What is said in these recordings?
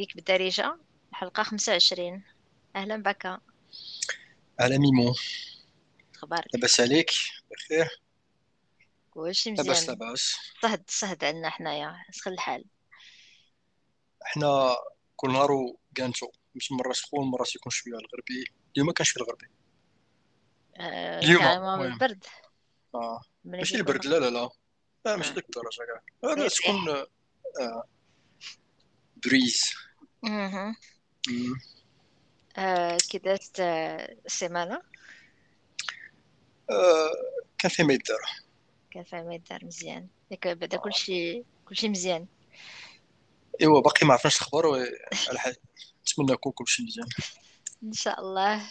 Geek بالدارجة الحلقة خمسة وعشرين. أهلا بك على ميمو. أخبارك لاباس عليك؟ بخير. كلشي لاباس مزيان؟ لاباس صهد صهد عندنا حنايا. سخن الحال. حنا كل نهار كانتو مش مرة سخون مرة يكون شوية الغربي. اليوم كان شوية الغربي. آه اليوم المهم البرد آه. ملي ماشي البرد لا لا لا. لا ماشي آه. ديك الدرجة. كاع لا ريح. تكون آه. بريز. آه كي دازت آه، السيمانة آه. كان فيه ما يدار كان فيها ما يدار مزيان ياك بعدا كلشي كلشي مزيان. إيوا باقي ما عرفناش الخبر و- على حال. نتمنى يكون كلشي مزيان. إن شاء الله.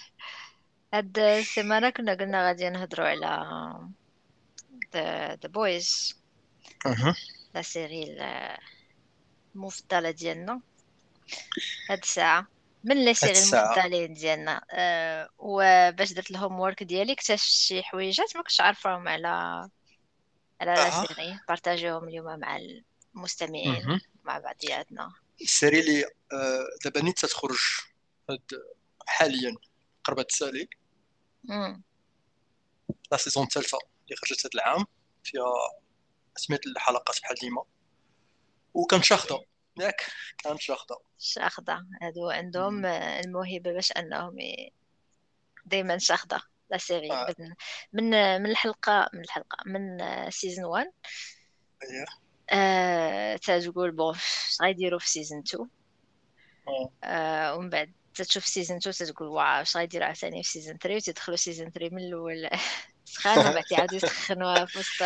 هاد السيمانة كنا قلنا غادي نهضروا على The Boys أها. la série ال- المفضلة ديالنا هاد الساعة من les séries. المفضلين ديالنا أه وباش درت ال homework ديالي اكتشفت شي حويجات ما كنتش عارفاهم على على لا أها. سيري بارطاجيوهم اليوم مع المستمعين. مع بعضياتنا ال série اللي آه، دابا نيت تخرج حاليا قربت تسالي. لا saison الثالثة اللي خرجت هاد العام فيها سميت الحلقات بحال ديما وكانت شاخدة ياك كانت شاخدة شاخدة هادو عندهم. آه، الموهبة باش أنهم ي- دايما شاخدة la série. آه. من من الحلقة من الحلقة. من saison 1 اييه آه تتقول bon اش غيديروا في saison 2 آه. آه ومن بعد تتشوف saison 2 تتقول wow اش غيديروا عاوتاني في saison 3 وتدخلوا saison 3 من الأول. سخان ومن بعد يعاودوا يسخنوها في وسط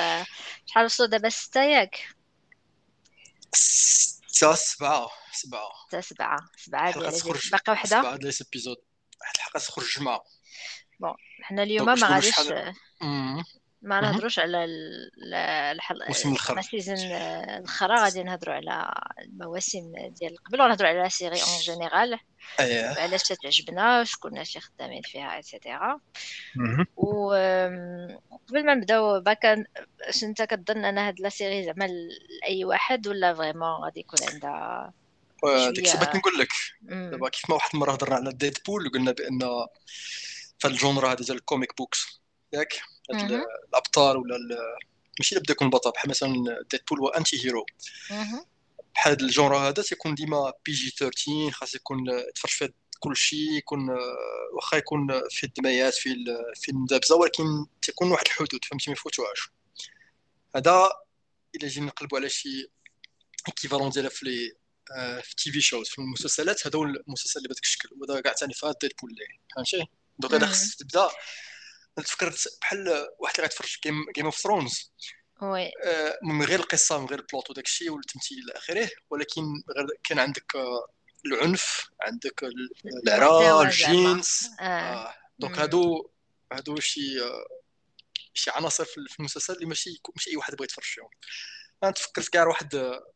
شحال وصلوا دابا ستة ياك؟ ستة سبعة سبعة. حتى سبعة. سبعة ديال باقي وحدة؟ سبعة ديال ال épisode واحد الحلقة تخرج الجمعة حنا اليوم ما غاديش. ما. نهضروش على ال- الحلقة موسم الآخر. ما saison الاخرى غادي نهضروا على المواسم ديال قبل ونهضروا على série en général علاش تتعجبنا شكون شي خدامين فيها et cetera مهم. وقبل ما نبداو باكا اش انت كتظن أن هاد la série زعما لأي واحد ولا vraiment غادي يكون عندها ديك بغيت نقول لك. دابا كيف ما واحد المره هضرنا على Deadpool وقلنا بان في هذه ديال ال comic books ياك. الأبطال ولا ماشي اللي بدأ يكون بطل بحال مثلا Deadpool هو anti hero. بحال ال genre هذا تيكون ديما PG 13 خاص يكون تفرج فيه كل شيء يكون آه، واخا يكون فيه الدميات فيه ال- فيه المدابزه ولكن تيكون واحد الحدود فهمتي؟ ما يفوتوهاش. هذا إلا جينا نقلبوا على شي équivalent ديالها في les آه، في TV shows في المسلسلات هذا هو المسلسل اللي بهذاك الشكل وهذا كاع ثاني في Deadpool اللي فهمتي؟ Donc مم. خصك تبدأ تفكرت بحال واحد اللي غيتفرج Game Game of Thrones oui. من غير القصة من غير ال plot وداك الشيء والتمثيل إلى آخره ولكن غير كان عندك آه، العنف عندك ال- المحتوى العرا زعما. الجنس. آه. آه، donc. هادو هادو شي آه، شي عناصر في المسلسل اللي ماشي ماشي أي واحد بغى يتفرج فيهم. أنا تفكرت كاع واحد آه،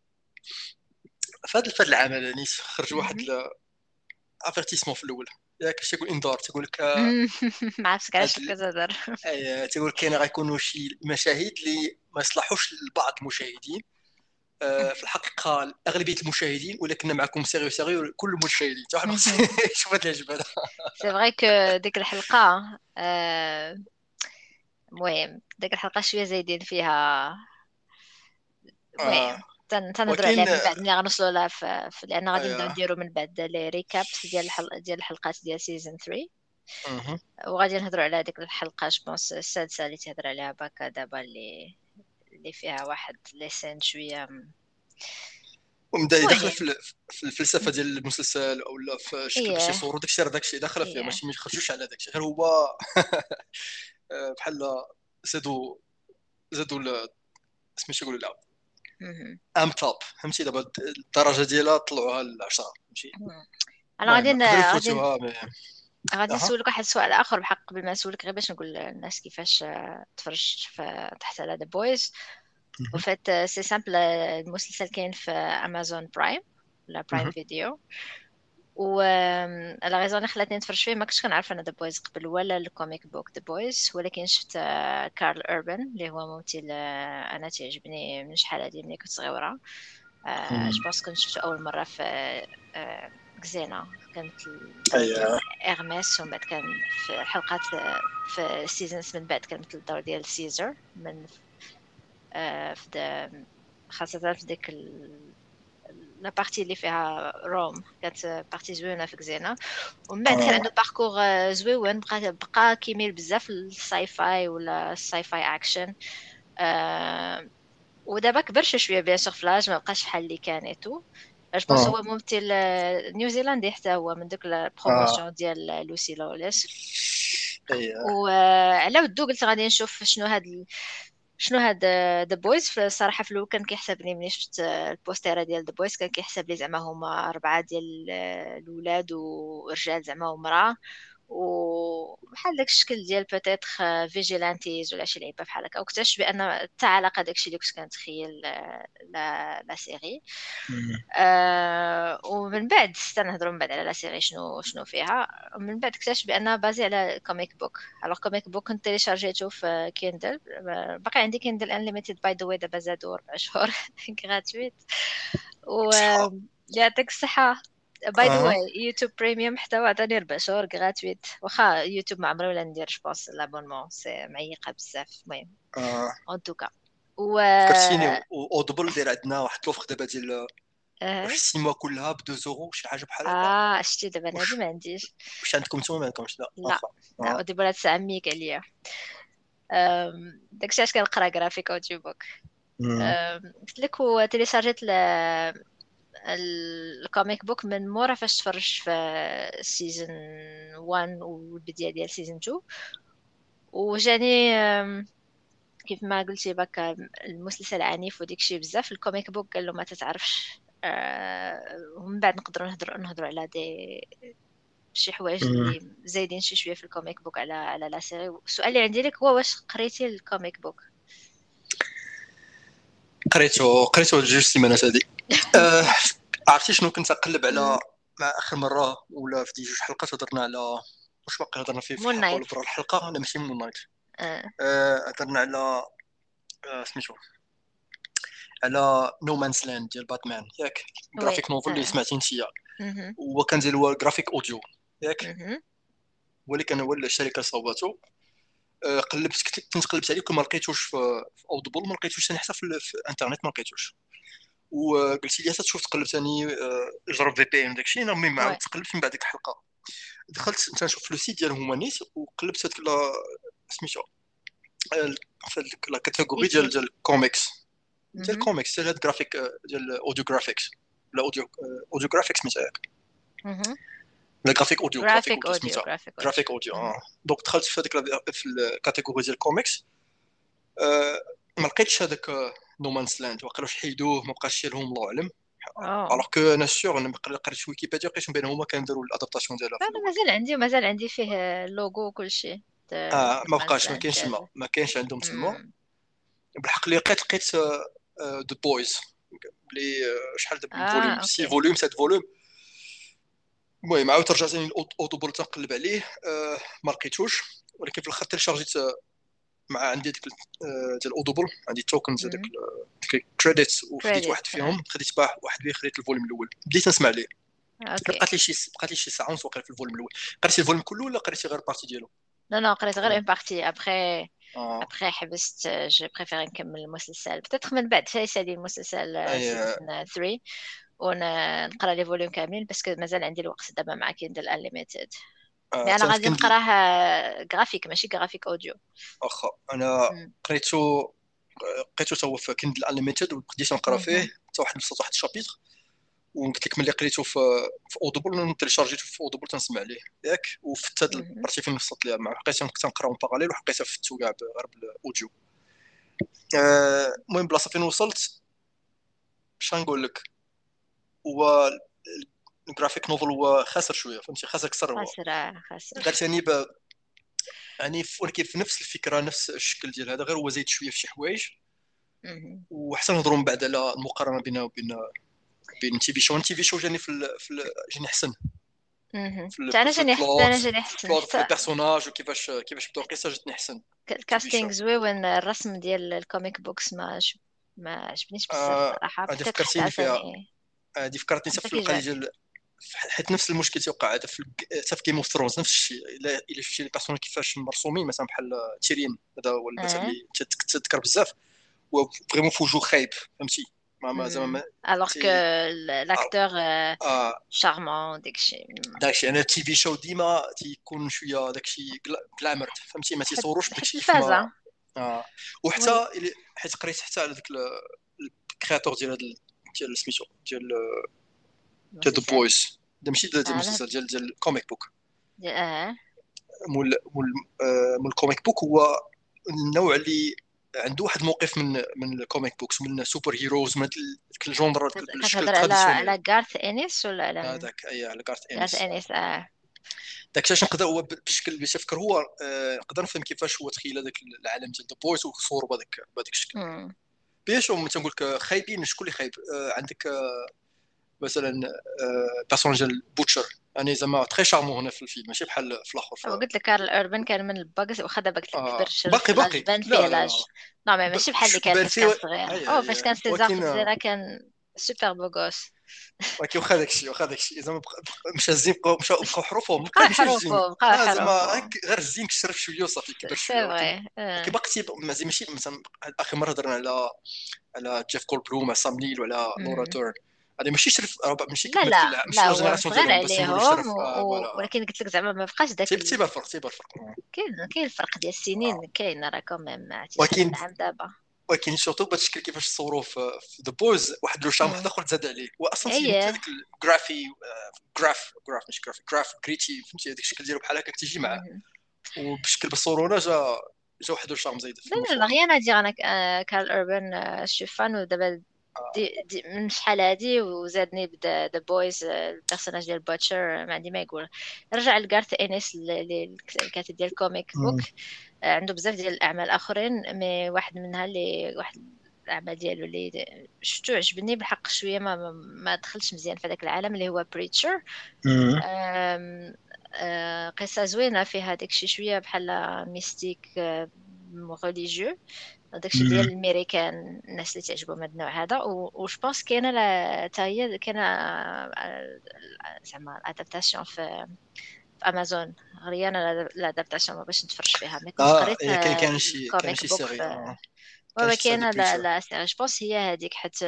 العام هذا نيت خرج واحد avertissement في الأول. ياك اش تقول انذار تقول لك. ما عرفتش علاش ال- كتهضر أي- تقول كاين غيكونوا شي مشاهد اللي ما يصلحوش لبعض المشاهدين. آه، في الحقيقة أغلبية المشاهدين ولكن معكم sérieux sérieux كل المشاهدين حتى واحد. يشوف هذا العجب هذا. c'est vrai que ديك الحلقة آه، المهم ديك الحلقة شوية زايدين فيها. المهم آه، تن- تنهضروا عليها من بعد ملي غنوصلوا لها في في- لأن غادي أيوة. نبداو نديروا من بعد les recaps ديال الحلقة ديال الحلقات ديال season 3 مهم. وغادي نهضروا على ديك الحلقة je pense السادسة اللي تهضر عليها باكا دابا اللي اللي فيها واحد les scènes شوية م- ومن بعد المهم. داخل في في الفلسفة ديال المسلسل أو لا في الشكل باش إيه. يصوروا داكشي راه داكشي داخله فيه إيه. ماشي ما يخرجوش على داكشي غير هو آه، بحال زادوا زادوا يقولوا لا مهم. on top فهمتي؟ دابا الدرجة ديالها طلعوها ل 10 فهمتي أنا غادي ن- يقدروا غادي غادي أها. نسولك واحد السؤال آخر بحق قبل ما نسولك غير باش نقول للناس كيفاش آه، تفرج في تحت على The Boys. وفات c'est simple المسلسل كاين في Amazon Prime ولا Prime. Video و la raison اللي خلاتني نتفرج فيه ما كنتش كنعرف أنا The Boys قبل ولا ال comic book The Boys ولكن شفت آه، Karl Urban اللي هو ممثل آه، أنا تعجبني من شحال هادي ملي كنت صغيرة. je pense كنت شفتو أول مرة في Xena كانت أيوة. اغماس ومن بعد كان في حلقات في ال seasons من بعد كان مثل الدور ديال Caesar من في خاصة في ديك la partie اللي فيها Rome كانت partie زوينه في Xena ومن بعد كان عنده parcours زوين بقى بقى كيميل بزاف للساي فاي ولا الساي فاي اكشن ودابا كبرش شوية bien sûr ف l'âge ما بقاش بحال اللي كان et tout je pense هو ممثل نيوزيلندي حتى هو من دوك ال promotion ديال Lucy Lawless وعلى ودو قلت غادي نشوف شنو هاد شنو هاد The Boys الصراحه في الأول كان كيحسبني ملي شفت البوستيرة ديال The Boys كان كيحسب لي زعما هما أربعة ديال الاولاد ورجال زعما ومرأة. وبحال داك الشكل ديال peut-être vigilantes ولا شي لعيبة بحال هكا. واكتشف بان حتى علاقة داكشي اللي كنت كنتخيل لا la série آه ومن بعد استنهضروا من بعد على la série شنو شنو فيها. من بعد اكتشف بأنها basée على comic book alors comic book كنت تيليشارجيتو في Kindle باقي عندي Kindle Unlimited by the way دابا زادو ربع شهور. gratuites و يعطيك الصحة. by the way YouTube Premium حتى هو عطاني ربع شهور gratuites واخا يوتيوب ما عمري ولا ندير je pense l'abonnement c'est معيقة بزاف. المهم. En tout cas و فكرتيني Audible داير عندنا واحد l'offre دابا ديال واش السيما كلها ب 2 زورو شي حاجة بحال هكا. آه شتي دابا أنا هادي ما عنديش. واش عندكم نتوما؟ ما عندكمش لا. لا. Audible هاد الساعة ميك عليا داكشي علاش كنقرا graphic audio book قلت لك تيليشارجيت ال comic book من مورا فاش تفرجت في season 1 والبداية ديال season 2 وجاني كيف ما قلتي بك المسلسل عنيف وديك شي بزاف. ال comic book قال له ما تتعرفش. آه، ومن بعد نقدروا نهضروا نهضروا على دي شي حوايج اللي زايدين شي شوية في ال comic book على على la série. السؤال اللي عندي لك هو واش قريتي ال comic book قريتو قريتو جوج سيمانات هادي آه، عرفتي شنو كنت اقلب على مع آخر مرة ولا في دي جوج حلقات هضرنا على واش باقي هضرنا فيه في الحلقة ولا برا الحلقة؟ لا ماشي Moon Knight آه. آه، هضرنا على سميتو. على No Man's Land ديال باتمان ياك؟ graphic novel اللي سمعتي انت هو كان ديال هو Graphic Audio ياك؟ ولكن هو الشركة صوباتو قلبت كنت قلبت عليه ما لقيتوش في Audible ما لقيتوش حتى في الإنترنت ما لقيتوش. وقلت لي تشوف تقلب ثاني آه، جرب VPN داكشي أنا المهم عاود تقلبت من بعد ديك الحلقة. دخلت نشوف في ال site ديالهم هما نيت وقلبت هذيك سميتو في la catégorie ديال ديال الكوميكس ديال الكوميكس ديال الجرافيك ديال ال audio graphics ولا audio audio graphics ياك لا graphic audio graphic audio graphic audio donc دخلت في هذيك في ال catégorie ديال الكوميكس ما لقيتش هذاك No Man's Land واقيلا حيدوه ما بقاش لهم الله اعلم Alors que أنا sûr أنا قريت Wikipédia لقيت بان هما كانوا داروا ال adaptation ديالها أنا مازال عندي مازال عندي فيه اللوغو وكل شيء آه ما بقاش ما كاينش تما ما كاينش عندهم تما بالحق اللي لقيت لقيت The Boys بلي شحال دابا volume six volume sept volume المهم عاود رجعت ل Audible تنقلب عليه. ما لقيتوش ولكن في الآخر تيليشارجيت مع عندي ديك آه، ديال Audible عندي tokens هذاك ديك credits وخديت واحد فيهم. خديت باه واحد اللي خديت volume الأول. بديت نسمع ليه. بقات لي شي بقات لي شي ساعة ونص وقيلا في volume الأول. قريتي volume كله ولا قريتي غير partie ديالو؟ لا لا قريت غير une partie après après حبست je préfère نكمل المسلسل. peut-être من بعد فايسه لي المسلسل saison 3 ونقرا لي volume كامل parce que مازال عندي الوقت دابا مع Kindle Unlimited آه، أنا غادي نقراه جرافيك ماشي graphique audio واخا أنا قريتو قريتو تا هو في Kindle Unlimited وبديت نقرا فيه. حتى واحد بسط واحد chapitre. وقلت لك ملي قريتو في في Audible تيليشارجيتو في Audible تنسمع عليه ياك. وفت هاد ال partie فين وصلت ليها مع بقيت تنقراهم parallèle وحقيتها فتو كاع غير بال audio آه، المهم بلاصة فين وصلت؟ اش غنقول لك. هو ال graphic novel هو خاسر شوية فهمتي؟ خاسر كثر هو خاسر آه، خاسر قالت يعني ب... يعني ولكن في نفس الفكرة نفس الشكل ديال هذا غير هو زايد شوية في شي حوايج. وحسن نهضروا من بعد على المقارنة بين وبين بين TV show TV show جاني في ال... في ال... جاني أحسن. أنا جاني احسن أنا جاني أحسن. في ال personnage وكيفاش كيفاش بدأو القصة جاتني أحسن. ال casting زوين الرسم ديال ال comic books ما ما عجبنيش بزاف آه، صراحة. هذه فكرتيني فيها. هذه فكرتني حتى في ديال حيت نفس المشكل تيوقع هذا في حتى في Game of Thrones نفس الشيء الا إلا شفتي les personnages كيفاش مرسومين مثلا بحال Tyrion هذا هو المثل آه. اللي تذكر بزاف. هو vraiment في وجهه خايب فهمتي؟ ما ما زعما ما- الوغ كو l'acteur charmant داكشي داكشي أنا ال TV show ديما تيكون شوية داكشي glamour فهمتي؟ ما تيصوروش حتى داكشي الفازة آه. وحتى حيت قريت حتى على ذاك ال créateur ديال ال- ديال سميتو ديال ديال The Boys ماشي ديال آه، المسلسل ديال ديال ال comic book آه. مول مول آه، مول ال comic book هو النوع اللي عنده واحد الموقف من من ال comic books من ال super heroes من ديك ال genre ديك الشكل على على Garth Ennis ولا على هذاك أي على Garth Garth Ennis Ennis آه. داك الشيء نقدر هو ب- بشكل اللي تفكر هو آه، نقدر نفهم كيفاش هو تخيل هذاك العالم ديال The Boys وصور بهذاك بهذاك الشكل. بيش هما تنقول لك خايبين شكون اللي خايب آه، عندك آه، مثلا بيرسوناج ديال بوتشر يعني زعما تري شارمون هنا في الفيلم ماشي بحال في الآخر قلت لك كارل أوربن كان من الباكس قلت لك آه. كبر باقي- باقي. بان فيه لا. لاج نو ماشي بحال اللي كان فاش كان صغير أو فاش. كان سيزار في الجزيره كان سوبر بوغوس ولكن واخا داك الشيء واخا داك الشيء زعما مشى الزين بقاو مشاو بقاو حروفهم الزين حروفو بقى آه، زعما هك غير الزين كشرف شوية وصافي كبر شوية ولكن آه. كي باقي تيب ماشي مثلا آخر مرة هضرنا على على جيف كول بلوم على سام نيل وعلى مم. لورا تورن هذا ماشي شرف ماشي لا لا لا صغير عليهم. آه،. ولكن قلت لك زعما ما بقاش ال- تيبان الفرق تيبان الفرق. كاين كاين الفرق ديال السنين كاين راه كوميم ولكن- دابا ولكن سورتو بهذا الشكل كيفاش صوروه في ذا بويز واحد لو. واحد آخر تزاد عليه هو أصلا أيه. تيمثل هذاك الجرافي جراف جراف ماشي جرافي جراف جريتي فهمتي هذاك الشكل ديالو بحال هكاك تيجي معاه. وبشكل بالصورونا جا جا واحد لو زايد لا لا غير أنا دير أنا آه، كارل اوربن آه، شو فان ودابا آه. دي دي من شحال هادي وزادني بدا ذا بويز البيرسوناج ديال بوتشر ما عندي ما يقول رجع لكارث انيس الكاتب ديال الكوميك مم. بوك آه، عنده بزاف ديال الأعمال آخرين مي واحد منها اللي واحد الأعمال ديالو اللي شفتو عجبني بالحق شوية ما ما, دخلش مزيان في هذاك العالم اللي هو بريتشر آه، قصة زوينة فيها داكشي شوية بحال ميستيك ريليجيو داكشي. ديال الميريكان الناس اللي تعجبهم هاد النوع هذا. وش بونس كاينة لا- هي كاينة آه، زعما الادابتاسيون في في امازون غريانه الادابتاسيون ما باش نتفرج فيها مي كنت قريت كاين شي الكوميك شي بوك سيري. وي كاينة لا. لا سيري جو بونس هي هذيك حيت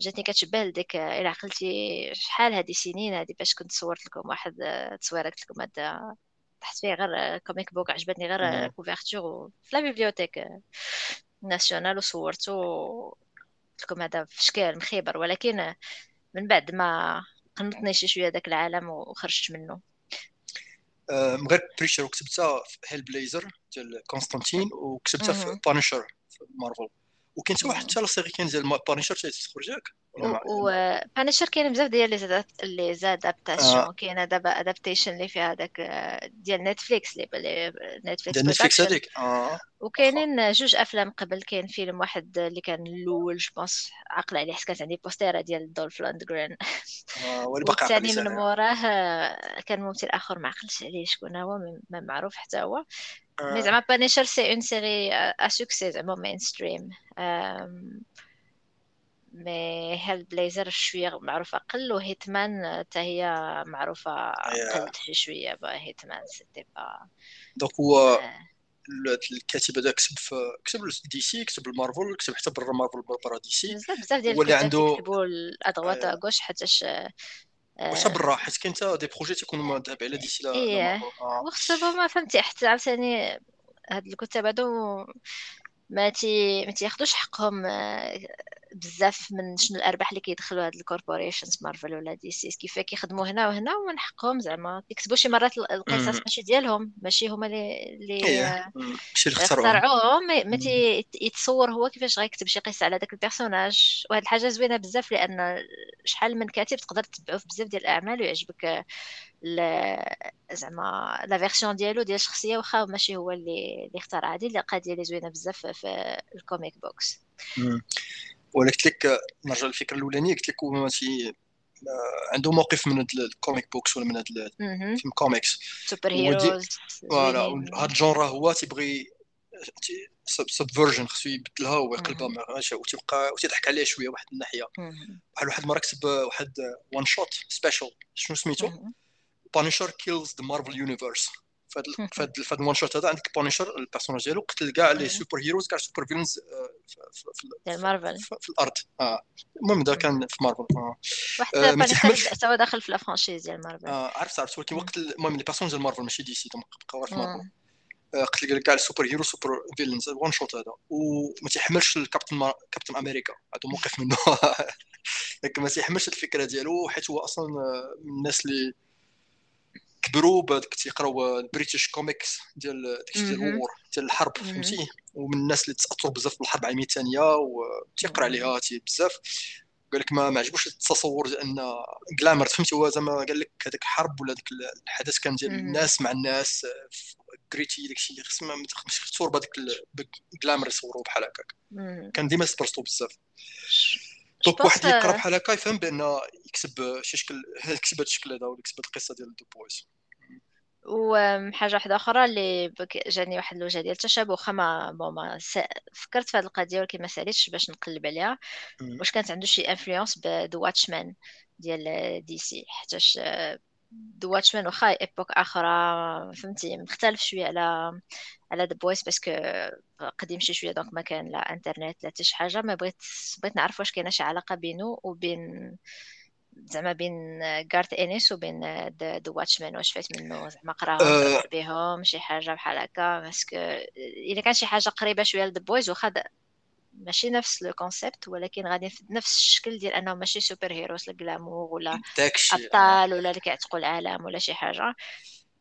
جاتني كتشبه لديك إلى عقلتي شحال هذه سنين هذه باش كنت صورت لكم واحد التصويره قلت لكم هذا تحت فيه غير كوميك بوك عجبتني غير. كوفرتور في لا بيبليوتيك ناسيونال وصورته قلت لكم هذا في شكل مخيبر ولكن من بعد ما قنطني شي شوية داك العالم وخرجت منه آه، من غير بريشر وكتبتها في هيل بليزر ديال كونستانتين وكتبتها في. بانشر في مارفل وكاين حتى واحد. حتى لا سيري كاين ديال بانشر تخرج ياك بانشر كاين بزاف ديال لي زاد لي زادابتاسيون كاينة دابا ادابتيشن اللي فيها داك آه، ديال نتفليكس اللي Netflix ديال Netflix هذيك آه. وكاينين جوج أفلام قبل كاين فيلم واحد اللي كان الأول je pense عقل عليه حيت كانت عندي poster ه ديال Dolph آه، عقلي والثاني من. موراه آه، كان ممثل آخر ما عقلتش عليه شكون هو ما معروف حتى هو. mais آه، زعما Punisher c'est une série à succès زعما mainstream mais Hellblazer شوية معروفه قل و Hitman حتى هي معروفه أيوة. قل شي شوية با هيتمان سيتي با دونك هو آه. ال- الكاتب هذا كتب في كتب دي سي كتب المارفل كتب حتى برا مارفل برا دي سي بزاف ديال هو اللي عنده- كيكتبوا الادغوات. غوش حتىش وحتى برا حيت كاين حتى دي بروجي تيكونوا تابع على دي سي لا-. وخصوصا ما فهمتي حتى عاوتاني هاد الكتاب هادو ما تي ما تياخدوش حقهم آه، بزاف من شنو الأرباح اللي كيدخلوا هاد ال corporations مارفل ولا دي سي كيف كيخدموا هنا وهنا ومن حقهم زعما كيكتبوا شي مرات ال- القصص. ماشي ديالهم ماشي هما اللي اللي. ماشي اللي اخترعوه اخترعوهم ما- يتصور هو كيفاش غيكتب شي قصة على داك ال personnage وهاد الحاجة زوينة بزاف لأن شحال من كاتب تقدر تتبعو في بزاف ديال الأعمال ويعجبك ال- زعما la version ديالو ديال الشخصية واخا ماشي هو اللي اللي اخترع هذه اللي قضيه اللي زوينة بزاف في ال comic books. ولا قلت لك نرجع للفكرة الأولانية قلت لك هو ما تي آه، عنده موقف من هاد ال comic books ولا من هاد ال- مهم. فيلم كوميكس سوبر هيروز فوالا هاد ال genre هو تيبغي subversion خصو يبدلها ويقلبها وتبقى وتضحك عليها شوية واحد الناحية. بحال واحد المره كتب واحد one shot special شنو سميتو؟ Punisher Kills the Marvel Universe فهاد فهاد ال one shot هذا عندك بانيشر ال personnage ديالو قتل كاع les super heroes كاع super villains في مارفل في الأرض. آه. المهم ده كان في مارفل آه. واحد بانيشر سوا داخل في la franchise ديال مارفل آه عرفت عرفت. ولكن وقت المهم les personnages ديال مارفل ماشي دي سي بقاو في مارفل قتل كاع ال super hero super villains one shot هذا وما تيحملش الكابتن ما... كابتن أمريكا هذا موقف منه. لكن ما تيحملش الفكرة ديالو حيت هو أصلا من الناس اللي كبروا بهذاك تيقراو ال British comics ديال داكشي ديال ال war ديال الحرب فهمتي؟ ومن الناس اللي تاثروا بزاف بالحرب العالمية الثانية وتيقرا عليها بزاف. قال لك ما, ما عجبوش التصور ديال أن glamour فهمتي؟ هو زعما قال لك هذاك الحرب ولا داك الحدث كان ديال الناس مع الناس كريتي داكشي خص ما تصور بهذاك ال glamour يصوروا بحال هكاك. كان ديما مبرزطو بزاف. donc واحد اللي يقرا بحال هكا يفهم بأن يكتب شي شكل يكتب هذا الشكل هذا ولا يكتب القصة ديال The Boys وحاجة واحدة أخرى اللي جاني واحد الوجه ديال التشابه واخا ما ما فكرت في هذه القضية ولكن ما ساليتش باش نقلب عليها. واش كانت عنده شي influence ب The Watchmen ديال دي سي حيتاش The Watchmen واخا époque أخرى فهمتي؟ مختلف شوية على على The Boys parce que قديم شي شوية donc ما كان لا انترنت لا حتى شي حاجة ما بغيت بغيت نعرف واش كاينة شي علاقة بينه وبين زعما بين غارت انيس وبين The Watchmen واش فات منه زعما قراهم أه. بهم شي حاجة بحال هكا parce que الا كان شي حاجة قريبة شوية ل The Boys واخا ماشي نفس le concept ولكن غادي في نفس الشكل ديال انهم ماشي super heroes ال glamour ولا أبطال ولا اللي كيعتقوا العالم ولا شي حاجة.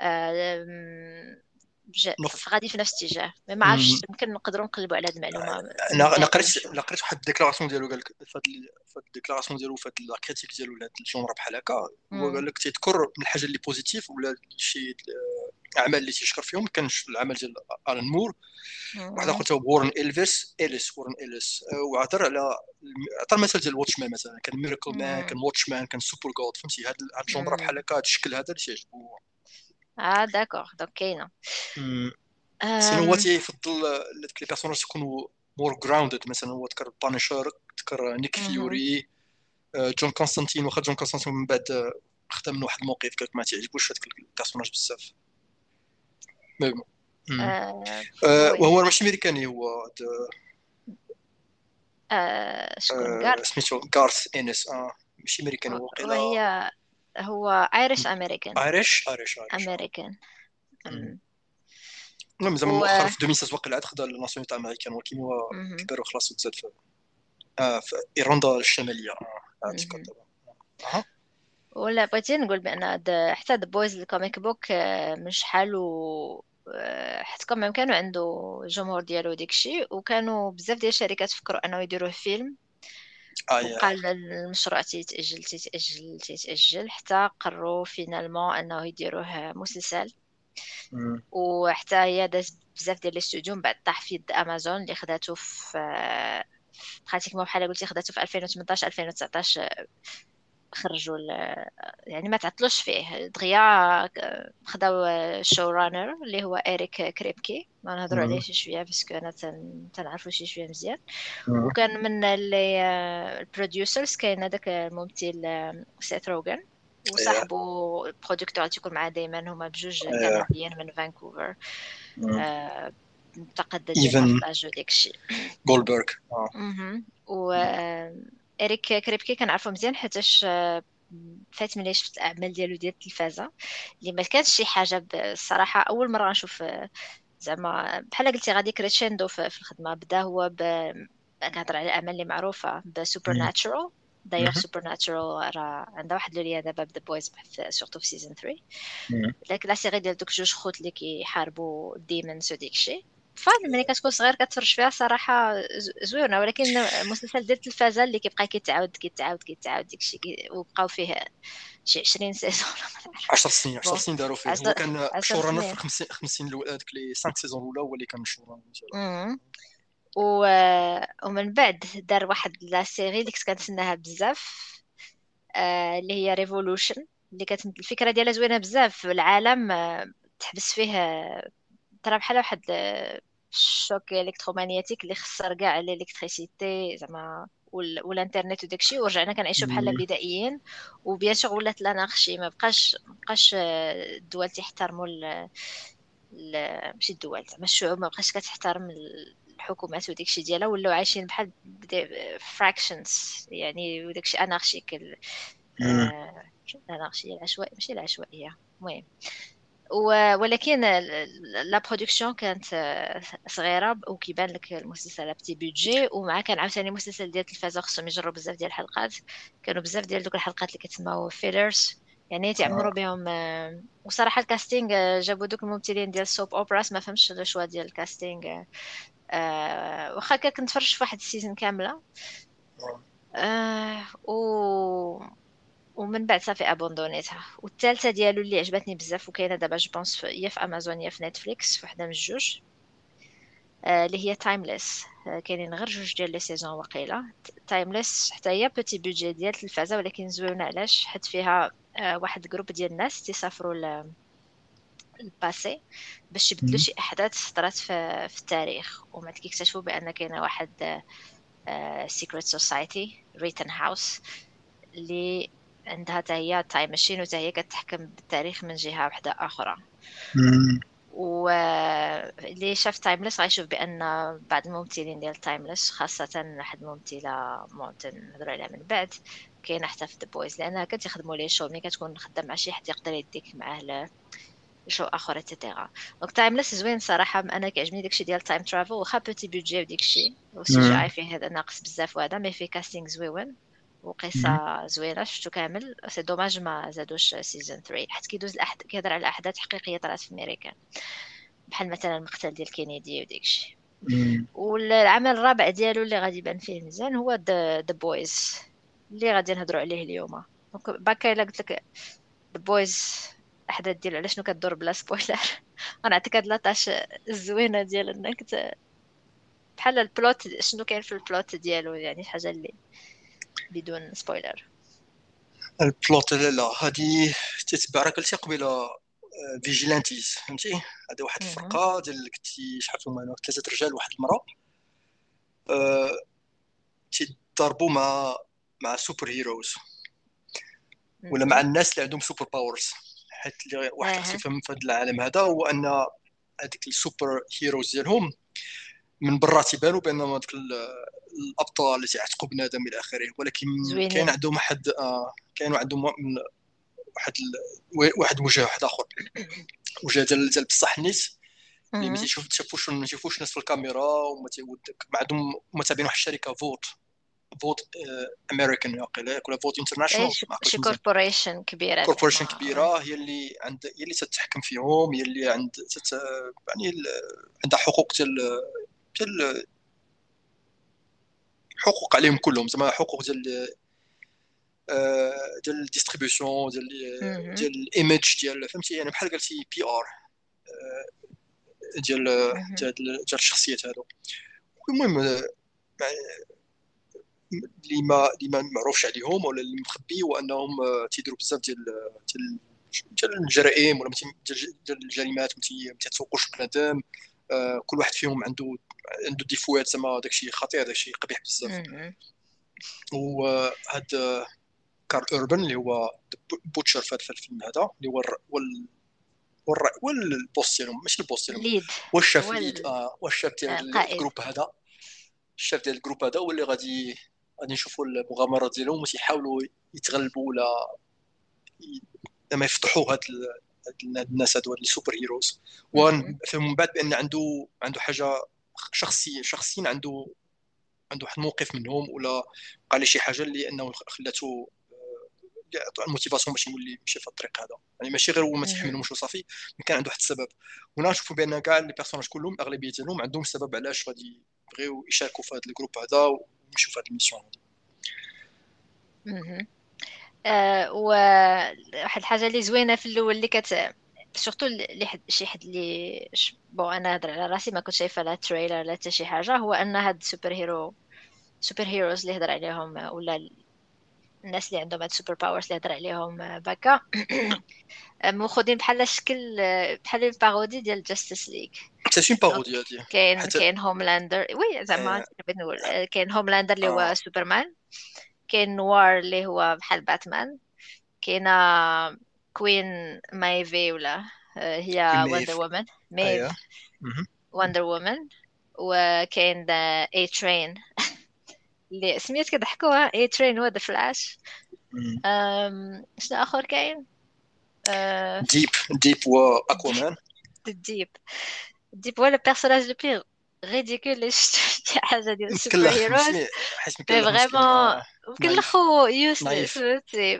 أه غادي في نفس الاتجاه ما عرفتش يمكن نقدروا نقلبوا على هذه المعلومة. أنا أنا قريت أنا قريت واحد ال déclaration ديالو قال لك فهاد ال déclaration ديالو فهاد la critique ديالو لهاد ال genre بحال هكا هو قال لك تيذكر من الحاجة اللي positif ولا شي اعمال اللي تيشكر فيهم. كان العمل ديال ألان مور. واحد آخر هو وورن إلفيس إليس وورن إليس. وعثر على عطى المثال ديال Watchmen مثلا. كان Miracleman كان Watchmen كان Supergod فهمتي؟ هاد ال genre بحال هكا هاد الشكل هذا اللي تيعجبو. آه d'accord. donc كاينة. sinon هو تيفضل les personnages يكونوا more grounded مثلا هو تكر بانشر تكر نيك فيوري جون كونستانتين واخا جون كونستانتين من بعد خدم من واحد الموقف قالك ما تعجبوش هذاك ال personnage بزاف. mais وهو ماشي امريكاني هو شكون سميتو غارث إنس آه. ماشي امريكاني هو وهي هو Irish American Irish Irish American المهم زعما مؤخرا في 2016 واقع عاد خدا ال nationalité américaine ولكن هو كبر وخلاص وتزاد في آه في إيرلندا الشمالية أه. ولا بغيتي نقول بأن حتى The Boys ال comic book من شحال و حتى كمان كانوا عنده جمهور ديالو داكشي وكانوا بزاف ديال الشركات فكروا انه يديروه فيلم. آه وقال المشروع تيتأجل تيتأجل تيتأجل حتى قرروا finalement انه يديروه مسلسل. وحتى هي داز بزاف ديال الاستوديو من بعد طاح في يد أمازون اللي خداتو في pratiquement بحال قلتي خداتو في 2018 2019 خرجوا يعني ما تعطلوش فيه. دغيا خداو ال showrunner اللي هو اريك كريبكي. ما نهضروا عليه شي شوية parce que أنا تنعرفو شي شوية مزيان. وكان من اللي ال producers كاين هذاك الممثل سيث روغان وصاحبو ال producteur تيكون معاه دائما هما بجوج كنديين من فانكوفر. متقدم ايفن داكشي. جولبرغ و إريك كريبكي كنعرفو مزيان حيتاش فات ملي شفت الأعمال ديالو ديال التلفازة اللي ما كانتش شي حاجة الصراحة أول مرة نشوف زعما بحال قلتي غادي crescendo في الخدمة بدا هو ب كنهضر على الأعمال اللي معروفة ب Supernatural d'ailleurs Supernatural راه عندها واحد لوليا دابا بدا Boys surtout في saison 3 لكن la série ديال دوك جوج خوت اللي كيحاربوا demons وديك الشيء فاهم ملي كتكون صغير كتفرج فيها صراحة زوينة. ولكن المسلسل ديال التلفازة اللي كيبقى كيتعاود كيتعاود كيتعاود داكشي وبقاو فيه شي 20 saisons 10 سنين 10 سنين داروا فيه. هو كان showrunner في الخمس سنين هذوك لي 5 saisons الأولى هو اللي كان showrunner و... ومن بعد دار واحد la série اللي كنت كنتسناها بزاف آه اللي هي Revolution اللي كانت الفكرة ديالها زوينة بزاف. العالم آه تحبس فيه طرا بحال واحد ال choc الكترومغناطيسي اللي خسر كاع ال électricité زعما والإنترنت وداكشي ورجعنا كنعيشوا بحال البدائيين. و bien sûr ولات l'anarchie ما بقاش ما بقاش الدول تحترموا ماشي الدول زعما الشعوب ما بقاش كتحترم الحكومات وداكشي ديالها ولاو عايشين بحال factions يعني وداكشي anarchique الانارشيه العشوائيه ماشي العشوائية المهم. ولكن la production كانت صغيرة وكيبان لك المسلسل petit budget ومع كان عاوتاني مسلسل ديال التلفازه خصهم يجروا بزاف ديال الحلقات. كانوا بزاف ديال دوك الحلقات اللي كتسماو fillers يعني تعمروا بهم وصراحة ال casting جابوا دوك الممثلين ديال ال soap operas ما فهمتش ال choix ديال ال casting أه واخا كنت في واحد ال saison كاملة. أه و ومن بعد صافي abandonnيتها. والثالثة ديالو اللي عجبتني بزاف وكاينة دابا je pense يا في أمازون يا في نتفليكس وحدة من الجوج. آه اللي هي Timeless آه كاينين غير جوج ديال les saisons وقيله Timeless حتى هي petit budget ديال التلفازه ولكن زوينة علاش؟ حيت فيها آه واحد groupe ديال الناس تيسافروا ال passé باش يبدلوا شي أحداث طرات في, في التاريخ. وما كيكتشفوا بأن كاينة واحد secret society Rittenhouse اللي عندها حتى هي time machine وحتى هي كتحكم بالتاريخ من جهة واحدة أخرى. و اللي شاف Timeless غيشوف بأن بعض الممثلين ديال Timeless خاصة واحد الممثلة نهضروا عليها من بعد كاينة حتى في The Boys لأنها كتخدموا les shows ملي كتكون خدام مع شي حد يقدر يديك معاه show آخر et cetera donc Timeless زوين صراحة أنا كيعجبني داكشي ديال time travel واخا petit budget وداكشي وال CGI فيه هذا ناقص بزاف وهذا mais فيه casting زويون. وقصة زوينة. شفتو كامل؟ c'est dommage ما زادوش saison 3 حيت كيدوز الأحد... كيهضر على احداث حقيقية طرات في أمريكا. بحال مثلا المقتل ديال كينيدي وداكشي والعمل الرابع ديالو اللي غادي يبان فيه مزيان هو The Boys اللي غادي نهضروا عليه اليوم. donc باكا إلا قلت لك The Boys احداث ديالو على شنو كدور بلا spoiler غنعطيك هاد la tâche الزوينة ديال انك بحال ال plot شنو كاين في ال plot ديالو؟ يعني حاجة اللي بدون spoiler ال plot لا لا هادي تتبع قلتي قبيلة vigilantes فهمتي؟ هذه واحد الفرقة ديال كنتي شحال هما ثلاثة رجال واحد المرأة. أه تيضربوا مع مع super heroes ولا مع الناس اللي عندهم super powers حيت اللي واحد خصو يفهم في هذا العالم هذا هو أن هذيك ال super heroes ديالهم من برا تيبانوا بانهم هذوك الأبطال اللي تيعتقوا بنادم إلى آخره ولكن كاين عندهم واحد آه كاين عندهم واحد واحد وجه واحد آخر. وجه ديال ديال بصح نيت اللي ما تيشوف تشوفوش ما تشوفوش الناس في الكاميرا وما تيودك ما عندهم هما تابعين واحد الشركة فوت فوت امريكان ولا فوت انترناشونال شي كوربوريشن كبيرة؟ كوربوريشن كبيرة هي اللي عند هي اللي تتحكم فيهم هي اللي عند تت... يعني عندها حقوق ديال ديال حقوق عليهم كلهم زعما حقوق ديال آه، ديال ال distribution ديال ديال ال image ديال فهمتي؟ يعني بحال قلتي PR آه، ديال ديال ديال الشخصيات هادو. المهم آه، اللي ما اللي ما معروفش عليهم ولا اللي مخبي هو أنهم تيديروا بزاف ديال ديال ديال الجرائم ولا ديال الجريمات ما تيتسوقوش بنادم كل واحد فيهم عنده عنده ديفوات زعما داكشي خطير داكشي قبيح بزاف. وهاد كارل أوربن اللي هو بوتشر في هذا الفيلم هذا اللي هو هو البوست ديالهم ماشي البوست ديالهم هو الشاف الليد آه هو الشاف ديال الجروب هذا. الشاف ديال الجروب هذا هو اللي غادي غادي نشوفوا المغامرات ديالهم وتيحاولوا يتغلبوا ولا زعما يفتحوا هاد الناس هادو هاد السوبر هيروز. ومن بعد بأن عنده عنده حاجة شخصي شخصيا عنده عنده واحد الموقف منهم ولا قال لي شي حاجة اللي أنه خلاته الموتيفاسيون باش يولي يمشي في الطريق هذا. يعني ماشي غير هو ما تيحملهمش وصافي كان عنده واحد السبب. هنا نشوفوا بأن كاع لي بيرسوناج كلهم أغلبية ديالهم عندهم سبب علاش غادي يبغيو يشاركوا في هذا الجروب هذا ويمشيو في هذه الميسيون هذه. آه وواحد الحاجة اللي زوينة في الأول اللي كت سورتو اللي حد شي حد اللي bon أنا هضر على راسي ما كنت شايفه لا trailer لا حتى شي حاجة هو ان هاد super hero super heroes اللي هضر عليهم ولا الناس اللي عندهم هاد ال super powers اللي هضر عليهم باكا ماخذين بحال شكل بحال ال parodie ديال Justice League c'est une parodie هادي كاين كاين Homelander oui زعما كاين Homelander اللي هو سوبرمان كاين Noir اللي هو بحال باتمان كاينة Queen Maeve ولا هي Wonder Woman Maeve Wonder Woman وكاين A-Train اللي سميت كضحكوا A-Train هو The Flash شنو اخر كاين Deep Deep و Aquaman Deep Deep هو ال personnage le plus ridicule شي حاجة ديال ال super heroes mais vraiment مكلخ و useless فهمتي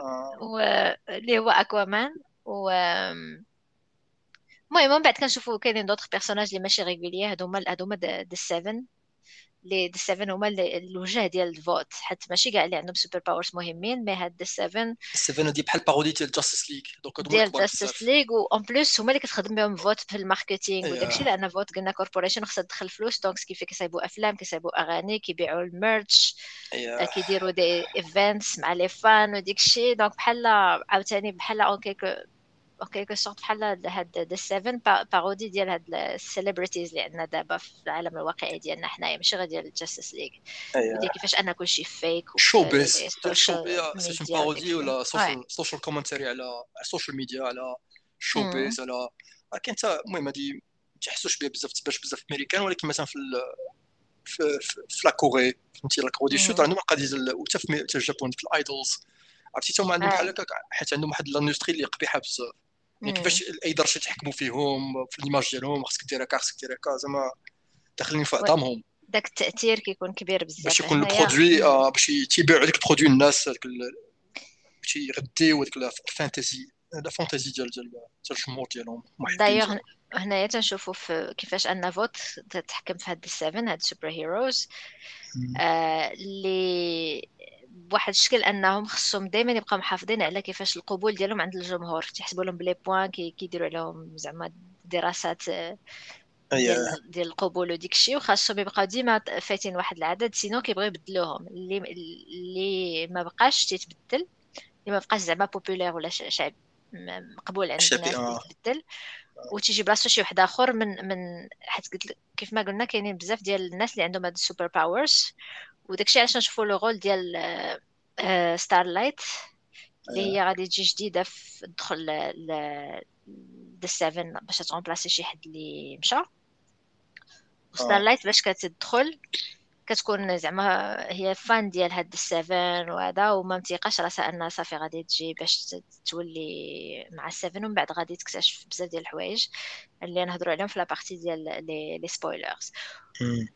اللي هو Aquaman و المهم من بعد كنشوفوا كاينين d'autres personnages اللي ماشي réguliers هادو هما هادو هما the 7 لي the 7 هما الوجه ديال ال Vought حتى ماشي كاع اللي عندهم super powers مهمين mais هاد the 7 7 دي بحال parodie ديال Justice League donc ديال Justice League و en plus هما اللي كتخدم بهم Vought في ال marketing وداكشي لأن Vought قلنا corporation خصها تدخل فلوس donc كيف كيصايبوا أفلام كيصايبوا أغاني كيبيعوا ال merch كيديروا des events مع les fans وديكشي donc بحال عاوتاني بحال en quelque quelque sorte بحال هاد The Seven parodie ديال هاد ال celebrities اللي عندنا دابا في العالم الواقعي ديالنا حنايا ماشي غير ديال Justice League ديال كيفاش أن كلشي fake show biz c'est parodie ولا social commentary على ال social media على show biz على كاين حتى المهم هادي ما تحسوش بها بزاف تبانش بزاف أمريكان ولكن مثلا في في في la Corée فهمتي؟ la Corée du Sud عندهم القضية ديال وحتى في ال Japon في ال idols. عرفتي؟ حتى عندهم بحال هكاك حيت عندهم واحد l'industrie اللي قبيحة بزاف. يعني كيفاش اي درجه يتحكموا فيهم في l'image ديالهم خاصك دير هكا خاصك دير هكا زعما داخلين في عظامهم داك التأثير كيكون كبير بزاف. باش يكون ال produit آه باش تيبيعوا هذيك ال produit الناس هذاك باش يغذيو هذيك ال fantaisie la fantaisie ديال ديال الجمهور ديالهم دايوغ هنايا تنشوفوا في كيفاش أن Vought تتحكم في هاد ال Seven هاد ال super heroes. اللي بواحد الشكل انهم خصهم دائما يبقاو محافظين على كيفاش القبول ديالهم عند الجمهور تيحسبوا لهم ب les points كيديروا عليهم زعما دراسات آه، ديال ديال القبول وديك الشيء. وخاصهم يبقاو ديما فايتين واحد العدد sinon كيبغيو يبدلوهم. اللي اللي ما بقاش تيتبدل اللي ما بقاش زعما populaire ولا شعب مقبول عند الناس آه. يتبدل وتيجي بلاصتو شي واحد آخر من من حيت قلت كيف ما قلنا كاينين بزاف ديال الناس اللي عندهم هاد ال super powers وداكشي علاش نشوفوا le rôle ديال Star آه، Light اللي هي غادي تجي جديدة في تدخل ل the 7 باش ت remplacer شي حد اللي مشى. Star Light باش كتدخل كتكون زعما هي fan ديال هاد ال Seven وهذا وما متيقاش راسها أنها صافي غادي تجي باش تولي مع ال Seven ومن بعد غادي تكتشف بزاف ديال الحوايج اللي نهضروا عليهم في la partie ديال les les spoilers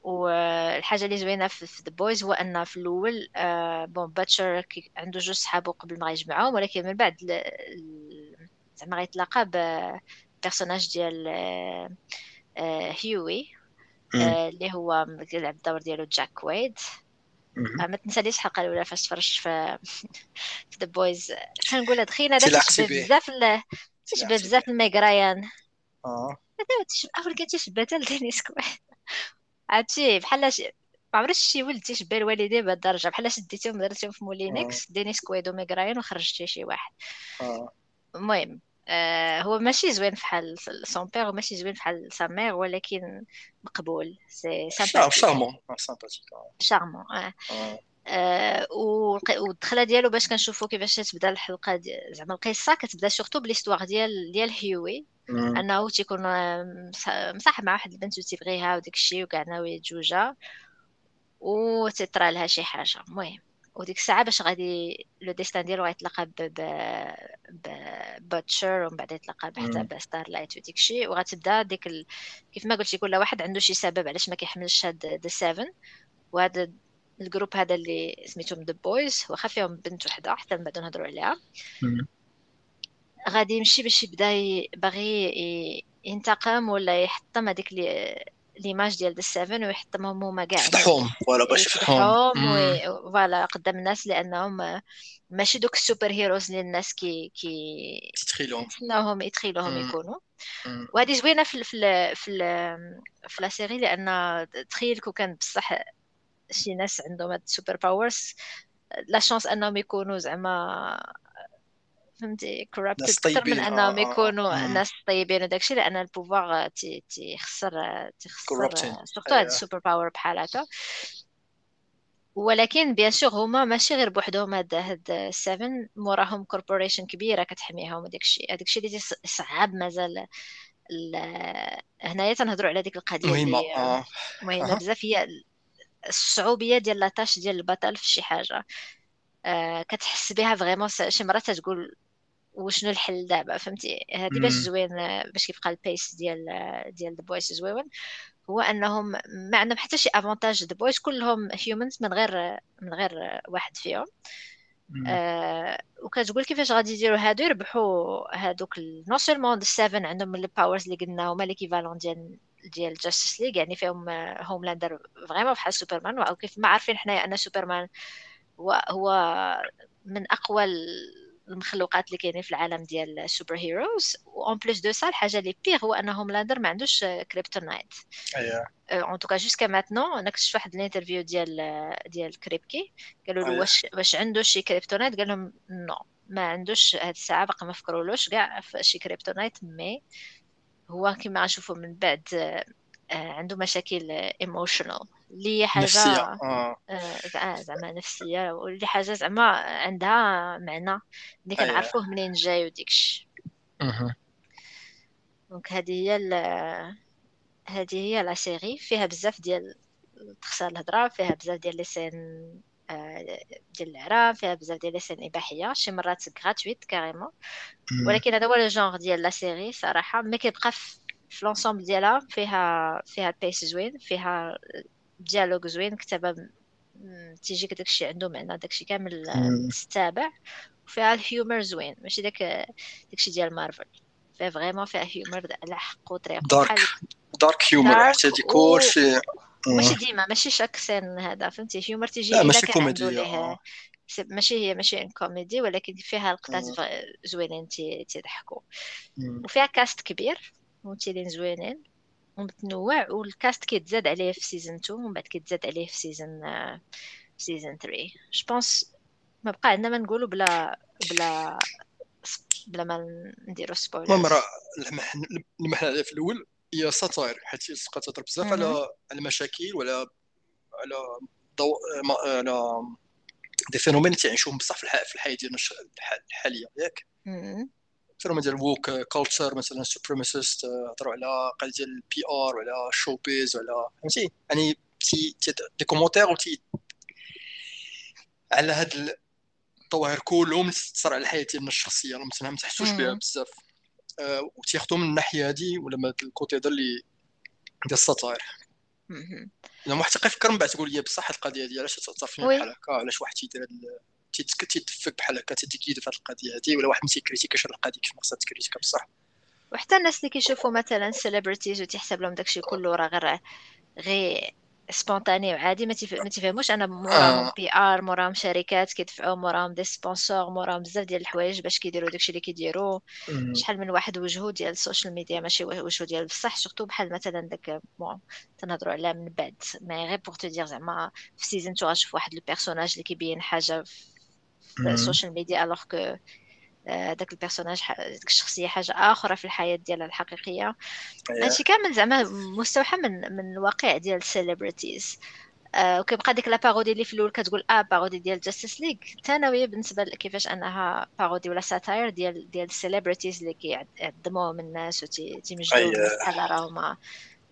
والحاجة اللي زوينة في The Boys هو أن في الأول آه bon Butcher عنده جوج صحابو قبل ما يجمعهم ولكن من بعد زعما غيتلاقى personnage ديال آه هيوي آه، اللي هو يلعب الدور ديالو Jack Quaid. آه، ما تنساليش الحلقة الأولى فاش تفرجت في في The Boys نقول دخينا هذا تشبه بزاف تشبه بزاف ل Meg Ryan آه. أول كان تشبه حتى ل Dennis Quaid عرفتي؟ بحال ما عمرش شي ولد تيشبه الوالدين بهذه الدرجة. بحال شديتيهم درتيهم في Moulinex آه. Dennis Quaid و Meg Ryan وخرجتي شي واحد. المهم هو ماشي زوين بحال son père وماشي زوين بحال sa mère ولكن مقبول. c'est charmant. sympathique charmant آه, آه. والدخلة ديالو باش كنشوفوا كيفاش تبدا الحلقة زعما القصة كتبدا surtout ب l'histoire ديال ديال هيوي أنه تيكون مصاحب مع واحد البنت وتيبغيها وداك الشيء وكاع ناوي يتزوجها وتطرى لها شي حاجة. المهم. وديك الساعة باش غادي le destin ديالو غيتلاقى ب ب Butcher ومن بعد يتلاقى حتى ب Star Light وديك الشيء وغتبدا ديك ال... كيف ما قلتي كل واحد عنده شي سبب علاش ما كيحملش هاد The Seven وهذا ال groupe هذا اللي سميتهم The Boys واخا فيهم بنت وحدة حتى من بعد نهضروا عليها. غادي يمشي باش يبدا باغي ينتقم ولا يحطم هذيك l'image ديال The Seven ويحطمهم هما كاع. يفضحهم ولا باش يفضحهم voilà قدام الناس لأنهم ماشي دوك ال super heroes اللي الناس كي كي تتخيلهم تسناوهم يتخيلوهم يكونوا. وهذه زوينة في في في في la série لأن تخيل que كان بصح شي ناس عندهم هاد ال super powers la chance أنهم يكونوا زعما فهمتي؟ corrupted ناس أكثر من طيبين. أنهم آه. يكونوا. ناس طيبين وداكشي لأن ال pouvoir تي- تيخسر تيخسر surtout هاد اييه ال super power بحال هكا. ولكن bien sûr هما ماشي غير بوحدهم هاد هاد ال Seven موراهم corporation كبيرة كتحميهم وداك الشيء. هذاك الشيء اللي صعب مازال ال- هنايا تنهضروا على ديك القضية اللي آه. مهمة بزاف. هي الصعوبية ديال l'attache ديال البطل في شي حاجة. آه كتحس بها vraiment شي مرات تقول وشنو الحل دابا فهمتي هذه باش. زوين آه، باش يبقى ال pièce ديال ديال The Boys زوين هو أنهم ما عندهم حتى شي avantage The Boys كلهم humans من غير من غير واحد فيهم. آه وكتقول كيفاش غادي يديروا هادو يربحوا هادوك non seulement ال Seven عندهم les powers اللي قلنا هما l'équivalent ديال ديال Justice League يعني فيهم هوملاندر vraiment بحال سوبرمان وكيف ما عارفين حنايا أن سوبرمان هو هو من أقوى المخلوقات اللي كاينين في العالم ديال ال superheroes وأن plus de ça الحاجة اللي pire هو ان هوملاندر ما عندوش kryptonite اييه en tout cas jusqu'à maintenant أنا كنت واحد ال interview ديال ديال Kripke قالوا له اييه واش واش عنده شي kryptonite قال لهم non ما عندوش هاد الساعة باقي ما فكرولوش كاع في شي kryptonite mais هو كما نشوفوا من بعد عنده مشاكل emotional اللي حاجة نفسية. آه، زع- زعما نفسية. واللي حاجة زعما عندها معنى اللي اييه كنعرفوه منين جاي وديكش. مهم. donc هذه هي هذه هي la série فيها بزاف ديال تخسر الهضرة فيها بزاف ديال les scènes آه، ديال العراب فيها بزاف ديال les scènes إباحية. شي مرات gratuites carrément. ولكن هذا هو le genre ديال la série صراحة. mais كيبقى في l'ensemble ديالها فيها فيها pièce زوين فيها dialogue زوين كتابه تيجيك داكشي عنده معنى داكشي كامل مم. تستابع وفيها ال humor زوين ماشي داك داكشي ديال مارفل فيها vraiment فيها humor على حق وطريقه دارك dark humor حتى دي و كلشي ماشي. ديما ماشي chaque scène هذا فهمتي humor تيجي لا ماشي سي- ماشي هي ماشي une comédie ولكن فيها لقطات زوينين تيضحكوا مم. وفيها cast كبير ممثلين زوينين. ومتنوع وال cast كيتزاد عليه في saison 2 ومن بعد كيتزاد عليه في saison في saison 3 je pense ما بقى عندنا ما نقولوا بلا بلا بلا ما نديروا المهم سبويلرز راه المح المح عليها في الأول هي satire حيت تبقى تهضر بزاف على على المشاكل وعلى على ضو... ما... على des phénomènes اللي تعيشوهم بصح في الح... في الحياة ديالنا الحالية ياك. phénomène ديال woke culture مثلا suprémaciste هضروا على قال ديال ال PR وعلى ال show biz وعلى فهمتي؟ يعني تي تي des commentaires وتي على هاد الظواهر كلهم اللي تصرى على الحياة ديالنا الشخصية راه مثلا ما تحسوش بها. بزاف. آه، وتياخذوا من الناحية هادي ولا من ال côté هذا اللي ديال ال satire لما واحد تلقى يفكر من بعد تقول لي بصح هاد القضية ديال علاش تأثر فينا oui. بحال هكا؟ علاش واحد تيدير هاد تيتفك بحال هكا تي décide في هاد القضية هادي ولا واحد ما تي critiqua ش هاد القضية كيف ما خصها ت critiqua بصح وحتى الناس اللي كيشوفوا مثلا celebrities وتيحسب لهم داكشي كله راه غير غير spontané وعادي ما تيفهموش أنا موراهم آه. PR موراهم شركات كيدفعوا موراهم des sponsors موراهم بزاف ديال الحوايج باش كيديروا داكشي اللي كيديروا. شحال من واحد وجهه ديال ال social media ماشي وجهه ديال بصح surtout بحال مثلا داك bon تنهضروا عليها من بعد mais غير pour te dire زعما في saison 2 غتشوف واحد ال personnage اللي كيبين حاجة في. ال social media alors que داك البيرسوناج ديك الشخصية حاجة أخرى في الحياة ديالها الحقيقية. أييه. هادشي كامل زعما مستوحى من من الواقع ديال ال celebrities آه وكيبقى ديك la parodie اللي في الأول كتقول آه parodie ديال Justice League ثانويه بالنسبة كيفاش أنها parodie ولا satire ديال ديال ال celebrities اللي كيعظموهم الناس. الناس بحال راهما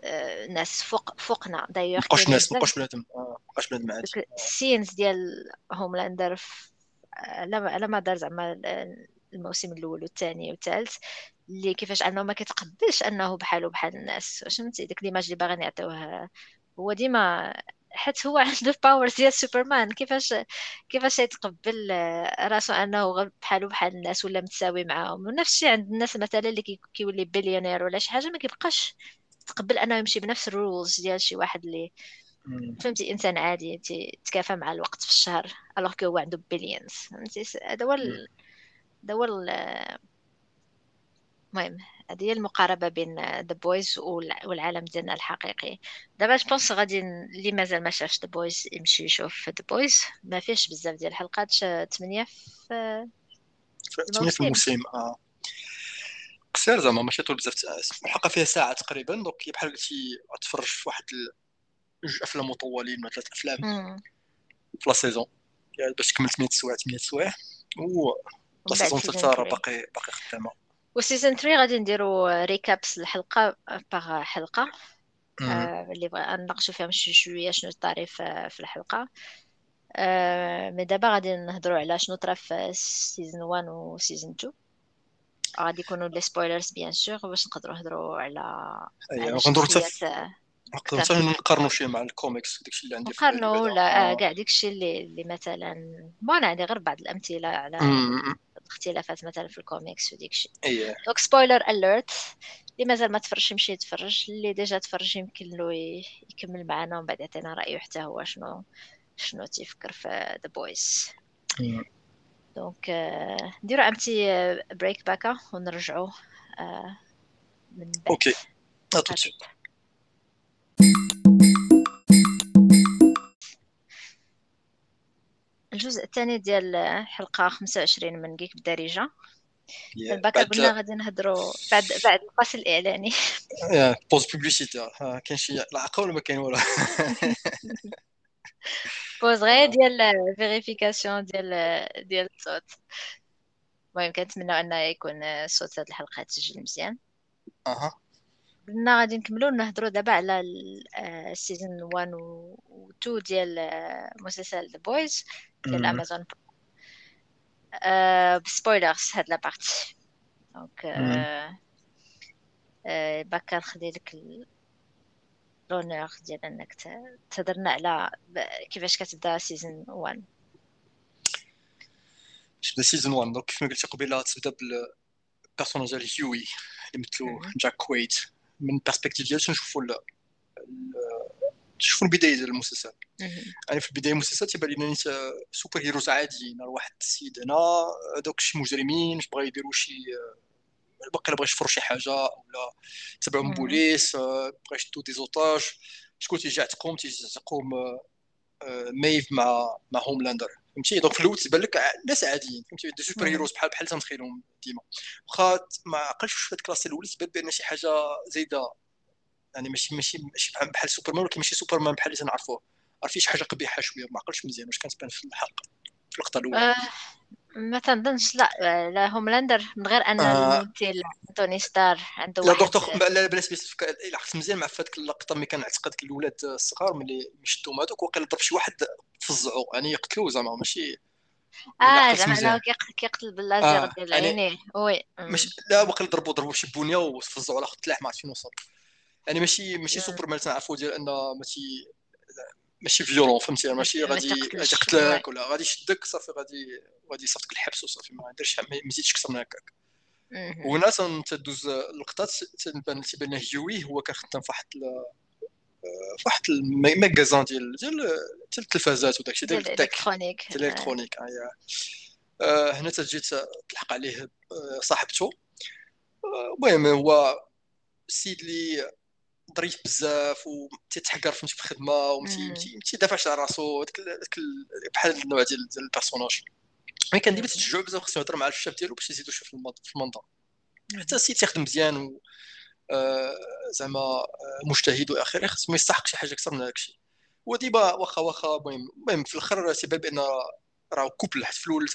آه، ناس فوق فوقنا. دايوغ كاينين ناس بزاف مابقاش بنادم. آه، مابقاش بنادم عادي ال scenes ديال هوملاندر ف- على ما دار زعما ال- الموسم الأول والثاني والثالث اللي كيفاش أنه ما كيتقبلش أنه بحاله بحال الناس. فهمتي؟ ديك l'image اللي باغيين يعطيوه. هو ديما حيت هو عنده powers ديال سوبرمان. كيفاش كيفاش يتقبل راسو أنه غير بحالو بحال الناس ولا متساوي معاهم؟ ونفس الشيء عند الناس مثلا اللي كي- كيولي بليونير ولا شي حاجة ما كيبقاش تقبل أنه يمشي بنفس ال rules ديال شي واحد اللي. فهمتي؟ إنسان عادي تكافى مع الوقت في الشهر alors que هو عنده billions فهمتي؟ هذا هو هذا هو ال- المهم هذه هي المقاربة بين The Boys والعالم ديالنا الحقيقي. دابا je pense غادي اللي مازال ما شافش The Boys يمشي يشوف The Boys ما فيهش بزاف ديال الحلقات ثمانية في في الموسم. آه. قصير زعما ماشي طول بزاف الحلقة فيها ساعة تقريبا donc بحال قلتي تفرج في واحد جوج أفلام مطولين ولا ثلاث أفلام في la saison. باش تكمل 8 سوايع 8 سوايع. و la saison الثالثه راه باقي باقي خدامة. و saison 3 غادي نديرو recaps الحلقة par حلقة. آه اللي نناقشوا فيها شوية شنو طاري في الحلقة. آه mais دابا غادي نهضروا على شنو طرا في saison 1 و saison 2 غادي يكونوا les spoilers bien sûr باش نقدروا نهضروا على ايوا غندورو حتى نقارنوا شي مع الكوميكس داكشي اللي عندي نقارنوا ولا؟ كاع داكشي اللي اللي مثلا ما أنا عندي غير بعض الأمثلة على الاختلافات مثلا في الكوميكس وديك الشيء اييه donc spoiler alert اللي مازال ما تفرجش يمشي يتفرج اللي déjà تفرج يمكن له يكمل معنا ومن بعد يعطينا رأيه حتى هو شنو شنو تيفكر في The Boys donc نديرو un petit break باكا ونرجعوا من بعد. OK. الجزء الثاني ديال حلقة 25 من Geek بالدارجة الباكا قلنا غادي نهضروا بعد بعد الفاصل الإعلاني. pause publicité كاين شي عقل ولا ما كاين والو pause غير ديال vérification ديال ديال الصوت. المهم كنتمنى انه يكون صوت هذه الحلقة تسجل مزيان. أها. قلنا غادي نكملوا نهضروا دابا على ال season 1 و 2 ديال مسلسل The Boys ديال Amazon ب spoilers هاد la partie donc باكا نخلي لك l'honneur ديال إنك تهضرنا على كيفاش كتبدا season 1 تبدا season 1 donc كيف ما قلتي قبيلة تبدا بال personnage ديال هيوي اللي مثلو جاك كويت من بيرسبكتيف ديالو تنشوفوا تشوفوا البداية ديال المسلسل. يعني في البداية المسلسل تيبان لنا سوبر هيروز عاديين واحد السيد هنا دوك شي مجرمين بغا يديروا شي باقي بغا يشفروا شي حاجة ولا تبعهم بوليس بغا يشدوا دي زوتاج. شكون تيجي يعتقهم تيجي يعتقهم ميف مع مع هوملاندر فهمتي؟ دونك في الأول تبان لك ناس عاديين فهمتي؟ دي سوبر هيروز بحال بحال تنتخيلهم ديما. واخا ما عقلتش في هاد الكلاس الاولى تبان بأن شي حاجة زايدة. يعني ماشي ماشي ماشي بحال سوبرمان ولكن ماشي سوبرمان بحال اللي تنعرفوه. عرفتي شي حاجة قبيحة شوية ما عقلتش مزيان واش كانت تبان في الحلقة في اللقطة الأولى؟ آه ما تنظنش لا لا هوملاندر من غير أن آه. توني ستار عنده لا دكتور لا بلاش الا عرفت مزيان مع فاتك اللقطة ملي كنعتقد الاولاد الصغار ملي مشدوهم هذوك وقيلا ضرب شي واحد فزعوا يعني يقتلوه زعما ماشي آه زعما انه كيقتل باللازر آه. ديال يعني عينيه. وي ماشي لا وقيلا ضربوا ضربوا شي بونيه وفزعوا على خط ما عرفت فين وصل. يعني ماشي ماشي سوبر مان تنعرفوا ديال انه ماشي ماشي فيولون فهمتي؟ ماشي غادي يقتلك ولا غادي يشدك صافي غادي غادي يصيفطك الحبس وصافي ما يديرش ما يزيدش أكثر من هكاك. وهنا تدوز اللقطات تبان تيبان هيوي هو كان خدام في واحد في واحد ال magasin ديال ديال التلفازات وداك الشيء ديال ال électronique. ال électronique آه هنا تجي تلحق عليه صاحبته. المهم هو السيد اللي ظريف بزاف وتيتحقر فهمتي في الخدمه تيدافعش على راسو بحال النوع ديال ال personnage mais كان ديما تشجعو بزاف خصو يهضر مع الشاب ديالو باش يزيدو شوية في المنظر حتى السيد تيخدم مزيان و آه، زعما آه، مجتهد والى اخره خصو ما يستحق شي حاجة أكثر من هادشي هو ديما واخا واخا المهم المهم في الآخر تيبان بان راه couple حتى في الأول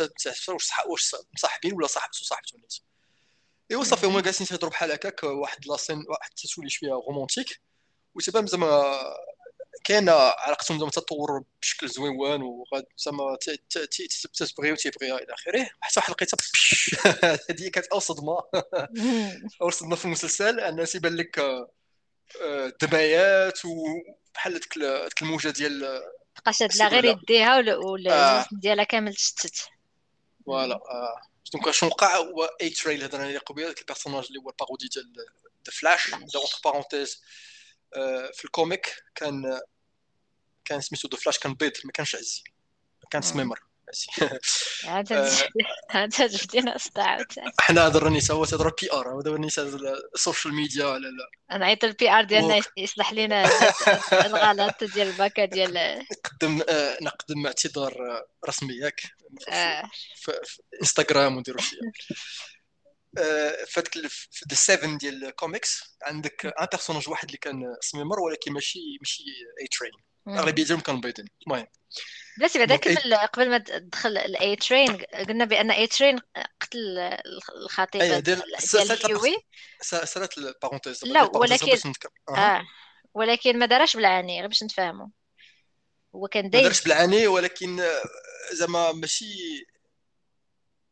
واش واش مصاحبين ولا صاحبته صاحبته نيت ايوا صافي هما جالسين تيهضروا بحال هكاك واحد la scène واحد تتولي شوية romantique وتبان زعما كاينة علاقتهم زعما تطور بشكل زويون وغاد زعما تتبغي وتيبغيها إلى اخره حتى واحد لقيتها هذه كانت اول صدمه اول صدمه في المسلسل ان تيبان لك دمايات وبحال ديك الموجه ديال بقات لا غير يديها ولا ديالها كامل تشتت فوالا دونك شنو وقع هو اي تريل هضرنا عليه قبيله ديك البيرسوناج اللي هو البارودي ديال ذا فلاش اونتر بارونتيز في الكوميك كان كان سميتو ذا فلاش كان بيض ما كانش عزي ما كان سميمر أنت أنت جبتينا اصداع حنا هضر النساء هو تهضر بي ار دابا النساء السوشيال ميديا ولا لا؟ نعيط البي ار ديالنا يصلح لنا الغلط ديال الباكا ديال نقدم آه، نقدم اعتذار رسمي ياك. آه. في انستغرام ونديروا شي. فهادك في ذا 7 ديال الكوميكس عندك ان بيرسوناج واحد اللي كان سميمر ولكن ماشي ماشي اي ترين اغلبيه ديالهم كانوا بيضين. المهم. بلاتي بعدا قبل قبل ما تدخل الاي ترين قلنا بأن اي ترين قتل الخطيبه أيوة، ديال ديال سألت البارونتيز لا ولكن آه. ولكن ما دارش بالعاني غير باش نتفاهموا هو كان داير ما دارش بالعاني ولكن زعما ماشي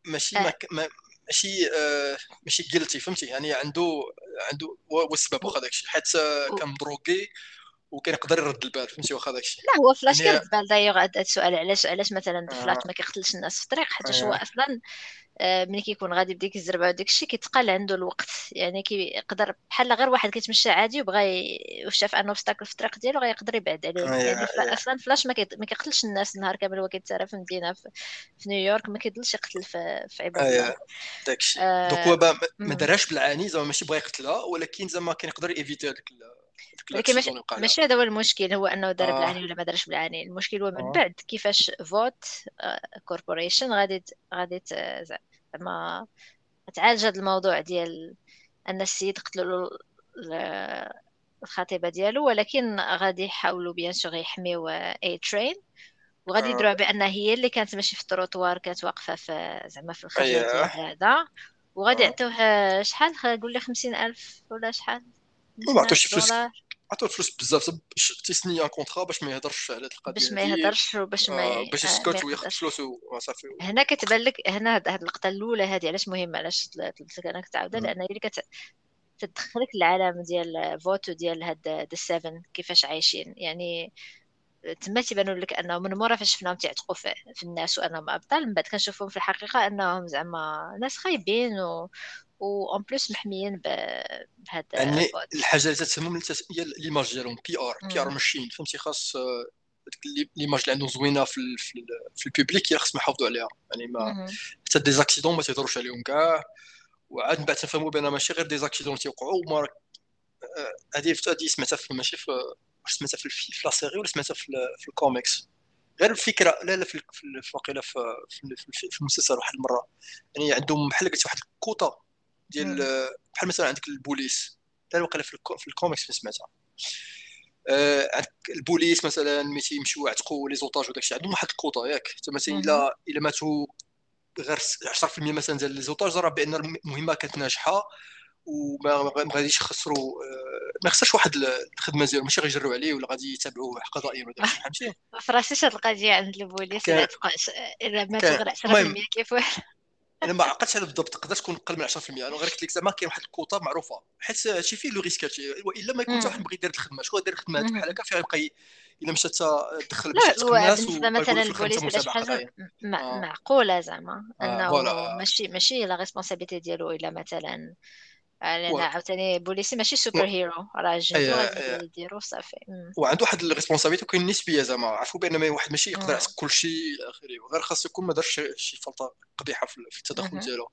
ماشي آه. ما ماشي آه ماشي جيلتي فهمتي؟ يعني عنده عنده هو السبب واخا داكشي حيت كان مدروكي وكان يقدر يرد البال فهمتي واخا داكشي؟ لا هو فلاش يعني... كيرد البال. دايوغ هذا السؤال علاش علاش مثلا فلاش آه. ما كيقتلش الناس في الطريق؟ حيت آه. هو أصلا آه، ملي كيكون غادي بديك الزربة وداك الشيء كيتقال عنده الوقت. يعني كيقدر بحال غير واحد كيتمشى عادي وبغى وشاف أنه اوبستاكل في الطريق ديالو غيقدر يبعد عليه. آه يعني آه أصلا فلاش ما, ما كيقتلش الناس النهار كامل. هو كيتسارى في مدينة في, في نيويورك ما كيضلش يقتل في, في عباد الله. داكشي. آه donc هو ما دارهاش بالعاني زعما ماشي بغى يقتلها ولكن زعما كان يقدر éviter هذاك لكن مش ماشي هذا هو المشكل هو أنه دار آه. بالعاني ولا ما دارش بالعاني المشكل هو من آه. بعد كيفاش Vought Corporation آه، غادي غادي زعما تعالج هذا الموضوع ديال أن السيد قتلوا الخطيبة ديالو ولكن غادي يحاولوا bien sûr يحميو A-Train وغادي يديروها بأن هي اللي كانت ماشي في التروطوار كانت واقفة في زعما في الخرجه ديال هذا. وغادي يعطوه شحال؟ قول لي خمسين ألف ولا شحال؟ ما عطوش فلوس عطوه فلوس بزاف باش تيسيني un contrat باش ما يهضرش على هاد القضية باش ما يهضرش وباش ما آه باش يسكت وياخذ فلوس وصافي هنا كتبان لك هنا هاد اللقطه الأولى هذه علاش مهمه علاش طلبت لك انك تعاودها لأن هي اللي كت تدخلك العالم ديال Vought وديال هاد ال Seven كيفاش عايشين؟ يعني تما تيبانوا لك أنهم من مورا فاش شفناهم تيعتقوا في, في الناس وأنهم أبطال من بعد كنشوفهم في الحقيقة أنهم زعما ناس خايبين و en plus محميين بهذا يعني الحاجة اللي تتهمهم هي l'image ديالهم PR PR machine. فهمتي؟ خاص آه، l'image اللي عندهم زوينة في ال في, ال في ال public خاص يحافظوا عليها. يعني ما حتى des accidents ما تيهضروش عليهم كاع. وعاد من بعد تفهموا بان ماشي غير des accidents تيوقعوا وما آه، هذه هذه سمعتها في ماشي في سمعتها في في la série ولا سمعتها في, في الكوميكس؟ غير الفكرة لا لا في في واقيلا في, في, في المسلسل واحد المرة. يعني عندهم بحال قلت واحد الكوطة ديال بحال مثلا عندك البوليس لا وقيلا في, في الكوميكس اللي سمعتها. آه عندك البوليس مثلا ملي تيمشيو يعتقوا les otages وداك الشيء عندهم واحد الكوطه ياك. مثلا الا إلا ماتوا غير 10% مثلا ديال les otages راه بأن المهمة كانت ناجحة وما غاديش يخسروا آه، ما يخسرش واحد الخدمة ديالو ماشي غيجروا عليه ولا غادي يتابعوه قضائيا ولا فهمتي فراسي هاد القضية عند البوليس إلا ماتوا غير 10% كيف واحد. أنا ما عقلتش على بالضبط تقدر تكون أقل من 10% أنا غير قلت لك زعما كاين واحد الكوطة معروفة. حيت شي فيه le risque والا ما يكون حتى واحد بغى يدير الخدمة شكون يدير الخدمة؟ بحال هكا فيها يبقى إلا مشى تدخل باش تعتق الناس مثلا البوليس ولا شي حاجة معقولة زعما إنه ماشي ماشي la responsabilité ديالو إلا مثلا لأن عاوتاني بوليسي ماشي super hero راه جهدو يديرو صافي. وعنده واحد ال responsabilité وكاين نسبية زعما عرفوا بأن واحد ماشي يقدر يعطيك كل شيء إلى آخره غير خاص يكون ما دارش شي فلطه قبيحة في التدخل ديالو.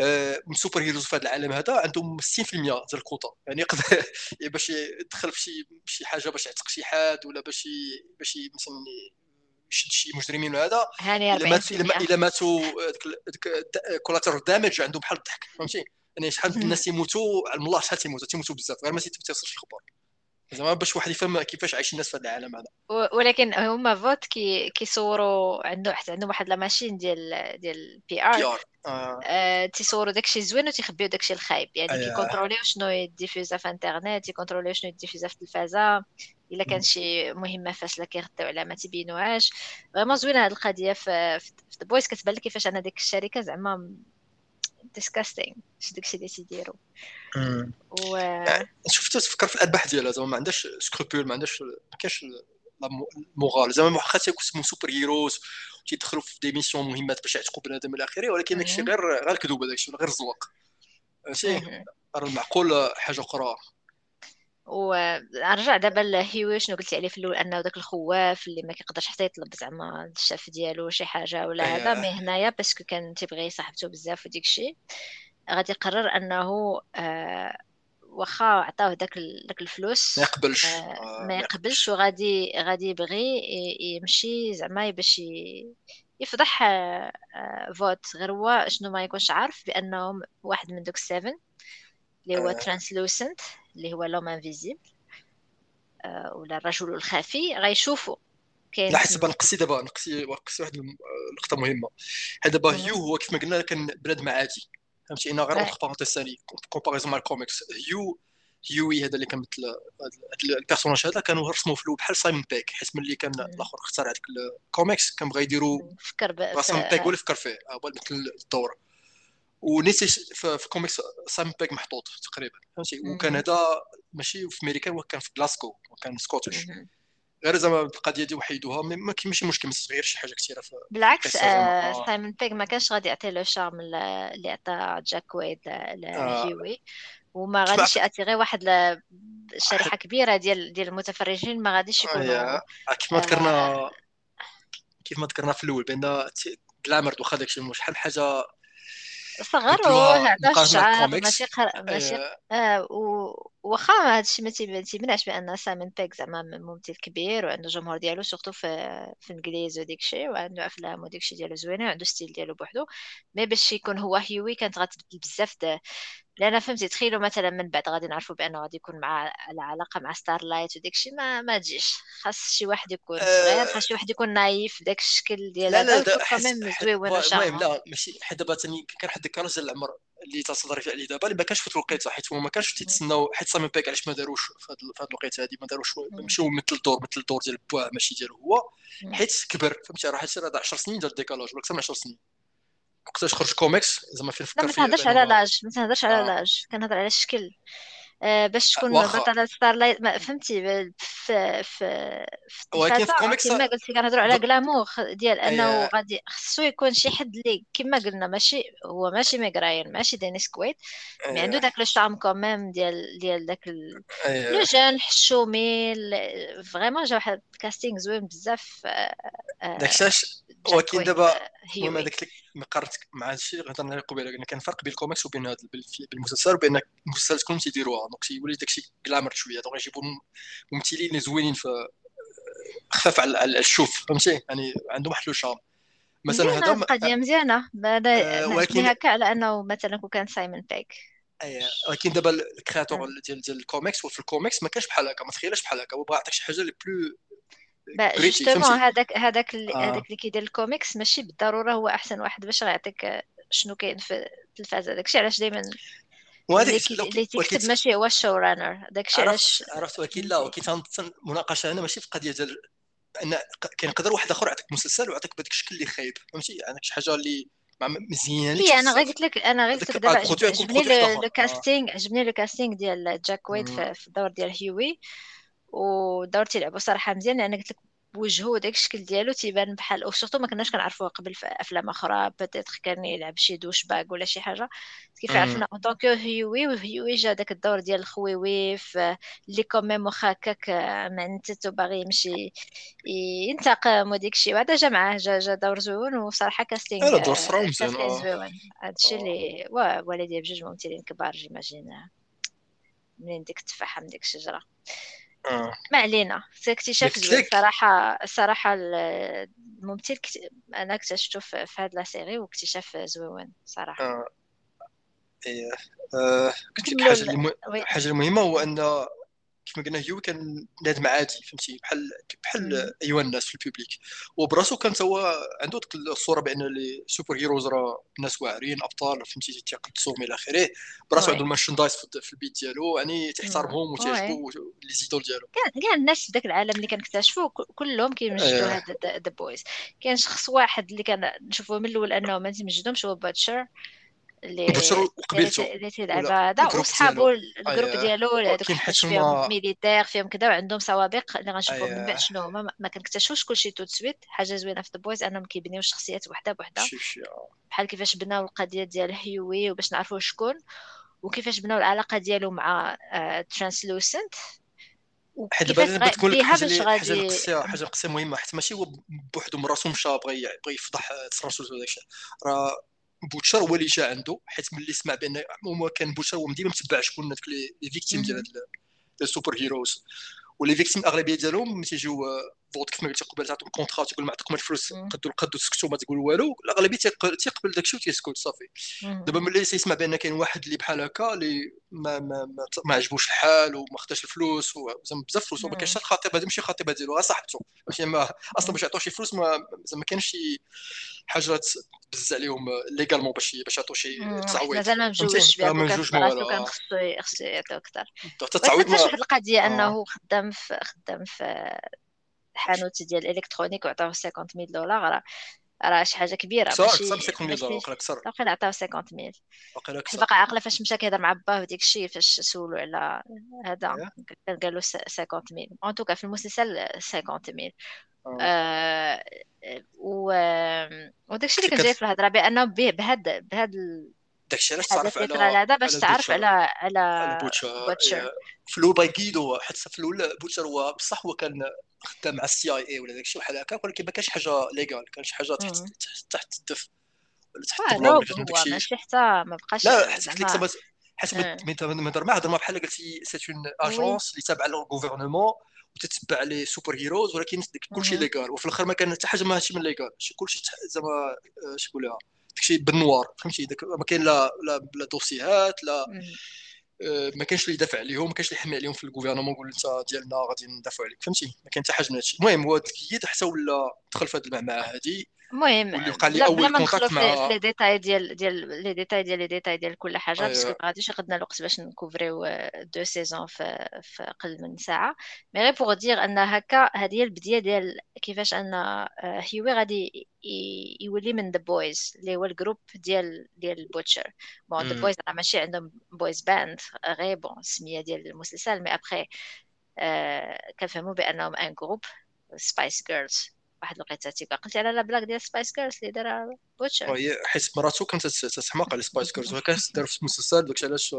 آه، super heroes في هذا العالم هذا عندهم 60% ديال الكوطة. يعني يقدر باش يدخل في شي شي حاجة باش يعتق شي حاد ولا باش باش مثلا يشد شي مجرمين وهذا. هاني إلا ماتوا إلا ماتوا ديك collateral damage عندهم بحال الضحك فهمتي؟ يعني شحال من الناس يموتوا على الله شحال تيموتوا تيموتوا بزاف غير ما تيوصلش الخبر زعما باش واحد يفهم كيفاش عايشين الناس في هذا العالم هذا. ولكن هما فوت كي كيصوروا عنده حتى عندهم واحد لا ماشين ديال ديال بي ار بي ار آه. آه تيصوروا داكشي زوين وتيخبيو داكشي الخايب. يعني آه. كيكونتروليو شنو يديفيوزا في انترنت يكونتروليو شنو يديفيوزا في التلفازة. إلا كان شي مهمه فاشله كيغطيو عليها ما تيبينوهاش. فريمون زوينة هذه القضية في في بويس كتبان لك كيفاش أنا ديك الشركة زعما ديسكاستينغ اش داكشي اللي تيديروا و شفت تفكر في الارباح ديالها زعما ما عندهاش scrupules ما عندهاش ما كاينش la morale زعما واخا تيكون super heroes تيدخلوا في des missions مهمات باش يعتقوا بنادم إلى آخره ولكن داكشي غير غير الكذوب هذاك الشيء غير الزواق. ماشي راه المعقول حاجة أخرى. ونرجع دابا لهيوي شنو قلتي عليه في الأول أنه داك الخواف اللي ما كيقدرش حتى يطلب زعما الشاف ديالو شي حاجة ولا هذا mais هنايا parce que كان تيبغي صاحبته بزاف وديك الشيء غادي يقرر أنه آه واخا عطاوه داك داك الفلوس ما يقبلش. آه آه ما يقبلش وغادي غادي يبغي يمشي زعما باش يفضح آه، آه، Vought. غير هو شنو ما يكونش عارف بأنهم واحد من دوك ال Seven اللي هو Translucent. اللي هو l'homme invisible ولا الرجل الخفي غيشوفوا كاين حسب نقصي دابا نقصي نقصي واحد النقطه مهمة. حيت دابا هيو. هو كيف ما قلنا كان بنادم عادي فهمتي أنا غير آه، entre parenthèses ثاني comparaison مع ال comics. Hughie Hughie هذا اللي كان مثل هذا ال personnage هذا كانوا رسموا في بحال Simon Pegg حيت ملي كان. الآخر اختار هذاك الكوميكس كان بغا يديروا. فكر ب... Simon Pegg هو آه، اللي فكر فيه. هو مثل الدور. ونيت في ال comics Simon Pegg محطوط تقريبا. فهمتي وكان. هذا ماشي في أمريكا هو كان في Glasgow وكان Scottish. غير زعما القضية دي وحيدوها ماشي مشكل ما تغيرش شي حاجة كثيرة في بالعكس آه سايمون بيغ ما كانش غادي يعطي له شارم اللي عطى جاك ويد آه، لهيوي. وما غاديش يأتيغي واحد شريحة كبيرة ديال ديال المتفرجين ما غاديش يكونوا آه، كيف ما آه. ذكرنا كيف ما ذكرنا في الأول بأن جلامر واخا داكشي شحال حاجة صغر يدلوها وهذا مقارنة الشعر الكوميكس ماشي قر... ماشي آه، آه و... واخا هذا الشيء ما تيمنعش بأن Simon Pegg زعما ممثل كبير وعنده جمهور ديالو surtout في في الانجليز وديك الشيء وعنده أفلام وديك الشيء ديالو زوينة وعنده style ديالو بوحدو مي باش يكون هو هيوي كانت غتبدل بزاف. لأن فهمتي تخيلوا مثلا من بعد غادي نعرفوا بأنه غادي يكون مع على علاقه مع Starlight وديك الشيء ما ما تجيش. خاص شي واحد يكون صغير آه، خاص شي واحد يكون naïf داك الشكل ديال لا لا حد زويون المهم لا ماشي حيت دابا ثاني كان واحد الكاراج ديال العمر اللي تصدر عليه دابا اللي ما كانش في الوقيته حيت هما ما كانش تيتسناو حيت Simon Pegg علاش ما داروش في هاد هاد الوقيته هادي ما داروش ماشي هو مثل الدور مثل الدور ديال باه ماشي ديالو هو. حيت كبر فهمتي راه حيت راه 10 سنين ديال ال décalage ولا أكثر من 10 سنين. وقتاش خرج كوميكس زعما فين لا فكر ما تهضرش على l'âge ما تهضرش على آه. l'âge كنهضر على الشكل. آه، باش تكون بطلة Starlight ما فهمتي في في في ولكن في كوميكس كما قلتي كنهضروا على. glamour ديال أنه غادي خصو يكون شي حد اللي كما قلنا ماشي هو ماشي Meg Ryan ماشي Dennis Quaid mais عنده داك le charme quand même ديال ديال داك ال- le genre حشومي vraiment جا واحد ال casting زوين بزاف آه، آه، داكشاش Jack ولكن دابا آه، المهم هيوي هذاك ما قارنت مع هادشي اللي هضرنا عليه قبيلة قلنا كان فرق بين الكوميكس وبين هذا بالمسلسل وبين المسلسلات كلهم تيديروها. donc تيولي داكشي glamour شوية. donc يجيبوا ممثلين اللي زوينين في خفاف على الشوف. فهمتي؟ يعني عندهم واحد le charme. مثلا هذا هاد م- القضية مزيانة. أنا آه، ولكن هكا على أنه مثلا كون كان Simon Pegg أي- ولكن دابا ال créateur مم. ديال ديال الكوميكس وفي الكوميكس ما كانش بحال هكا. ما تخيلش بحال هكا. هو بغا يعطيك شي حاجة اللي plus justement هذاك هذاك اللي آه. هذاك اللي كيدير الكوميكس ماشي بالضرورة هو أحسن واحد باش غيعطيك آه، شنو كاين في التلفازة داكشي علاش دايما وهذه اللي تيكتب ماشي هو ال showrunner داكشي علاش عرفت ولكن لا ولكن المناقشه هنا ماشي في قضية ديال أن يقدر واحد آخر يعطيك مسلسل ويعطيك بهذاك الشكل اللي خايب. فهمتي؟ عندك شي حاجة اللي مزيانينش لي أنا غير قلت لك أنا غير قلت لك دابا عجبني le casting عجبني le casting ديال Jack. في في الدور ديال هيوي. والدور تيلعبوا صراحة مزيان لأن قلت لك وجهه وداك الشكل ديالو تيبان بحال و surtout ما كناش كنعرفوه قبل في أفلام أخرى peut-être كان يلعب شي douchebag ولا شي حاجة. كيف. عرفنا en tant que Hughie و Hughie جا داك الدور ديال الخويوي في اللي quand même واخا هكاك معنتت وباغي يمشي ينتقم وديك الشيء. وهذا جا معاه جا, جا دور زوين وصراحة casting لا دور صراحة مزيان هادشي آه. اللي وا- والدي بجوج ممثلين كبار j'imagine منين ديك التفاحة من ديك الشجرة. ما علينا mais اكتشاف زوين صراحة ال- الممثل كت... أنا اكتشفته في في هاد la série واكتشاف زوين صراحة آه. إيه. آه. قلت لك حاجة اللي ال... مه... oui حاجة المهمة هو أن كيف ما قلنا هيو كان بنادم عادي فهمتي؟ بحال بحال. ايوا الناس في ال public وبراسو كان هو عنده ديك الصورة بأن les superheroes راه ناس واعرين أبطال فهمتي؟ تيقدسوهم إلى آخره. براسو عنده ال merchandise في البيت ديالو. يعني oui. وتيعجبو les idoles ديالو. كان كاع الناس في ذاك العالم اللي كنكتشفوا كلهم كيمجدوا آه. هاد The Boys كاين شخص واحد اللي كان نشوفه من الأول أنه ما تيمجدهمش هو Butcher اللي وقبيلته اللي تيلعب هذا وصحابو ال groupe ديالو هذوك حيت فيهم militaire فيهم كذا وعندهم سوابق اللي غنشوفوهم من اي بعد شنو هما. ما كنكتشفوش كلشي tout de suite حاجة زوينة في Boys أنهم كيبنيو الشخصيات وحدة بوحدة. بحال كيفاش بناو القضية ديال هيوي وباش نعرفوا شكون وكيفاش بناو العلاقة ديالو مع Translucent حيت دابا تقول لك حاجة نقصيه حاجة نقصيه مهمة حيت ماشي هو بوحدو من راسو مشى بغى بغى يفضح Translucent وداك الشيء. راه Butcher هو اللي جا عنده حيت ملي سمع بأن هو كان Butcher هو ديما متبع شكون هذوك les victimes ديال ال superheroes. و les victimes الأغلبية ديالهم تيجيو Vought كيف ما قلت قبل تعطيهم contrat تقول ما عطيكم الفلوس قدوا القد وسكتوا ما تقول والو. الاغلبيه تيقبل داك الشيء وتيسكت صافي. دابا ملي تيسمع بأن كاين واحد اللي بحال هكا اللي ما ما ما, ما عجبوش الحال وما خداش الفلوس وزعما بزاف فلوس وما كانش الخطيب هذا ماشي خطيبه ديالو غير صاحبته ماشي ما أصلا باش يعطوه شي فلوس ما زعما كاينش شي حاجة بز عليهم légalement باش باش يعطوا شي تعويض. مازال ما مجوجش بها ما مجوج ما كان خصو خصو يعطيو أكثر. التعويض واحد القضية أنه خدام في خدام في حانوت ديال ال électronique وعطاوه 50000 دولار راه راه شي حاجة كبيرة ماشي أكثر 50000 دولار وقيلا أكثر وقيلا عطاوه 50000 وقيلا أكثر باقي عاقلة فاش مشى كيهضر مع باه وديك الشيء فاش سولو على هذا قال له 50000 en tout cas في المسلسل 50000 آه. و وداك الشيء اللي كان جاي في الهضرة بأنه بهذا بهذا داكشي علاش تعرف على هذا باش تعرف على على Butcher في الأول باغي يقيدو حتى في الأول Butcher هو بصح هو كان خدام مع ال CIA ولا داكشي بحال هكا ولكن ما كانش حاجة légal كان شي حاجة تحت تحت الدف ولا تحت الضمان هو ماشي حتى ما بقاش لا حتى حيت ما هضر ما هضر بحال قلتي c'est une agence اللي تابعة لل gouvernement وتتبع les superheroes ولكن كلشي légal. وفي الآخر ما كان حتى حاجة ماشي من légal. كلشي زعما اش نقولها داكشي بال noir فهمتي؟ داك ما كاين لا لا, لا دوسيهات لا آه، ما كانش اللي يدافع عليهم ما كانش اللي يحمي عليهم في ال gouvernement يقول انت ديالنا غادي ندافعوا عليك فهمتي؟ ما كان حتى حاجة من هادشي. المهم هو تقيد حتى ولا دخل في هذه المعمعة هذه المهم واللي وقع لي أول contact مع les détails ديال ديال les détails ديال les détails ديال كل حاجة أيوة. parce que ما غاديش ياخذنا الوقت باش نكوفريو deux saisons في في أقل من ساعة. mais غير pour dire أن هكا هذه هي البداية ديال كيفاش أن هيوي غادي يولي من The Boys اللي هو ال groupe ديال ديال ال Butcher bon The Boys راه ماشي عندهم boys band غير bon السميه ديال المسلسل mais après كنفهموا بأنهم un groupe Spice Girls واحد الوقيته تيبقى قلتي على لا بلاك ديال Spice Girls اللي دارها Butcher حيت مراتو كانت تحماق على Spice Girls وكانت دار في المسلسل داكشي علاش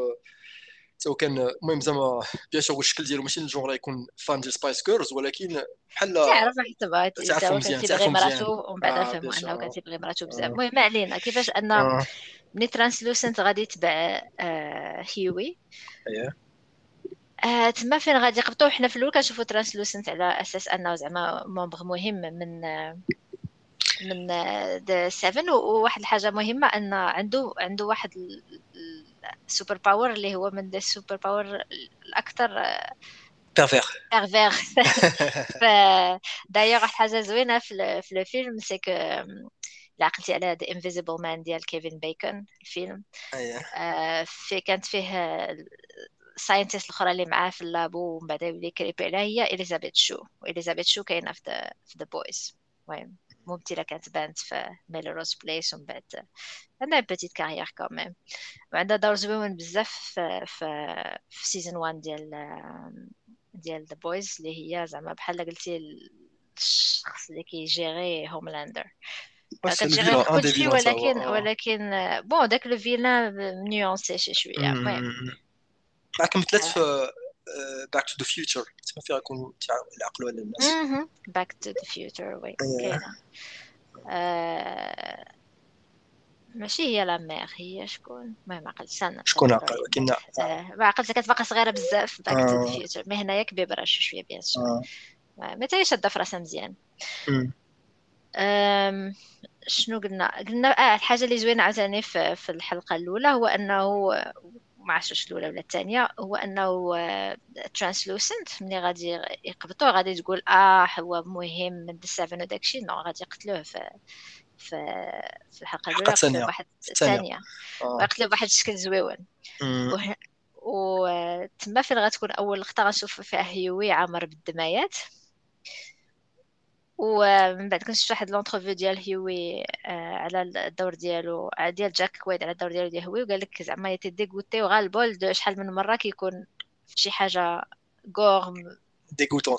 تو كان المهم زعما bien sûr الشكل ديالو ماشي الجونغ يكون fan ديال Spice Girls ولكن بحال تعرف حيت تعرفو مزيان تعرفو مراتو ومن بعد آه، فهموا أنه كتبغي مراتو بزاف. المهم ما علينا كيفاش أن آه. ملي Translucent غادي يتبع آه هيوي آه تما فين غادي؟ يقبطوا حنا في الأول كنشوفوا Translucent على أساس أنه زعما membre مهم من من the 7 وواحد الحاجة مهمة أن عنده عنده واحد ال super power اللي هو من ال super power الأكثر pervers pervers ف d'ailleurs واحد الحاجة زوينة في في الفيلم c'est que إلا عقلتي على The Invisible Man ديال Kevin Bacon الفيلم. أيه. آه في كانت فيه ال scientist الأخرى اللي معاه في ال labo ومن بعد يولي عليها هي Elisabeth Shue و Elisabeth Shue كاينة في the في The Boys المهم ممثلة كانت بانت في Melrose Place ومن بعد عندها petite carrière quand même وعندها دور زوين بزاف في في, في season 1 ديال ديال The Boys اللي هي زعما بحال قلتي الشخص اللي كيجيري Homelander كتجيري كلشي ولكن ولكن bon داك le vilain nuancé شي شوية المهم معكم ثلاث في Back to the Future تما فيها يكونوا يعقلوا على الناس؟ Back to the Future oui كاينة. ماشي هي la mère. هي شكون؟ المهم عقلت سنة شكون عقل ولكن ما عقلت كانت باقا صغيرة بزاف. Back to the Future mais هنايا كبيرة شوية bien sûr متى شاده في راسها مزيان. شنو قلنا؟ قلنا آه الحاجة اللي زوينة عاوتاني في, في الحلقة الأولى هو أنه ما عرفتش الأولى ولا الثانية هو أنه Translucent آه، ملي غادي يقبطوه غادي تقول آه هو مهم من ال Seven وداك الشيء نو غادي يقتلوه في في في الحلقة الأولى الثانية واحد الثانية ويقتلوه بواحد الشكل زويون. وتما فين غتكون أول لقطة غنشوف فيها هيوي عامر بالدمايات. ومن بعد كنت شفت واحد l'interview ديال Hughie آه على الدور ديالو آه، ديال Jack Quaid على الدور ديالو ديال هيوي وقال لك زعما était dégoûté و ras-le-bol شحال من مرة كيكون في شي حاجة gore dégoûtant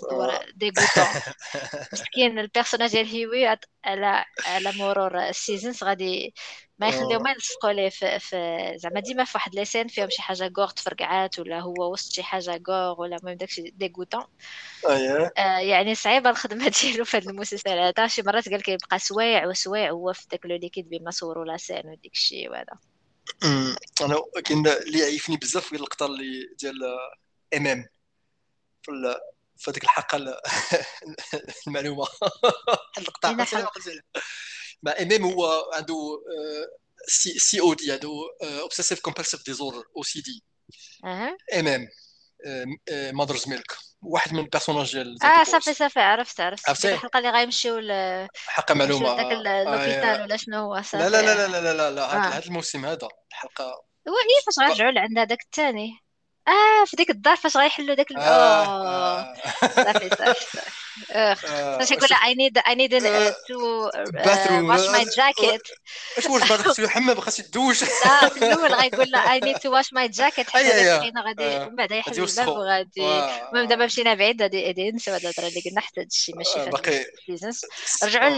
dégoûtant. مسكين ال personnage ديال Hughie على على مرور ال seasons غادي ما يخليو ما يلصقوا ليه في, في زعما ديما في واحد les scènes فيهم شي حاجة gore تفرقعات ولا هو وسط شي حاجة gore ولا المهم داكشي dégoûtant آه يعني صعيبة الخدمة ديالو في هذا المسلسل. هذا شي مرات قال كيبقى سوايع وسوايع هو في داك le liquide بين ما صوروا la scène وديك الشيء وهذا أنا كاين اللي عيفني بزاف هي اللقطة اللي ديال MM. في في هذيك الحلقة المعلومة. اللقطة ما MM هو عنده سي OCD عنده obsessive compulsive disorder OCD MM Mother's Milk واحد من ال personnage ديال آه صافي صافي عرفت عرفت عرفتي الحلقة اللي غيمشيو حلقه معلومه داك l'hôpital ولا شنو هو صافي لا لا لا لا لا لا, لا. هذا الموسم هذا الحلقة هو هي فاش غنرجعوا لعند هذاك الثاني آه في ديك الدار فاش غيحلوا داك آه صافي صافي فاش يقول I need I need to wash my jacket أش واش باغي خصو يحمم خاصو يدوش. لا في الأول غيقول له I need to wash my jacket حتى داك غادي ومن بعد يحل الباب وغادي المهم دابا مشينا بعيد غادي نسيو هاد الهضرة اللي قلنا حتى هادشي ماشي في ال seasons رجعوا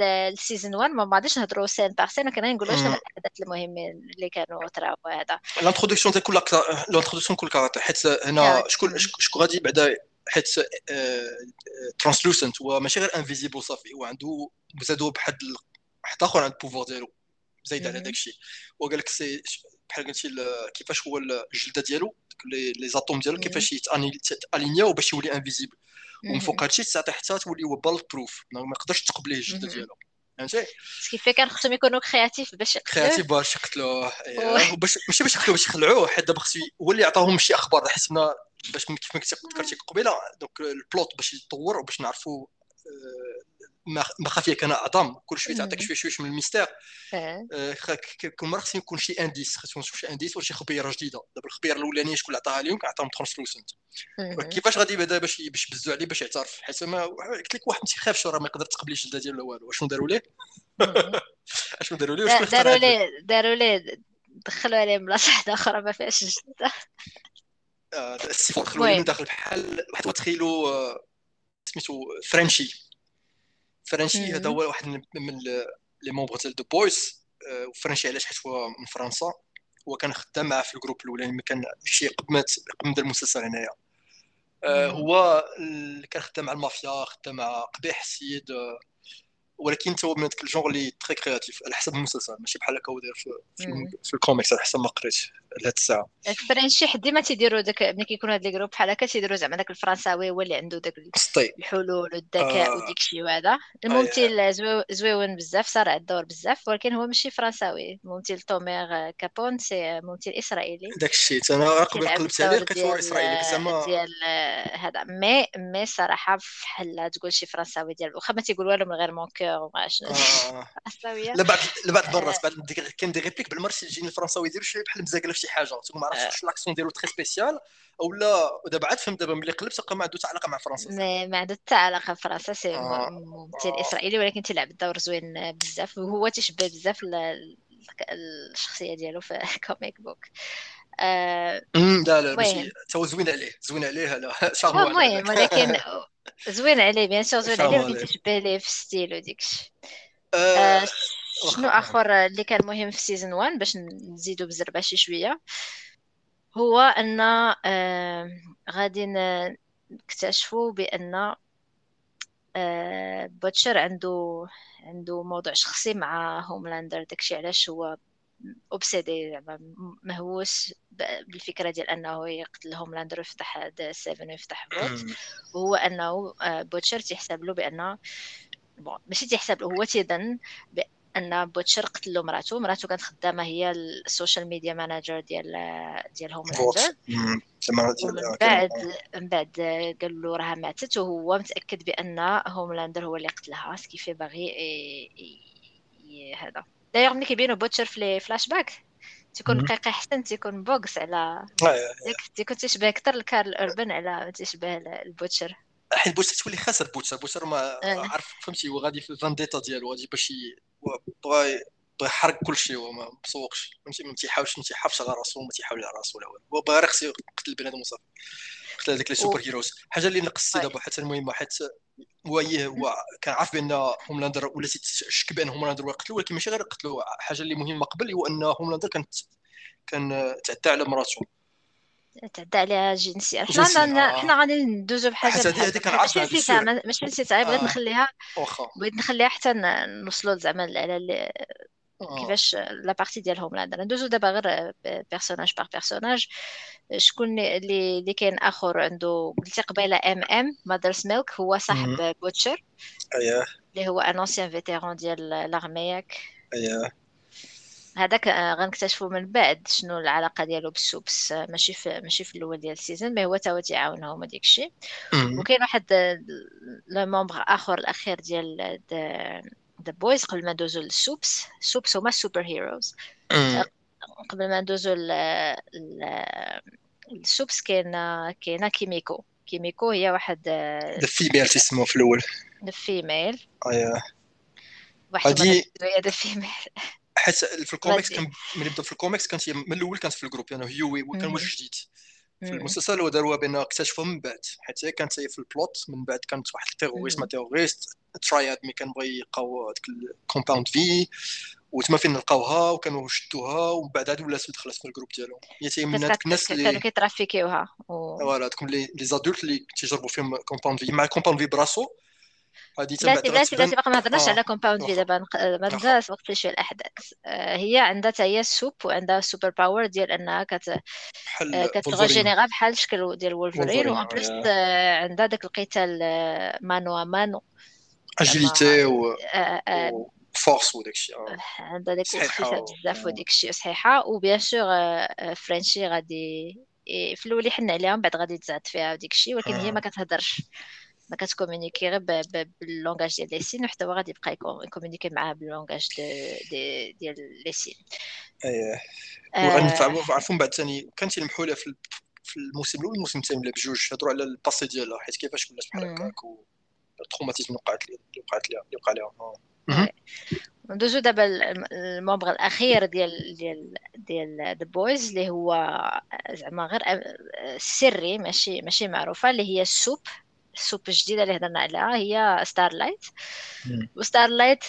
لل season 1 ما غاديش نهضروا scène par scène ولكن نقولوا شنو الأحداث المهمين اللي كانوا طراو هذا. l'introduction ديال كل l'introduction كل character حيت هنا شكون شكون غادي بعدا حيت Translucent هو ماشي غير invisible صافي هو عنده زادو بواحد واحد آخر عند ال pouvoir ديالو زايد على داك الشيء وقال لك c'est بحال قلتي كيفاش هو الجلدة ديالو les atomes ديالو كيفاش يت aligner او باش يولي invisible ومن فوق هادشي تعطي حتى تولي هو bulletproof ما يقدرش تقب ليه الجلدة ديالو. فهمتي كيف كان خصهم يكونوا créatifs باش يقتلوه. créatifs باش يقتلوه. باش ماشي باش يقتلوه باش يخلعوه حيت دابا خصو هو اللي عطاهم شي أخبار حيت باش كيف ما ذكرتي قبيلة donc ال plot باش يتطور وباش نعرفوا ما خفيه كان أعظم. كل شوية تعطيك شوية شوية من ال mystère. كل مرة خصني يكون شي indice. خصني نشوف شي indice ولا شي خبيرة جديدة. دابا الخبيرة الأولانية شكون اللي عطاها لهم عطاهم Translucent كيفاش غادي بعدا باش باش بزو عليه باش يعترف؟ حيت ما قلت لك واحد ما تيخافش راه ما يقدر تقب لي الجلدة ديالو ولا والو. شنو داروا ليه؟ أشنو داروا ليه؟ داروا ليه داروا ليه دخلوا عليه بلاصة واحدة أخرى ما فيهاش الجلده ال Seven دخلوا داخل بحال واحد تخيلوا سميتو Frenchie. Frenchie هذا هو واحد من les membres ديال The Boys و Frenchie علاش حيت هو من فرنسا. هو كان خدام معاه في ال groupe الأولاني ملي كان شي قبل قبل المسلسل هنايا. هو كان خدام مع المافيا خدام مع قبيح السيد ولكن هو من الجونغ اللي très créatif على حسب المسلسل. ماشي بحال هكا هو داير في, في, في الكوميكس على حسب ما قريت. لهاد الساعة الفرنسي حد ديما تيديروا داك ملي كيكون هاد les groupes بحال هكا تيديروا زعما داك الفرنساوي هو اللي عنده داك الحلول والذكاء آه. وديك الشيء وهذا الممثل آه. زوين بزاف صار على الدور بزاف ولكن هو ماشي فرنساوي الممثل تومير كابون c'est ممثل اسرائيلي داك الشيء أنا قبل قلبت عليه لقيت هو اسرائيلي زعما ديال هذا مي مي صراحة بحال تقول شي فرنساوي ديال واخا ما تيقول والو من غير mon cœur وما شنو بعد لا بعد المرات بعد كاين des répliques بالمرات يجيني الفرنساوي يدير شي بحال مزاقله في شي حاجة تقول ما عرفتش واش l'accent ديالو très spécial أو لا دابا عاد فهمت دابا ملي قلبت ما عنده حتى علاقة مع فرنسا. ما عنده حتى علاقة بفرنسا c'est آه. ممثل آه. إسرائيلي ولكن تيلعب الدور زوين بزاف وهو تيشبه بزاف الشخصية ديالو في comic book آه لا لا ماشي. تو زوين عليه زوين عليه لا المهم ولكن زوين عليه bien sûr زوين عليه ولكن تشبه ليه في style وديك الشيء آه شنو آخر اللي كان مهم في saison 1 باش نزيدو بالزربه شوية؟ هو أن آه غادي نكتشفوا بأن آه بوتشر عنده عنده موضوع شخصي مع هوملاندر داكشي علاش هو obsédé زعما مهووس بالفكرة ديال أنه يقتل هوملاندر ويفتح Seven ويفتح Vought وهو أنه بوتشر تيحسب له بأن bon ماشي تيحسب له هو تيظن أن بوتشر قتل له مراته. مراته كانت خدامة هي ال social media manager ديال ديال هوملاندر ومن بعد من بعد قال له راها ماتت وهو متأكد بأن هوملاندر هو اللي قتلها. ce qui fait باغي هذا. دايوغ ملي كيبينو بوتشر في فلاش باك تيكون دقيق أحسن تيكون بوكس على تيكون تيشبه أكثر الكارل اوربن على تيشبه البوتشر. حيت بوتشر تولي خاسر بوتشر بوتشر ما عارف فهمتي هو غادي في الفانديتا ديالو غادي باش بغا بغا يحرق كل شيء هو ما مسوقش. فهمتي؟ ما تيحاولش ما تيحافظش على راسو ما تيحاول على راسو ولا والو. هو باغي خصو يقتل بنادم وصافي. قلت هذيك لي سوبر هيروز. حاجة اللي نقصتي دابا حتى المهمه حيت هو هو كان عارف بأن هوملاندر ولا تشك بأن هوملاندر قتلو ولكن ماشي غير قتلو حاجة اللي مهمة قبل هو أن هوملاندر كانت كان تعدى على مراته تعدى عليها جنسيا حنا حنا غادي ندوزو بحاجة كان عارف ماشي نسيتها ماشي نسيتها بغيت نخليها بغيت نخليها حتى نوصلوا زعما على كيفاش la partie ديال هوملاندر ندوزو دابا غير personnage par personnage شكون اللي اللي كاين آخر عنده قلتي قبيلة ام ام مادرز ميلك هو صاحب بوتشر اييه اللي هو un ancien vétéran ديال l'armée ياك اييه هذاك غنكتشفوا من بعد شنو العلاقة ديالو بال supes ماشي في ماشي في الأول ديال ال saison mais هو تا هو تيعاونهم وديك الشيء. وكاين واحد le membre آخر الأخير ديال The Boys قبل ما ندوزو لل supes. ال supes هما ال super heroes قبل ما ندوزو ال supes كاين كاينة كيميكو. كيميكو هي واحد the female تسمو في الأول. the female اييه واحد هي the female حيت في الكوميكس كان ملي بدا في الكوميكس كانت من الأول كانت في ال groupe يعني هيوي كان هو جديد. في المسلسل وداروها بان اكتشفوها من بعد حيت هي كانت في ال plot من بعد كانت واحد ال terroriste mais terroriste triade mais كان بغا يلقاو هذيك ال Compound V وتما فين لقاوها وكانوا شدوها ومن بعد عاد ولات دخلت في ال groupe ديالهم. هي تي من هذوك الناس اللي كانوا كيترافيكيوها فوالا هذوك لي زادولت اللي تيجربوا فيهم كومباوند في مع الكومباوند في براسو بلاتي بلاتي بلاتي باقي ما هضرناش على كومباوند في دابا ما نبداش وقت شوية الاحداث هي عندها حتى هي السوب وعندها سوبر باور ديال أنها كت كتغوجينيغا بحال الشكل ديال وولفرين وأن بليس عندها داك القتال مانو مانو. اجيليتي و فورس وداك الشيء عندها داك الخفه بزاف وداك الشيء صحيحة. وبيان سور فرانشي غادي في الأول يحن عليها من بعد غادي تزعد فيها وديك الشيء ولكن هي ما كتهضرش. ما كت communique غير بال langage ديال les signes وحتى هو غادي يبقى ي communiquer معاها بال langage ديال les signes اييه وغنعرفوا من بعد ثاني كانت يلمحوا لها في في الموسم الأول والموسم الثاني ولا بجوج هضروا على ال passé ديالها حيت كيفاش ولات بحال هكاك ال traumatisme وقعت اللي وقعت لها اللي وقع لها ندوزو دابا ال membre الأخير ديال ديال ديال The Boys اللي هو زعما غير سري ماشي ماشي معروفة اللي هي ال supe. ال supe الجديدة اللي هضرنا عليها هي ستار لايت وستار لايت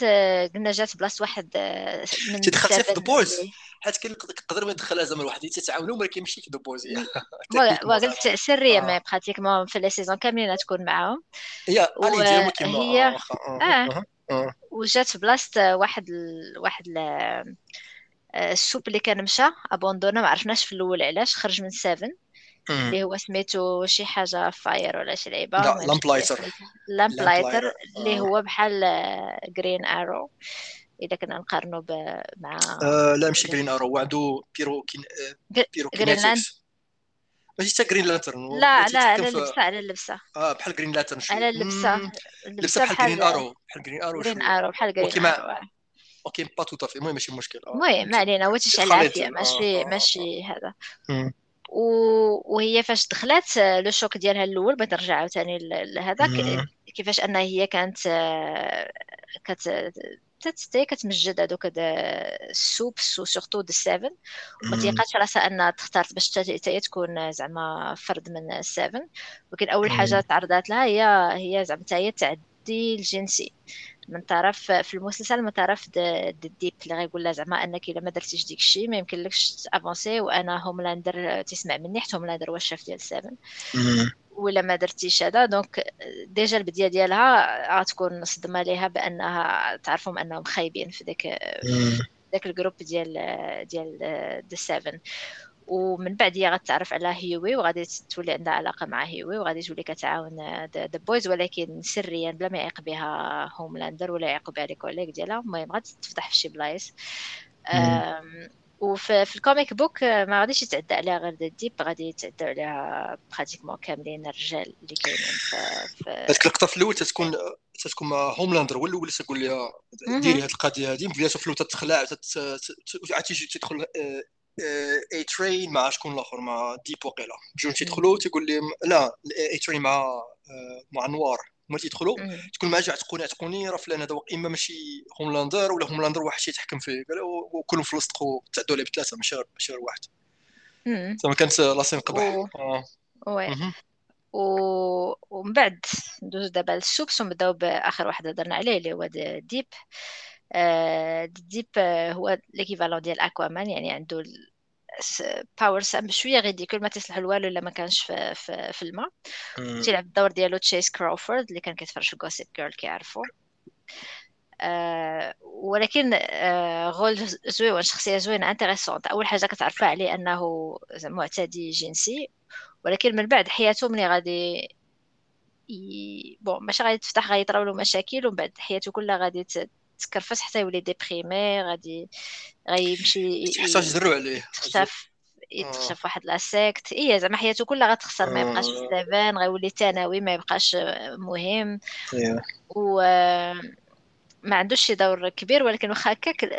قلنا جات بلاصة واحد من تدخلت في The Boys حيت كنقدر ما ندخلها زعما وحدين تتعاونوا ولكن ماشي في The Boys قلت سرية mais pratiquement في les saisons كاملين تكون معاهم. هي هي آه وجات بلاصة واحد واحد السوب اللي كان مشى ابوندونا ما عرفناش في الأول علاش خرج من سيفن اللي هو سميتو شي حاجة فاير ولا شي لعيبه لا لامبلايتر لامبلايتر اللي هو بحال جرين ارو إذا كنا نقارنوا مع آه لا ماشي جرين ارو عنده بيرو كين بيرو جرينلاند ماشي حتى Green Lantern لا لا على اللبسة على اللبسة. آه بحال Green Lantern على اللبسة. اللبسة بحال Green Arrow بحال Green Arrow Green Arrow بحال Green Arrow OK pas tout المهم ماشي مشكل. المهم ما علينا هو تشعل العافيه ماشي ماشي هذا. وهي فاش دخلت le choc ديالها الأول بغيت نرجع عاوتاني لهذاك كيفاش انها هي كانت كت حتى كتمجد هذوك ال Supes و surtout The Seven وما تيقاتش راسها انها تختار باش حتى تكون زعما فرد من ال Seven ولكن أول حاجة تعرضات لها هي هي زعما هي التعدي الجنسي. من طرف في المسلسل من طرف The Deep اللي غيقول لها زعما أنك إلا ما درتيش ديك الشيء ما يمكنلكش تأفونسي وأنا Homelander تسمع مني حيت Homelander هو الشاف ديال Seven ولا ما درتيش هذا donc déjà البداية ديالها غتكون صدمة ليها بأنها تعرفهم أنهم خايبين في داك داك ال groupe ديال ديال The Seven ومن بعد هي غتعرف على هيوي وغادي تولي عندها علاقة مع هيوي وغادي تولي كتعاون The Boys ولكن سريا بلا ما يعيق بها Homelander ولا يعيق بها les collègues ديالها المهم غادي تفتح في شي بلايص وفي في ال comic book ما غاديش يتعدى عليها غير The Deep غادي يتعدى عليها pratiquement كاملين الرجال اللي كاينين في, هذيك اللقطة في الأول تتكون تتكون مع هوملاندر هو الأول تقول لها ديري هذه القضية هذه في الأول تتخلع عاد تيجي تدخل اي ترين مع شكون الآخر مع ديب وقيلا بجوج تيدخلوا تيقول لهم لا اي ترين مع مع نوار. هما تيدخلوا تكون مع جاع تقوني تقوني راه فلان هذا إما ماشي هوملاندر ولا هوملاندر واحد تيتحكم فيه وكلهم في الوسط تعدوا عليه بثلاثة ماشي غير ماشي واحد. زعما كانت لا سين قبح. Oui و... ومن بعد ندوزو دابا لل Supes ونبداو بآخر واحد هضرنا عليه اللي هو Deep. آه Deep هو l'équivalent ديال Aquaman يعني عنده power شوية ridicule ما تصلح لوالو إلا ما كانش في, في, في الماء. تيلعب الدور ديالو Chace Crawford اللي كان كيتفرج في Gossip Girl كيعرفو. آه ولكن آه rôle زويون شخصية زوينة intéressante أول حاجة كتعرفها عليه أنه معتدي جنسي ولكن من بعد حياته ملي غادي ي... bon ماشي غادي تفتح غادي يطراو له مشاكل ومن بعد حياته كلها غادي تكرفس حتى يولي déprimé غادي غيمشي تحتاج يزرعوا عليه؟ يتخشى ف واحد la secte et زعما حياته كلها غتخسر ما يبقاش في The Seven غيولي ثانوي ما يبقاش مهم. و ما عندوش شي دور كبير ولكن واخا هكاك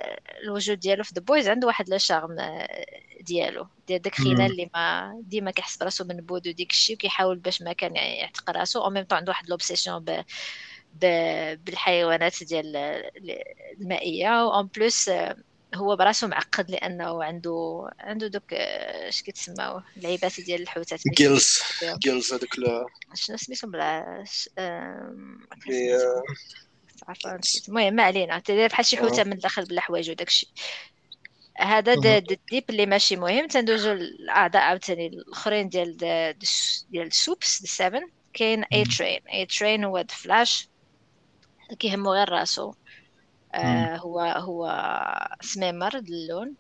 الوجود ديالو في The Boys عنده واحد le charme ديالو. ديال داك خلال اللي ما ديما كيحس براسو منبوذ وديك الشيء وكيحاول باش ما كان يعتق راسو. ou même عنده واحد l'obsession ب... بالحيوانات ديال المائية. و en plus هو براسو معقد لأنه عنده عنده دوك اش كيتسماو اللعيبات ديال الحوتات. gills. gills هذوك شنو سميتهم؟ بلا المهم ما علينا. تدير بحال شي حوتة من الداخل بالحوايج وداك الشيء. هذا The Deep اللي ماشي مهم. تندوزو الاعضاء عاوتاني الأخرين ديال ديال ال Supes ال Seven كاين A-Train A-Train هو فلاش كيهمو غير راسو. آه هو هو سميمر اللون.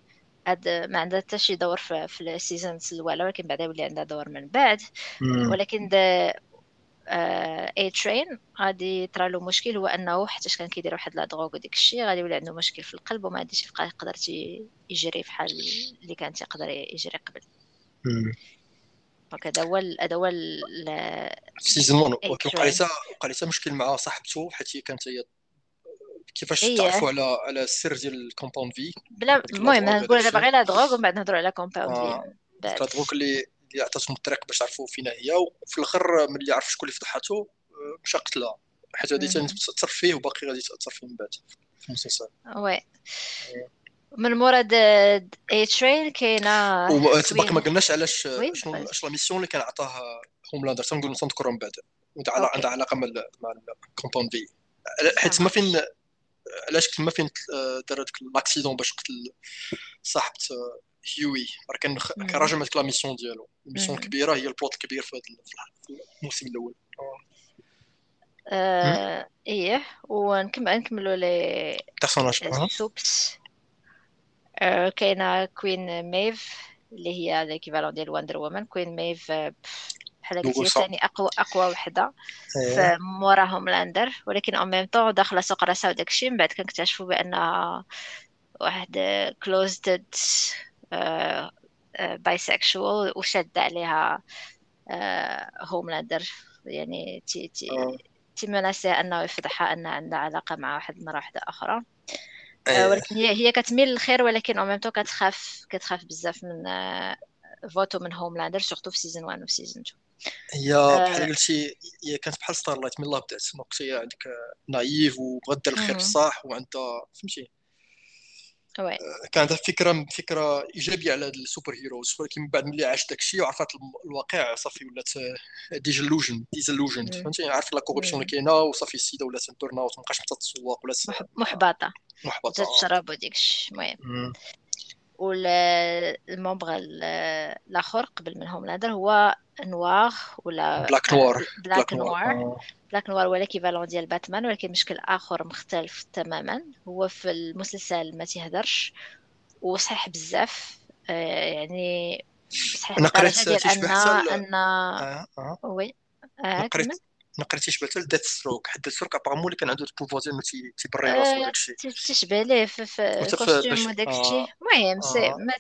هاد ما عندها حتى شي دور في, في ال seasons الاولى ولكن بعدا يولي عندها دور من بعد. ولكن A-Train غادي يطرا له مشكل هو أنه حيت كان كيدير واحد la drogue وديك الشيء غادي يولي عنده مشكل في القلب وما غاديش يبقى يقدر يجري بحال اللي كان تيقدر يجري قبل. Donc هذا هو هذا هو saison 1 ولكن وقع لي وقع لي مشكل مع صاحبته حيت هي كانت هي كيفاش إيه. تعرفوا على على السر ديال ال Compound V بلا المهم نقول دابا غير la drogue ومن بعد نهضروا على Compound V la drogue اللي اللي عطاتهم الطريق باش عرفوا فينا هي وفي الآخر ملي عرف شكون اللي فضحاتو مشى قتلها حيت غادي تأثر فيه وباقي غادي تأثر فيه من بعد في المسلسل. Oui. من مورا A-Train كاينة باقي ما قلناش علاش شنو اش la mission اللي كان عطاه Homelander تنقول تنذكروا من بعد. عندها علاقة مع مع ال Compound V حيت ما فين علاش كنت ما فين دار هذاك l'accident باش قتل صاحبة هيوي راه كان كان راجل مع la mission ديالو. ال mission الكبيره هي ال plot الكبير في الموسم الأول. آه إيه ونكمل نكملوا les personnages Supes آه كاينة Queen Maeve اللي هي l'équivalent ديال Wonder Woman Queen Maeve بحال قلتي ثاني اقوى أقوى وحدة. في مورا Homelander ولكن en même temps داخلة سوق راسها وداك الشيء. من بعد كنكتشفوا بانها واحد closeted bisexual وشد عليها Homelander يعني تي تي تي أنه يفضحها ان عندها علاقة مع واحد المراه واحدة أخرى. أيه. ولكن هي هي كتميل للخير ولكن ou même كتخاف كتخاف بزاف من فوتو من Homelander surtout في saison 1 و saison 2 هي بحال قلتي هي كانت بحال Starlight ملي بدات donc هي عندك نايف وبغات دير الخير بصح وعندها فهمتي آه، كان عندها فكرة فكرة إيجابية على ال super heroes ولكن من بعد ملي عاشت داكشي وعرفت الواقع صافي ولات désillusion désillusion فهمتي عارف la corruption اللي كاينة وصافي السيدة ولات burn out مابقاش تتسوق ولا محبطة. محبطة. تشرب وديك الشيء المهم وال membre الآخر قبل من Homelander هو Noir ولا بلاك نوار بلاك نوار بلاك نوار ولا كيفالون ديال باتمان ولكن مشكل آخر مختلف تماما هو في المسلسل ما تيهدرش وصحيح بزاف آه، يعني صحيح أنا قريت ديال ان ان آه. آه. وي آه ما قريتيش حتى لديت ستروك حيت ديت ستروك ابارمون اللي كان عنده البوفوار ديال تيبري راسو وداك الشيء تشبه ليه في الكوستيم وداك الشيء المهم سي ما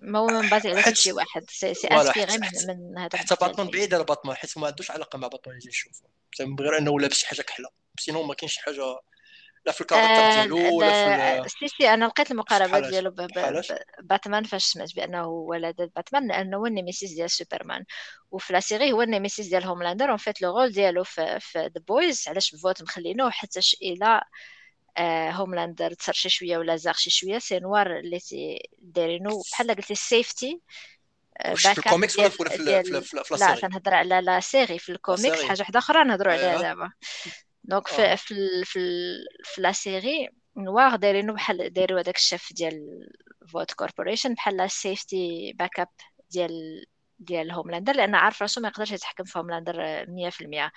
ما هو منبازي على شي واحد. سي سي اسبيغي من من هذا حتى باتمان بعيد على باتمان حيت ما عندوش علاقة مع باتمان اللي نشوفو غير إنه لابس شي حاجة كحلة. سينو ما كاينش شي حاجة لا في الكاركتر آه، ديالو ولا في سي سي أنا لقيت المقاربة ديالو باتمان فاش سمعت بأنه ولد باتمان لأنه هو النيميسيس ديال سوبرمان. وفي لا سيري هو النيميسيس ديال هوملاندر. اون فيت لو رول ديالو في ذا بويز علاش بفوت مخلينوه؟ حتى إلى آه هوملاندر تصر شي شوية ولا زاغ شي شوية سي نوار اللي دايرينو. بحال قلتي ال safety في الكوميكس ولا في لا تنهضر على la série في الكوميكس حاجة واحدة أخرى نهضروا عليها دابا. donc في في في, في la série Noir دايرينو بحال دايروا هذاك الشيف ديال Vought Corporation بحال safety backup ديال ديال Homelander لأن عارف راسو ما يقدرش يتحكم في Homelander 100%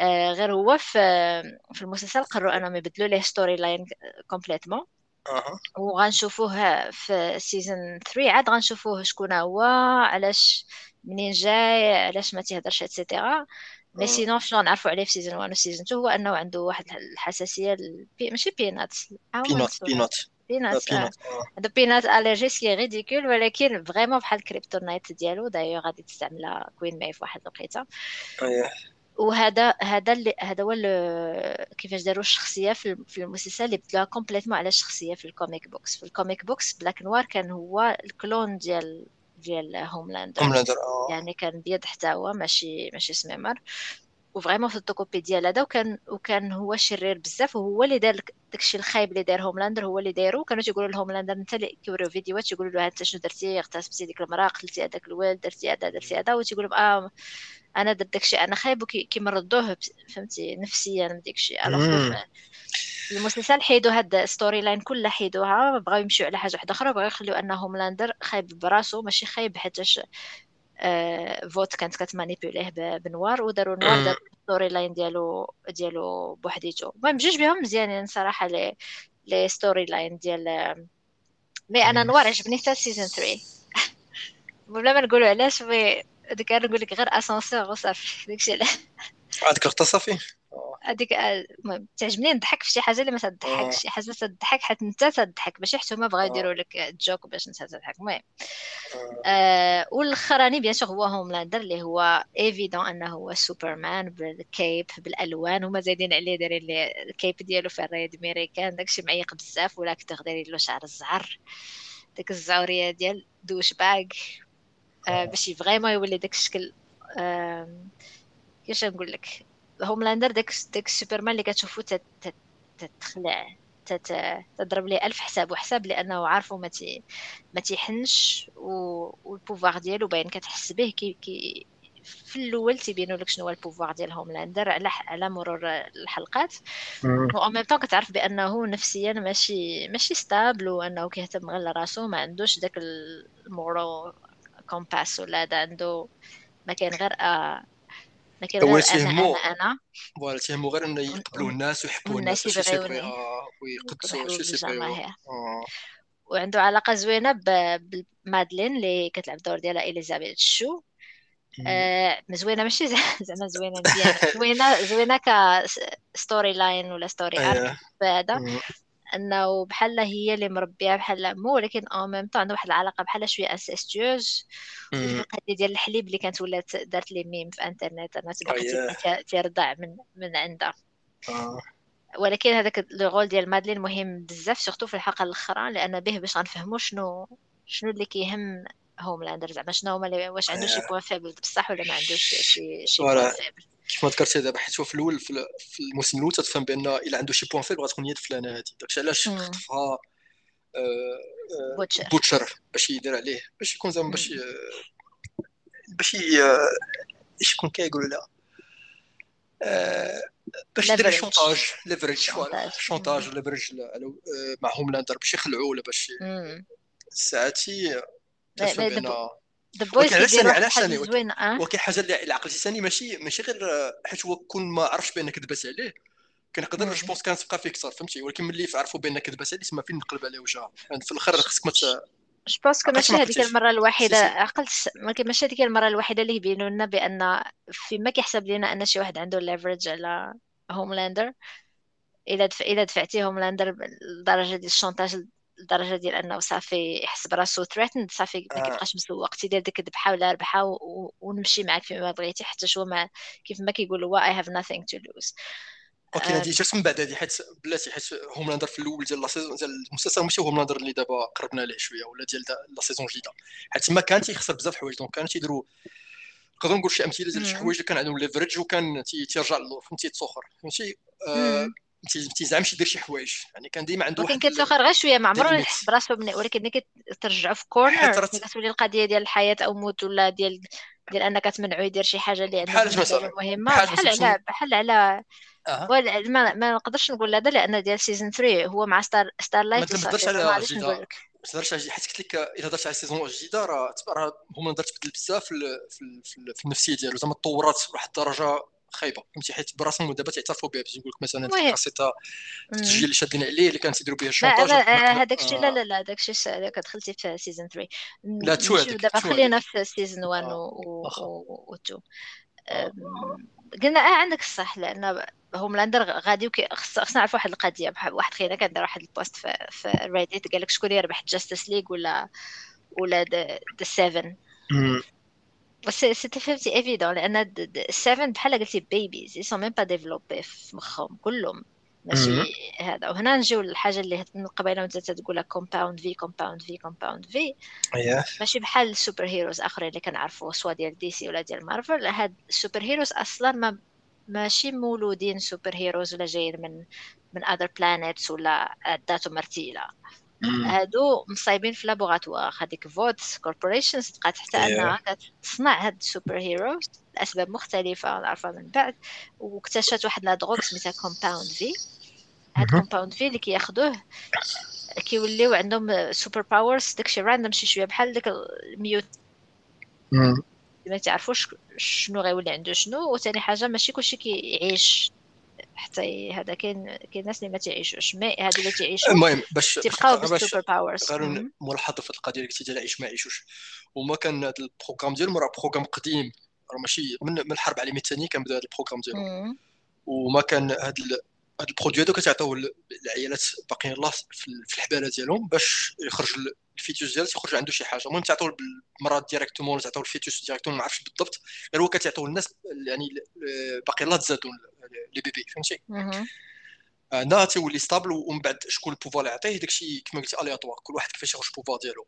آه غير هو في في المسلسل قرروا أنهم يبدلوا ليه storyline complètement وغنشوفوه في saison 3 عاد غنشوفوه شكون هو علاش منين جاي علاش ما تيهضرش et cetera mais sinon شنو نعرفوا عليه في saison 1 و saison 2 هو أنه عنده واحد الحساسية البي... ماشي peanut peanut peanut peanut عنده peanut allergy c'est ridicule ولكن vraiment بحال ال kryptonite ديالو. دايوغ غادي تستعملها Queen Maeve في واحد الوقيتة. وهذا هذا اللي هذا هو كيفاش داروا الشخصية في المسلسل اللي بدلوها complètement على الشخصية في ال comic books في ال comic books Black Noir كان هو ال clone ديال ديال Homelander Homelander آه. يعني كان بيض حتى هو ماشي ماشي سميمر و vraiment في التوكوبي ديال هذا وكان وكان هو شرير بزاف وهو اللي دار داكشي الخايب اللي دار Homelander هو اللي دارو كانوا تيقولوا ل Homelander انت اللي كيوريو فيديوهات تيقولوا له انت شنو درتي؟ اغتصبتي ديك المرأة قتلتي هذاك الولد درتي هذا درتي هذا. وتيقول لهم آه أنا درت داكشي أنا خايب. وكيمرضوه فهمتي نفسيا من داكشي المسلسل حيدوا هاد storyline كلها حيدوها بغاو يمشيو على حاجة واحدة أخرى بغاو يخليو ان Homelander خايب براسو ماشي خايب حيتاش آه Vought كانت كت manipuler يه ب Noir وداروا Noir دار storyline ديالو ديالو بوحديتو. المهم بجوج بهم مزيانين صراحة les les storylines ديال mais أنا Noir عجبني حتى saison 3 بلا ما نقولوا علاش مي ديك نقول لك غير اسانسور وصافي داكشي علاش هذيك اغتصافي هذيك المهم تعجبني نضحك في شي حاجة اللي ما تضحكش شي حاجة تضحك حتى انت تضحك ماشي حتى هما بغاو يديروا لك جوك باش انت تضحك. المهم آه. والأخراني بيان سور هو هوملاندر اللي هو ايفيدون أنه هو سوبرمان بالكيب بالألوان هما زايدين عليه دايرين الكيب ديالو في الريد ميريكان داكشي معيق بزاف ولا كتر دايرين له شعر الزعر ديك الزعوريه ديال douchebag آه باش vraiment يولي داك الشكل آه كيفاش نقول لك؟ Homelander داك داك السوبرمان اللي كتشوفو تتخلع تضرب ليه ألف حساب وحساب لأنه عارفو ما ما تيحنش وال pouvoir ديالو باين كتحس به كي كي في الأول تيبينوا لك شنو هو ال pouvoir ديال Homelander على على مرور الحلقات. au même temps كتعرف بأنه نفسيا ماشي ماشي stable وانه كيهتم غير لراسو ما عندوش داك ال moral compass ولا هذا عنده ما كاين غير لكن هو تيهمو أنا أنا voilà تيهمو غير إنه يقبلوا الناس ويحبوا الناس يبغيوني ويقدسوا شي وعنده علاقة زوينة ب Madelyn اللي كتلعب الدور ديالها Elisabeth Shue. آه زوينه ماشي زعما زوينة مزيانة. زوينة زوينة ك storyline ولا story arc هذا أنه بحال هي اللي مربية بحال مو ولكن au même temps عندها واحد العلاقه بحال شوية incestueuse القضية ديال الحليب اللي كانت ولات دارت les mèmes في إنترنت أنا تبقى ترضع من من عندها. آه. ولكن هذاك le rôle ديال Madelyn مهم بزاف surtout في الحلقة الأخرى لأن به باش غنفهموا شنو شنو اللي كيهم Homelander زعما شنو هما واش عنده شي point faible بصح ولا ما عندوش شي شي point faible كيف ما ذكرتي دابا حيت في الأول في الموسم الأول تتفهم بأن إلا عنده شي point faible غتكون هي فلانه هذه داكشي علاش خطفها Butcher Butcher باش يدير عليه باش يكون زعما باش باش إيش يكون كيقولوا لها باش يدير chantage leverage chantage leverage مع Homelander باش يخلعوا ولا باش ساعتي The Boys كيديروا حاجة زوينه ولكن حاجة اللي عقلتي ثاني ماشي ماشي غير حيت هو كون ما عرفش بان كذبات عليه. كنقدر je pense كانت تبقى فيه أكثر فهمتي؟ ولكن ملي عرفوا بان كذبات عليه تما فين نقلب عليه وجهها يعني في الآخر خصك ما جو بونس ماشي هذيك المرة الوحيدة عقلت ولكن ماشي هذيك المرة الوحيدة اللي يبينوا لنا بأن فيما كيحسب لنا أن شي واحد عنده ليفرج على هوملاندر إلا دفع إلا دفعتي هوملاندر لدرجه ديال ال chantage لدرجة ديال أنه صافي يحس براسو threatened صافي ما كيبقاش مسوق. تيدير ديك الذبحة ولا ربحة ونمشي معاك فيما بغيتي حتى شو ما كيف ما كيقولوا هو I have nothing to lose OK هادي جات من بعد هادي؟ حيت بلاتي حيت هوملاندر في الأول ديال la saison ديال المسلسل ماشي هوملاندر اللي دابا قربنا ليه شوية ولا ديال la saison جديدة. حيت تما كان تيخسر بزاف الحوايج donc كانوا تيديروا نقدر نقول شي أمثلة ديال شي حوايج اللي كان عندهم ليفريج وكان تيرجع للور فهمتي؟ تسخر. فهمتي؟ آه تيزعمش يدير شي حوايج. يعني كان ديما عنده ولكن كيتسخر غير شوية ما عمره يحس براسو ولكن ملي كترجعو في corner كتولي القضية ديال الحياة أو موت ولا ديال ديال أنك تمنعو يدير شي حاجة اللي عندها مهمة. بحال على بحال على أه. ما, ما نقدرش نقول هذا لأن ديال saison 3 هو مع ستار ستار لايت ما تهضرش على جديدة. ما تهضرش على حيت قلت لك إلا هضرت على saison جديدة راه راه هما تبدل بزاف في, في, في النفسية ديالو. زعما تطورات لواحد الدرجة خايبة. فهمتي؟ حيت براسهم دابا تعترفوا بها باش نقول لك مثلا الكاسيتا التسجيل اللي شادين عليه اللي كانوا تيديروا به ال chantage هذاك الشيء لا لا لا هذاك الشيء كدخلتي في saison 3 لا تو هذيك دابا خلينا في saison 1 و 2 قلنا آه عندك الصح لأن هوملاندر غادي خصنا نعرف واحد القضية واحد خينا كان دار واحد ال post في, في ريديت قال لك شكون يربح؟ Justice League ولا ولا The 7 بس c'était فهمتي évident لأن ال Seven بحال قلتي babies sont même pas développés في مخهم كلهم ماشي هذا وهنا نجيو للحاجه اللي من قبيله وانت تقول لك Compound V Compound V Compound V ماشي بحال ال superheroes اخرين اللي كنعرفوا soit ديال DC ولا ديال مارفل هاد ال superheroes أصلا ما ماشي مولودين superheroes ولا جايين من من other planets ولا ذاتو مرتيله هادو مصايبين في laboratoire هذيك Vought Corporations تبقى حتى انها تصنع هاد ال superheroes لأسباب مختلفة نعرفها من بعد واكتشفت واحد la drogue سميتها Compound V. هاد Compound V اللي كياخذوه كيوليو عندهم superpowers داكشي random شي شوية بحال داك ال mute ما تعرفوش شنو غيولي عنده شنو وثاني حاجة ماشي كلشي كيعيش. حتى هذا كاين كاين ناس اللي ما تعيشوش mais هادو اللي تعيشوا المهم باش تبقاو بال superpowers غير ملاحظة في القضية اللي قلتي ديال عيش ما يعيشوش. وما كان هذا ال programme ديالهم راه programme قديم. راه ماشي من, من الحرب العالميه الثانية كان بدأ هذا ال programme ديالهم. وما كان هذا هاد ال produit هادو كتعطيو العيالات باقيين الله في الحبالة ديالهم باش يخرج ال fœtus ديالو تيخرج عنده شي حاجة. المهم تعطيو بالمرض directement ولا تعطيو ال fœtus directement ما عرفتش بالضبط. غير هو كتعطيو الناس يعني باقي الله تزادوا les bébés فهمتي؟ هنا تيولي stable ومن بعد شكون ال pouvoir اللي يعطيه داكشي كما قلت aléatoire كل واحد كيفاش يخرج ال pouvoir ديالو.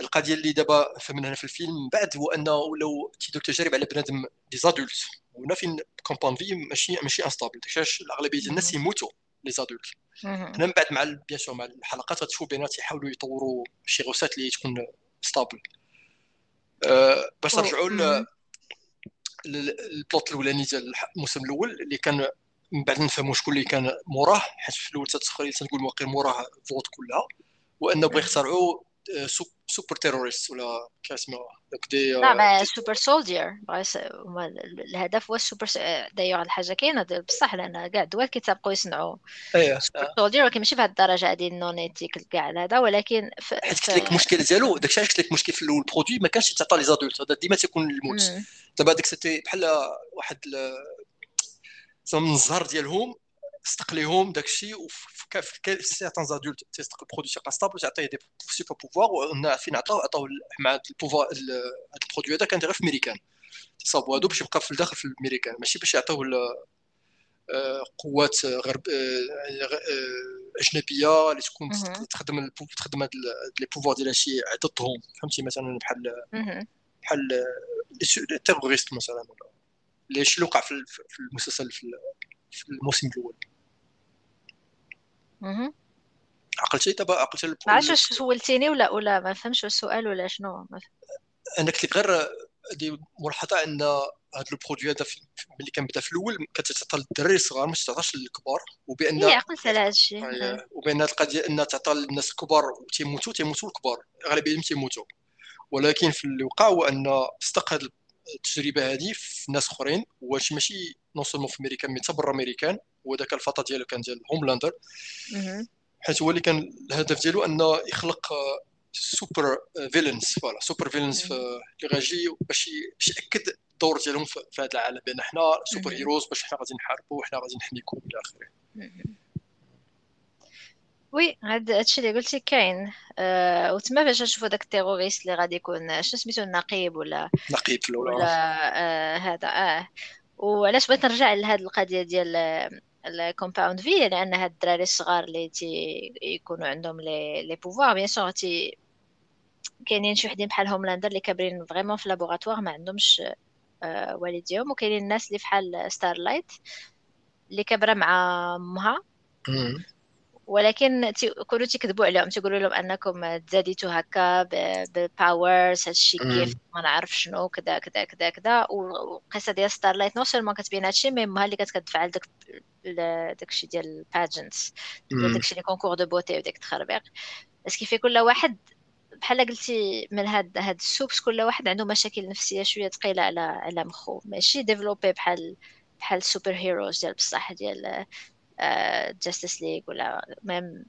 القضية اللي دابا فهمنا هنا في الفيلم من بعد هو أنه ولاو تيديروا تجارب على بنادم des adultes وهنا فين Compound V ماشي ماشي instable داكشي الأغلبية ديال الناس يموتوا. les adultes هنا من بعد مع bien sûr مع الحلقات غتشوفوا بينات يحاولوا يطوروا شي غوسات اللي تكون stable أه باش نرجعوا لل plot الأولاني ديال الموسم الأول اللي كان من بعد نفهموا شكون اللي كان موراه حيت في الأول تتخيل تنقول واقيلا موراه Vought كلها وأنه بغى يخترعوا super terroristes ولا كاسمها لا super soldier الهدف هو السوبر دايوغ الحاجة كاينة بصح لأن كاع الدول كيتسابقوا يصنعوا super soldier ولكن ماشي بهذه الدرجة هذه ال non éthique كاع هذا ولكن حيت قلت لك المشكل ديالو داكشي علاش قلت لك المشكل في الأول البرودوي ما كانش تعطى لي زادولت هذا ديما تيكون الموت. دابا هذاك سيتي بحال واحد من الزهر ديالهم استقليهم داكشي وفي سيغتان زادولت تيستقل برودوي تيبقى ستابل تعطيه دي سوبر بوفوار ونا فين عطاو عطاو مع البوفوار هذا البرودوي هذا كان غير في الميريكان تصاوبوا هادو باش يبقى في الداخل في الميريكان ماشي باش يعطيوه قوات غرب أجنبية اللي تكون تخدم تخدم هاد les pouvoirs ديالها شي ضدهم فهمتي؟ مثلا بحال بحال ال terroristes مثلا ولا اللي شي اللي وقع في المسلسل في الموسم الأول؟ عقلتي دابا عقلتي ما عرفتش سولتيني ولا ولا ما فهمش السؤال ولا شنو أنا قلت لك غير هذه ملاحظة أن هذا ال produit هذا ملي كان بدأ في الأول كتعطى للدراري الصغار ما تعطاش للكبار. وبأن هي عقلت على هذا الشيء. وبأن هذه القضية أن تعطى للناس الكبار وتيموتوا تيموتوا الكبار. أغلبية تيموتوا. ولكن في الواقع هو أن صدق هذه التجربة هذه في ناس أخرين. واش ماشي non seulement في امريكان mais حتى برا أمريكان. وذاك الفطا ديالو كان ديال هوملاندر حيت هو اللي كان الهدف ديالو أنه يخلق supervillains voilà supervillains اللي غاجي باش باش يأكد الدور ديالهم في هذا العالم بأن حنا superheroes باش حنا غادي نحاربوا وحنا غادي نحميكم إلى آخره. Oui هذا الشيء اللي قلتي كاين. أه وتما باش نشوفوا داك ال terroriste اللي غادي يكون شنو سميتو النقيب ولا نقيب في الأول ولا آه هذا آه. وعلاش بغيت نرجع لهاد القضية ديال ال Compound V لأن هاد الدراري الصغار اللي تي يكونوا عندهم لي les pouvoirs bien sûr تي كاينين شي وحدين بحال هوملاندر اللي كابرين vraiment في laboratoire ما عندهمش والديهم وكاينين الناس اللي بحال ستارلايت اللي كبرة مع امها ولكن تيكونوا تيكذبوا عليهم تيقولوا لهم أنكم تزاديتوا هكا بال powers هادشي كيف ما نعرف شنو كذا كذا كذا كذا والقصة ديال ستارلايت non seulement كتبين هادشي mais مها اللي كتدفع لداك داكشي ديال ال pageants داكشي لي concours de beauté وداك التخربيق. بس كيف كل واحد بحال قلتي من هاد هاد ال Supes كل واحد عنده مشاكل نفسية شوية ثقيلة على على مخو ماشي développé بحال بحال super heroes ديال بصح ديال Justice League ولا même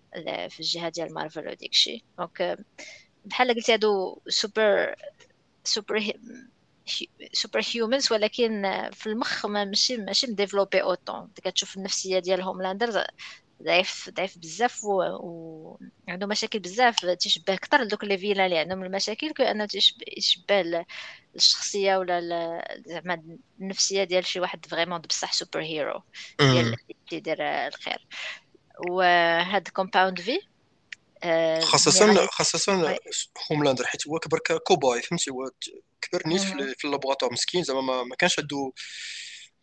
في الجهة ديال مارفل وديك الشيء donc بحال قلتي هادو super super super humans ولكن في المخ ماشي ماشي م développé autant كتشوف النفسية ديال هوملاندر ضعيف ضعيف بزاف وعنده و... مشاكل بزاف تيشبه أكثر لدوك les vilains اللي عندهم المشاكل كانه تيشبه الشخصية ولا زعما النفسية ديال شي واحد vraiment بصح super hero ديال تيدير الخير. وهاد Compound V خاصة خاصة هوملاندر حيت هو كبر cobaye فهمتي؟ هو كبر نيت في ال laboratoire مسكين زعما ما كانش عنده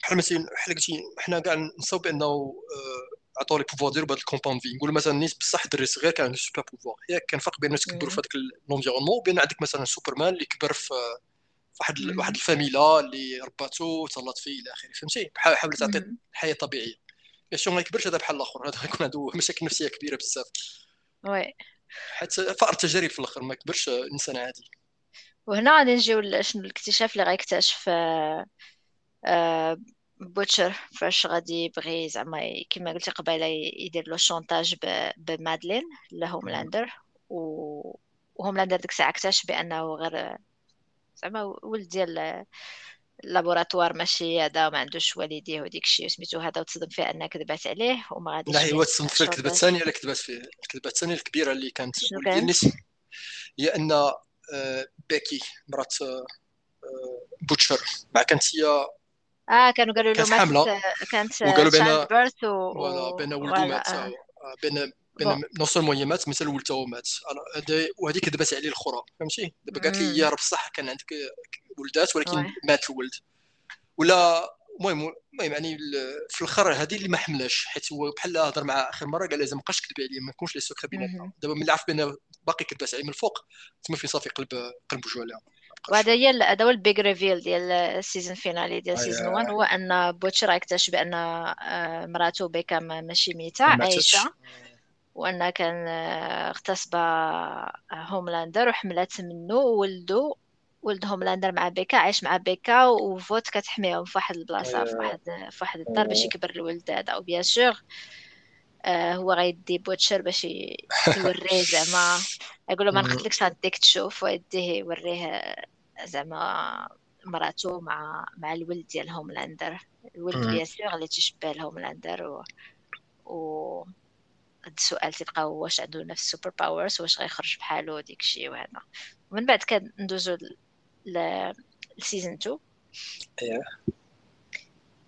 بحال مثلا بحال قلتي حنا كاع نصاوب بأنه آه، عطاو لي pouvoir ديالو بهذا ال Compound V نقول مثلا نيت بصح دري صغير كان عنده super pouvoir. ياك كان فرق بين تكبروا في هذاك l'environnement وبين عندك مثلا سوبرمان اللي كبر في واحد واحد الفاميلا اللي رباتو وتهلات فيه إلى آخره. فهمتي؟ بحال حاول تعطي حياه طبيعية. sûr ما يكبرش هذا بحال الآخر. هذا غيكون عنده مشاكل نفسية كبيرة بزاف. oui. حتى فار التجارب في الآخر ما كبرش إنسان عادي. وهنا غادي نجيو شنو الاكتشاف اللي غيكتشف آه بوتشر فاش غادي يبغي زعما كما قلتي قبيلة يدير له chantage بمادلين لهوملاندر و وهوملاندر ديك الساعة اكتشف بأنه غير زعما ولد ديال ال laboratoire ماشي هذا ما عندوش والديه وديك الشيء سميتو هذا وتصدم فيه انها كذبات عليه وما غاديش لا هو تصدم في الكذبه الثانية اللي كذبات فيه الكذبه الثانية الكبيرة اللي كانت هي أن آه، بيكي مرات آه، بوتشر مع كانت هي آه كانوا قالوا له كانت حامله كانت وقالوا بين بيرث و بين ولده مات. بين بين نو سولمون هي مات مثل ولده مات. وهذه كذبات عليه الاخرى فهمتي؟ دابا قالت لي يا رب صح كان عندك ولدات ولكن مات الولد. ولا المهم المهم يعني في الأخر هذه اللي ما حملاش حيت هو بحال هضر مع آخر مرة قال لازم بقاش كذب عليا ما يكونش لي سوكري بيناتنا. دابا ملي عرف بأن باقي كذبات عليه من الفوق تما فين صافي قلب قلب وجهه عليها وهذا هي هذا هو ال big reveal ديال ال season finale ديال season 1 هو أن بوتشر يكتشف بأن آه، مراته بيكا ماشي ميتة عايشة. وأن كان آه، اغتصب هوملاندر وحملات منه وولدو ولد هوملاندر مع بيكا عايش مع بيكا و Vought كتحميهم في واحد البلاصة في واحد في واحد الدار باش يكبر الولد هذا. و bien sûr آه هو غيدي بوتشر باش يوريه زعما. يقول له ما نقتلكش غاديك تشوف ويديه يوريه زعما مراته مع مع الولد ديال هوملاندر. الولد bien sûr اللي تشبه لهوملاندر و, و... هاد السؤال تلقى واش عنده نفس ال super powers واش غيخرج بحالو ديك الشيء وهذا ومن بعد كندوزو ل season 2 إيه.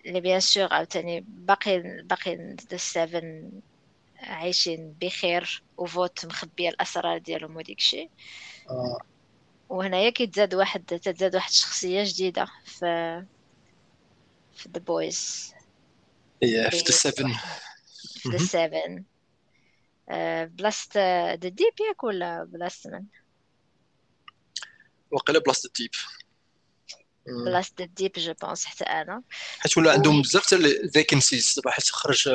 اللي bien sûr عاوتاني باقي باقي ال Seven عايشين بخير و Vought مخبية الأسرار ديالهم وديك الشيء. آه. وهنايا كيتزاد واحد تتزاد واحد الشخصيه جديدة في في ذا بويز إيه في ذا سيفن في ذا سيفن بلاست ذا ديب ياك ولا بلاست من وقيلا بلاست ديب بلاصه ديب جو بونس حتى أنا. حيت ولا عندهم بزاف تاع الفيكنسيز دابا حيت خرج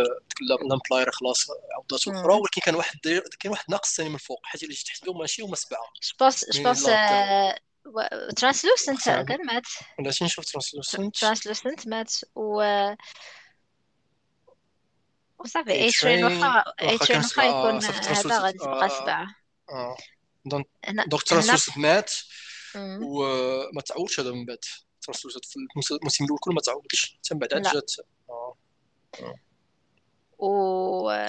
لامبلاير خلاص عوضات أخرى ولكن كان واحد كاين واحد ناقص ثاني من الفوق حيت اللي تحت بهم ماشي هما سبعة. je pense je pense Translucent كان مات. ولا شي نشوف Translucent Translucent مات و وصافي A-Train واخا A-Train واخا يكون هذا غادي تبقى سبعة. donc donc Translucent مات. وما تعودش هذا من بعد. في الموسم الأول كله ما تعودش حتى من بعد جات. آه. آه. و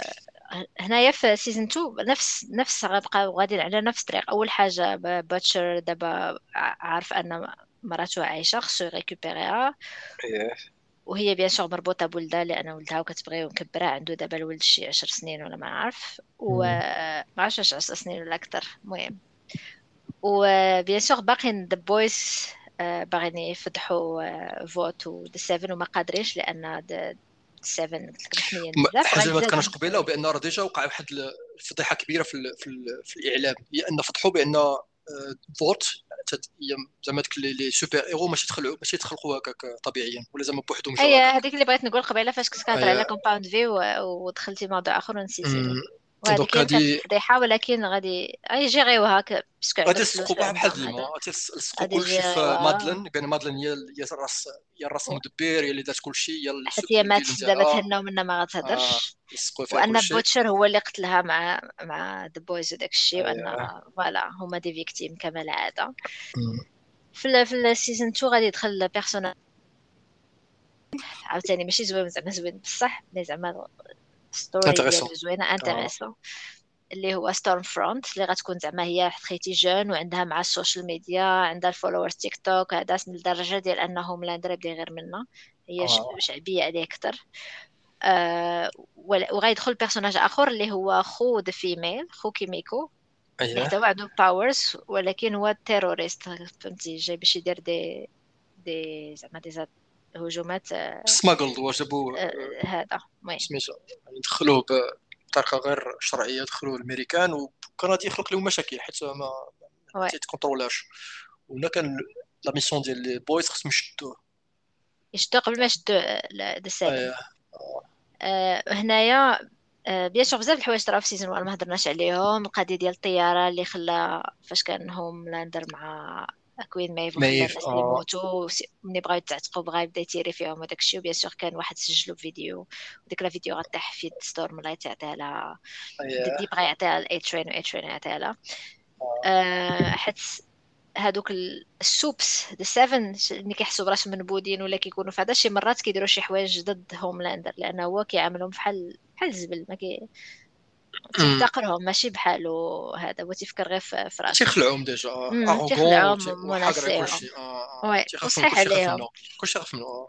هنايا في season 2 نفس نفس غنبقى غاديين على نفس الطريق. أول حاجة باتشر دابا عارف أن مراته عايشة خصو يريكوبيريها. وهي bien sûr مربوطة بولدها لأن ولدها وكتبغي ونكبرها عنده دابا الولد شي عشر سنين ولا ما عارف. وما عرفتش عشر سنين ولا أكثر. المهم. و bien sûr باقيين The Boys باغيين يفضحوا Vought و the Seven وما قادرينش لأن 7 قلت لك محميين م- بزاف. حاجة ما كانش قبيلة وبأن راه déjà وقع واحد الفضيحه كبيرة في ال في, ال في الإعلام هي ان فضحوا بأن آه، Vought زعما ديك les super-héros ماشي تخلعوا ماشي تخلقوا هكاك طبيعيا ولا زعما بوحدهم هي هكاك هذيك اللي بغيت نقول قبيلة فاش كنت كنهضر على أي. Compound V ودخلتي موضوع آخر ونسيتي كانت هادي فضيحه ولكن غادي غيجيريوها ك- parce que غادي يلصقوا بحال ديما غادي يلصقوا غادي كلشي في يجيريوها مادلين بان مادلين هي هي الراس هي الراس المدبر هي اللي دارت كلشي هي حيت هي ماتت دابا تهناو منها ما آه غتهضرش فيها وأن Butcher هو اللي قتلها مع مع the Boys وداك الشيء وأن. voilà هما des victimes كما العادة. في ال في ال saison 2 غادي يدخل personnage عاوتاني ماشي زوين زعما زوين بصح mais زعما story ديالو زوينه intéressante اللي هو Stormfront اللي غتكون زعما هي خيتي jeune وعندها مع ال social media عندها ال followers TikTok هذا من الدرجة ديال أنهم لا ندري غير منا. هي آه. شعبية عليه أكثر. آه وغيدخل personnage آخر اللي هو خو the Female خو كيميكو حتى هو عنده powers ولكن هو terroriste فهمتي؟ جاي باش يدير des des زعما des att- هجومات آه، smuggled وجابوا آه، هذا سميتو يعني دخلوه بطريقه غير شرعية دخلوه الامريكان وكان غادي يخلق لهم مشاكل حيت ما تيتكونترولاش وهنا كان la mission ديال les Boys خصهم يشدوه. يشدو قبل ما يشدو ذا اييه آه، هنايا آه، bien sûr بزاف الحوايج طراو في saison 1 ما هضرناش عليهم. القضية ديال الطيارة اللي خلى فاش كان Homelander مع Queen Maeve Maeve الناس اللي وس- ملي بغاو يتعتقوا بغا يبدا يتيري فيهم وداك الشيء و bien sûr كان واحد سجلو فيديو وديك la vidéo غطيح في ستورم الله تعطيها لها اييه دي بغا يعطيها ل A-Train و A-Train يعطيها لها آه. آه، حيت هادوك ال- ال Supes the Seven اللي كيحسوا براسهم منبودين ولا كيكونوا في هذا شي مرات كيديروا شي حوايج ضد Homelander لأنه هو كيعاملهم بحال بحال الزبل ما كي أمم. تيحتقرهم ماشي بحالو هذا هو تيفكر غير في راسو تيخلعوهم déjà اغوغون تيخلعهم مناسيهم. آه آه oui وصحيح عليهم. كلشي آه.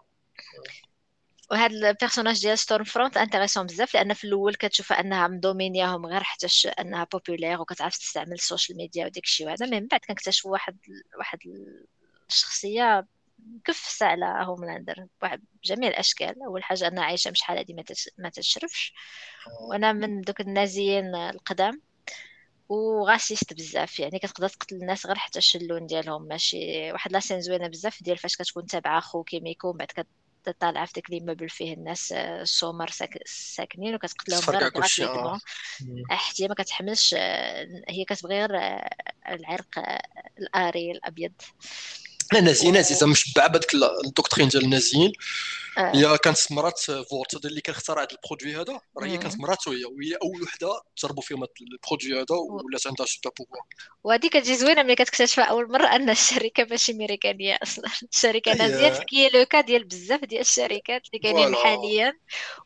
وهاد ال personnage ديال Stormfront intéressant بزاف لأن في الأول كتشوفها أنها مدومينياهم غير حيتاش أنها populaire وكتعرف تستعمل ال social media وداك الشيء وهذا من بعد كنكتشفوا واحد واحد الشخصيه كفسة على Homelander بجميع الأشكال. أول حاجة أنها عايشة من شحال هادي ما تش- ما تشرفش وأنا من دوك النازيين القدام. و raciste بزاف. يعني كتقدر تقتل الناس غير حيت اللون ديالهم. ماشي واحد la scène زوينة بزاف ديال فاش كتكون تابعة خو كيميكو. بعد كتطالع في داك l'immeuble فيه الناس آه، سومر ساك- ساكنين. وكتقتلهم غير gratuitement أمم. حتى ما كتحملش آه، هي كتبغي غير آه، العرق آه، الآري الأبيض. لا نازي و... زعما مشبعه بهذيك ال doctrine ديال النازيين آه. هي كانت مرات Vought هذا اللي كان اخترع هذا ال produit هذا. راه هي كانت مم. مراته هي وهي أول وحدة تجربوا فيهم هذا ال produit هذا. ولات عندها super-pouvoirs وهذه كتجي زوينة ملي كتكتشفها أول مرة أن الشركة ماشي ميريكانيه أصلا. الشركة نازية qui le cas ديال بزاف ديال الشركات اللي كاينين حاليا.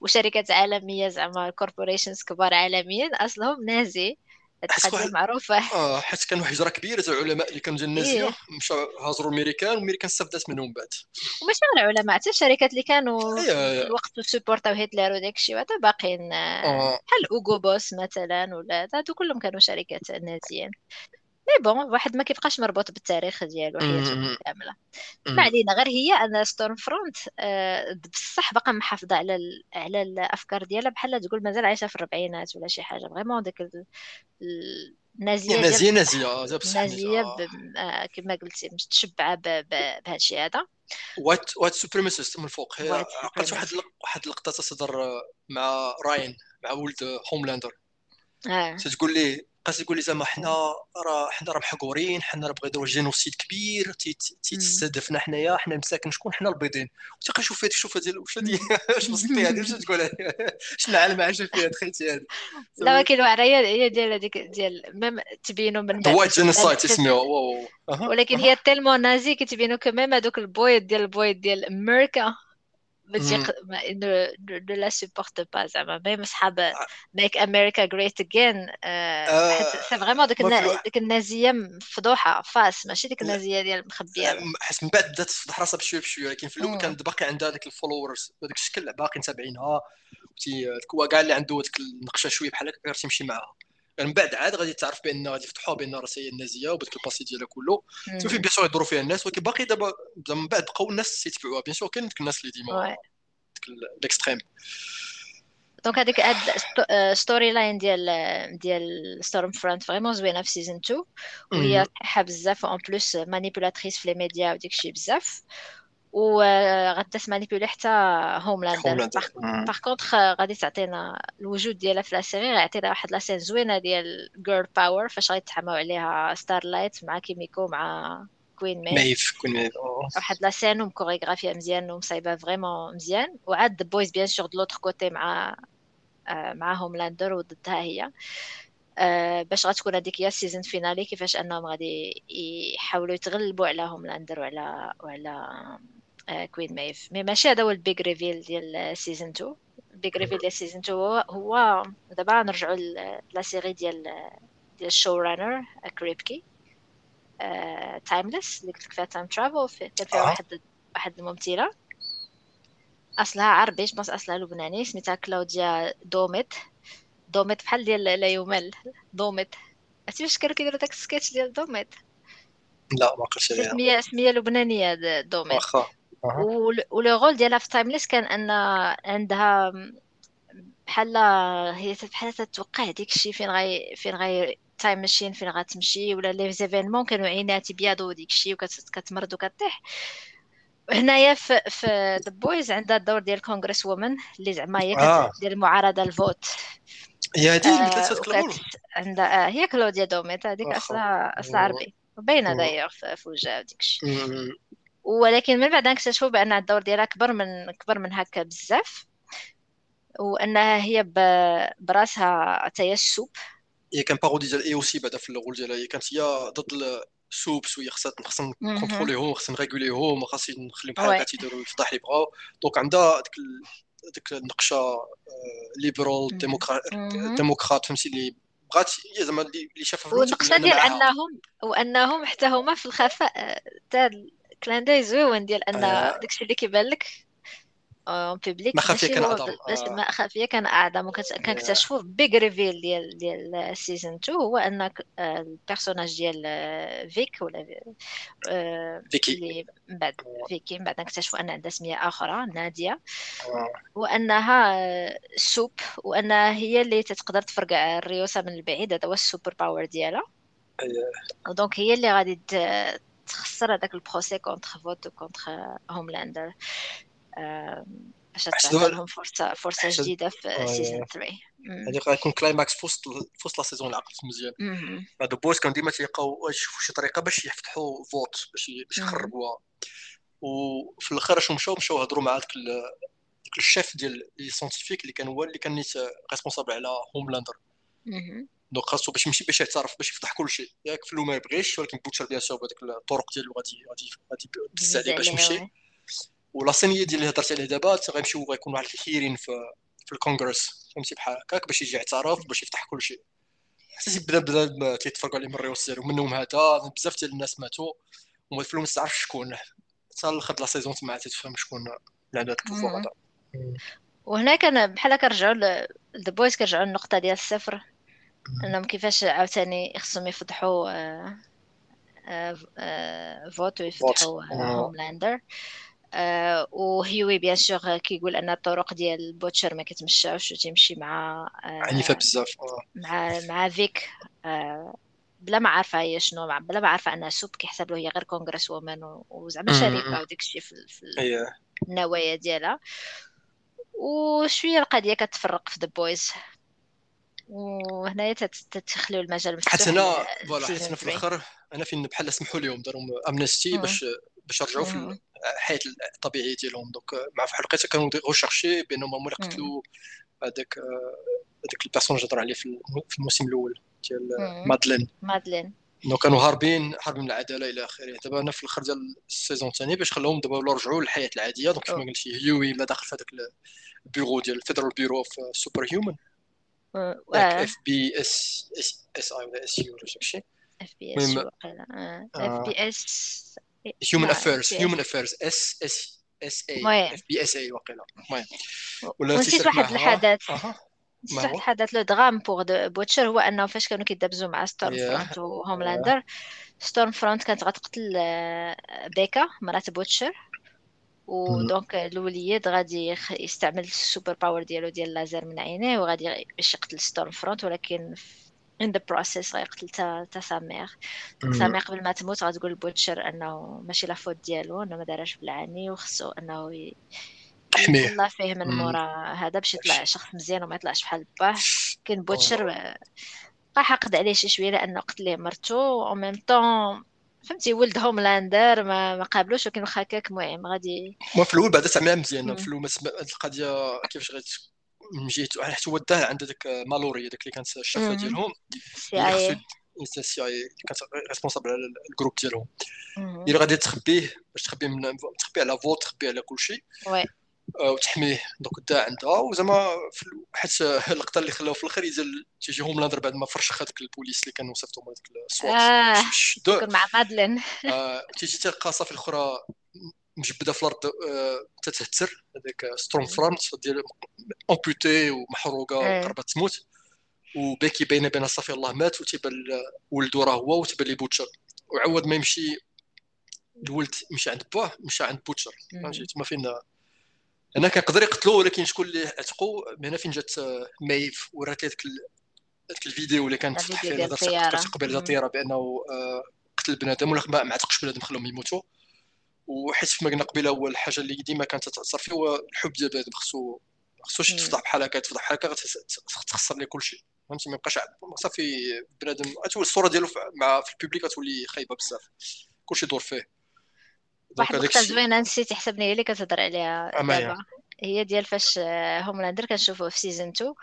وشركات عالمية زعما corporations كبار عالميا. أصلهم نازي. حيت واحد معروفة. آه حيت كان واحد الهجره كبيره تاع العلماء اللي كانوا ديال النازيه إيه. مشاو هاجروا الامريكان والامريكان استفدت منهم بعد. وماشي غير العلماء حتى الشركات اللي كانوا في الوقت سبورتاو هتلر وداك الشيء وهذا باقيين آه، آه. بحال Hugo Boss مثلا ولا هادو كلهم كانوا شركات نازيين. mais bon واحد ما كيبقاش مربوط بالتاريخ ديالو حياته كاملة. ما. علينا غير هي أن Stormfront آه، بصح باقا محافظة على ال... على الأفكار ديالها بحال تقول مازال عايشة في الربعينات ولا شي حاجة. vraiment ديك ال... ال- النازيه نازية نازية. آه، نازية. آه. ب... كما قلتي متشبعة. بهذا الشيء هذا. white white supremacist من الفوق عقلت واحد واحد اللقطه تهضر مع راين مع ولد Homelander آه. تقول قاس يقول لي زعما حنا راه حنا راه محقورين حنا راه بغا يديروا génocide كبير تي- تي- مم. تيتستهدفنا حنايا حنا مساكن شكون حنا البيضين؟ وتلقى شوف هذه شوف هذه واش هذه. واش بسيطي هذه واش تقول شنو العالم عايشة فيها تخيلتي هذه لا ولكن الوعره هي ديال هذيك ديال ميم تبينوا من بعد. بعد جينوسايد أها. ولكن هي تيلمون نازي كتبينوا كميم هذوك البويض ديال البويض ديال أمريكا. ما نو نو لا سوبورت با زعما. ميم صحاب ميك أمريكا جريت اجين حيت آه، سي فريمون ديك ديك النازية فضوحه فاس ماشي ديك النازية ديال مخبية. حس من بعد بدات تفضح راسها بشوية بشوية لكن في الأول. كانت باقي عندها ديك الفولورز وداك الشكل باقي متابعينها كاع اللي عنده ديك النقشة شوية بحال هكا غير تيمشي معاها. يعني من بعد عاد غادي تعرف بان غادي يفضحوها بأن راه هي النازية وبديك ال passé ديالها كله. تشوفي مم. bien sûr يدوروا فيها الناس ولكن باقي دابا من بعد بقاو الناس تيتبعوها. bien sûr كاين ديك الناس اللي ديما ال extrême donc هذيك هاد storyline ديال ديال Stormfront vraiment زوينة في saison 2 وهي صحيحة بزاف. en plus manipulatrice في les médias وديك الشيء بزاف. وغتسمانيبيولي حتى Homelander par contre غادي تعطينا الوجود ديالها في la série غيعطينا واحد la scène زوينه ديال girl power فاش غيتحماو عليها Starlight مع كيميكو مع Queen Maeve Maeve Queen Maeve واحد la scène ومكوريغرافيا مزيان ومصايبه vraiment مزيان و The Boys bien sûr de l'autre côté مع مع Homelander وضدها هي باش غتكون هذيك هي ال season finale كيفاش انهم غادي يحاولوا يتغلبوا على Homelander وعلى وعلى Queen Maeve mais ماشي هذا هو ال big reveal ديال season 2 ال big reveal ديال season 2 هو, هو دابا نرجعوا la série ديال ديال ال showrunner Kripke Timeless اللي قلت لك فيها time travel كان فيها واحد واحد الممثلة. أصلها عربي بس أصلها لبناني سميتها Claudia Doumit Doumit بحال ديال لا يمل دوميت عرفتي واش كانوا كيديروا داك السكيتش ديال دوميت لا ما قلتش عليها. سميه سمية لبنانية دوميت واخا. ولو رول ديالها في تايمليس كان أن عندها بحال هي بحال تتوقع ديك الشيء فين غاي فين غاي تايم ماشين فين غتمشي ولا لي زيفينمون كانوا عينات تبيضوا وديك الشيء وكتمرض وكطيح. هنايا في في ذا بويز عندها الدور ديال كونغرس وومن اللي زعما هي آه. كدير المعارضة الفوت هي هذه اللي ثلاثة كلور عندها آه هي Claudia Doumit هذيك اصلها اصلها عربي. باينه دايوغ في وجهها وديك الشيء ولكن من بعد اكتشفوا بأن الدور ديالها كبر من كبر من هكا بزاف وأنها هي براسها حتى هي ال supe هي كان parodie ديال AOC بعدا في ال rôle ديالها. هي كانت هي ضد ال supes وهي خصها خصنا نكونتروليهم خصنا نريغوليهم خاصش نخليهم بحال هكا تيديروا الفضاح اللي بغاو دونك عندها ديك ديك النقشة ليبرال ديموكرات فهمتي؟ اللي بغات هي زعما اللي شافها في والنقشة ديال انهم وأنهم حتى هما في الخفاء حتى كلان داي زوين ديال ان. داكشي اللي كيبان لك اون بيبليك ما خافيه كان اعظم باش ما خافيه كان اعظم وكنكتشفوا بيج ريفيل ديال ديال سيزون 2 هو ان البيرسوناج ديال فيك ولا Vicky اللي من بعد Vicky من بعد نكتشفوا ان عندها سميه أخرى ناديه وانها supe وانها هي اللي تقدر تفرقع الريوسه من البعيد هذا هو ال superpower ديالها donc هي اللي غادي تخسر هذاك ال procès contre Vought contre Homelander. باش تعطي لهم فرصة فرصة جديدة في season 3 هذيك غيكون climax في وسط في وسط la saison مزيان هاد Boys كانوا ديما تيلقاو يشوفوا شي طريقة باش يفتحوا Vought باش باش يخربوها. وفي الآخر اش مشاو مشاو هضروا مع داك داك الشيف ديال les scientifiques اللي كان هو اللي كان responsable على Homelander. donc خاصو باش يمشي باش يعترف باش يفتح كل شيء. ياك فالاول ما يبغيش ولكن Butcher bien sûr بهذيك الطرق ديالو غادي غادي غادي بزز عليه باش يمشي. و la scène ديال اللي هضرت عليه دابا غيمشيو غيكون واحد ال hearing في في الكونغرس. فهمتي بحال هكاك؟ باش يجي يعترف باش يفتح كل شيء. حتى بدا بدا تيتفرقوا عليه من الريوس ديالو. منهم هذا بزاف ديال الناس ماتوا. وما فالاول ما تعرفش شكون. حتى الآخر la saison تما تفهم شكون اللي عنده ال pouvoir هذا وهنا كان بحال كنرجعوا The Boys كنرجعوا للنقطة ديال الصفر. انهم كيفاش عاوتاني خصهم يفضحوا آه آه آه Vought ويفتحوا Homelander آه. و Hughie bien sûr كيقول أن الطرق ديال Butcher ما كتمشاوش وتمشي مع آه عنيفه بزاف مع مع Vic آه بلا ما عارفة هي شنو بلا ما عارفة أنها supe كيحسب له هي غير congresswoman وزعما شريفة وداك الشيء في, في النوايا ديالها. وشويه القضية كتفرق في The Boys وهنايا تتخليو المجال مفتوح حتى أنا voilà حتى أنا في الآخر أنا فين بحال سمحوا لهم داروا amnesty باش باش يرجعوا في الحياة الطبيعية ديالهم. donc مع في حلقتها كانوا recherchés بأنهم هما اللي قتلوا هذاك هذاك ال personnage هضر عليه في الموسم الأول ديال Madelyn. Madelyn. donc كانوا هاربين هاربين من العدالة إلى آخره. دابا أنا في الآخر ديال ال season الثاني باش خلاهم دابا ولاو رجعوا للحياة العادية. donc كما قلتي هيوي لا داخل في هذاك البيرو ديال ال Federal Bureau of Superhuman إف بي اس اس اي ولا SU ولا شي FBS FB S. human affairs human affairs S. اس اس اي اف بي اس اي وقيلا المهم ولا نسيت واحد الحدث. واحد الحدث. le drame pour Butcher هو أنه فاش كانوا كيدابزوا مع Stormfront و Homelander Stormfront كانت غتقتل Becca مرات Butcher و donc الوليد غادي يستعمل ال superpower ديالو ديال اللازر من عينيه وغادي باش يقتل Stormfront ولكن in the process غيقتل تا تا sa mère sa mère قبل ما تموت غتقول ل Butcher انه ماشي la faute ديالو انه ما دارش بالعاني وخصو انه ي... يتهلا فيه من مورا هذا باش يطلع شخص مزيان وما يطلعش بحال باه كاين Butcher بقى حقد عليه شي شوية لأنه قتل ليه مرتو أو ميم طون فهمتي ولد Homelander ما ما قابلوش ولكن واخا هكاك المهم غادي. ما في الأول بعدا سمعها مزيان في الأول القضية كيفاش غادي من جهة حيت هو داه عند داك مالوري داك اللي كانت الشافة ديالهم CIA كانت responsable على ال groupe ديالهم. اللي غادي تخبيه باش تخبيه من تخبيه على Vought تخبيه على كلشي. oui. آه، وتحميه donc دا عندها. وزعما حيت اللقطه اللي خلاو في الآخر يزال تيجي هوملاندر بعد ما فرشخ هذاك البوليس اللي كانوا صيفطوا ديك السوات. آه مع مادلين. آه تيجي تلقى صافي الأخرى مجبدة في الأرض آه تتهتر. هذاك Stormfront ديال amputée ومحروقة. وقربت تموت. و Becca باينه بين صافي الله مات وتيبان ولدو راه هو وتبان لي بوتشر. وعوض ما يمشي الولد مشى عند باه مشى عند بوتشر. فهمتي؟ تما فين؟ هنا كيقدر يقتلوه ولكن شكون اللي عتقو هنا فين جات آه، مايف ورات لي ديك الفيديو اللي كانت فيها قبل الطيارة. بأنه آه، قتل بنادم ولا ما عتقش بنادم خلاهم يموتوا وحيت كما قلنا قبيله هو الحاجة اللي ديما كانت تاثر فيه هو الحب ديال بنادم خصو خصوش تفضح بحال هكا تفضح بحال هكا تخسر ليه كلشي. فهمتي ما يبقاش صافي بنادم الصورة ديالو مع في ال public غتولي خايبة بزاف. كلشي يدور فيه. واحد النقطة زوينة نسيت حسبني هي اللي كتهضر عليها دابا. هي ديال فاش هوملاندر كنشوفوه في saison 2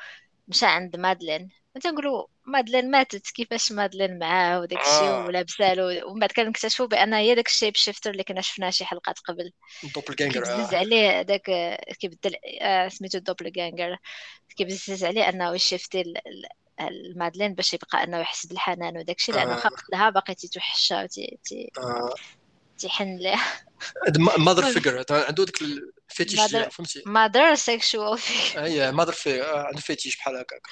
مشى عند مادلين. تنقولوا مادلين ماتت كيفاش مادلين معاه وداك الشيء آه. ولابسه ومن بعد كنكتشفوا بأن هي داك ال shapeshifter اللي كنا شفناه شي حلقات قبل. دوبل جانجر كيبزز عليه داك كيبدل آه سميتو doppelganger كيبزز عليه أنه يشيفتي لمادلين باش يبقى أنه يحس بالحنان وداك الشيء لأنه خاف لها باقي تيتوحشها وتي تي... آه. تيحن ليه mother figure عنده ديك ال fétiche فهمتي؟ mother sexual figure أي mother fi- عنده fétiche بحال هكاك.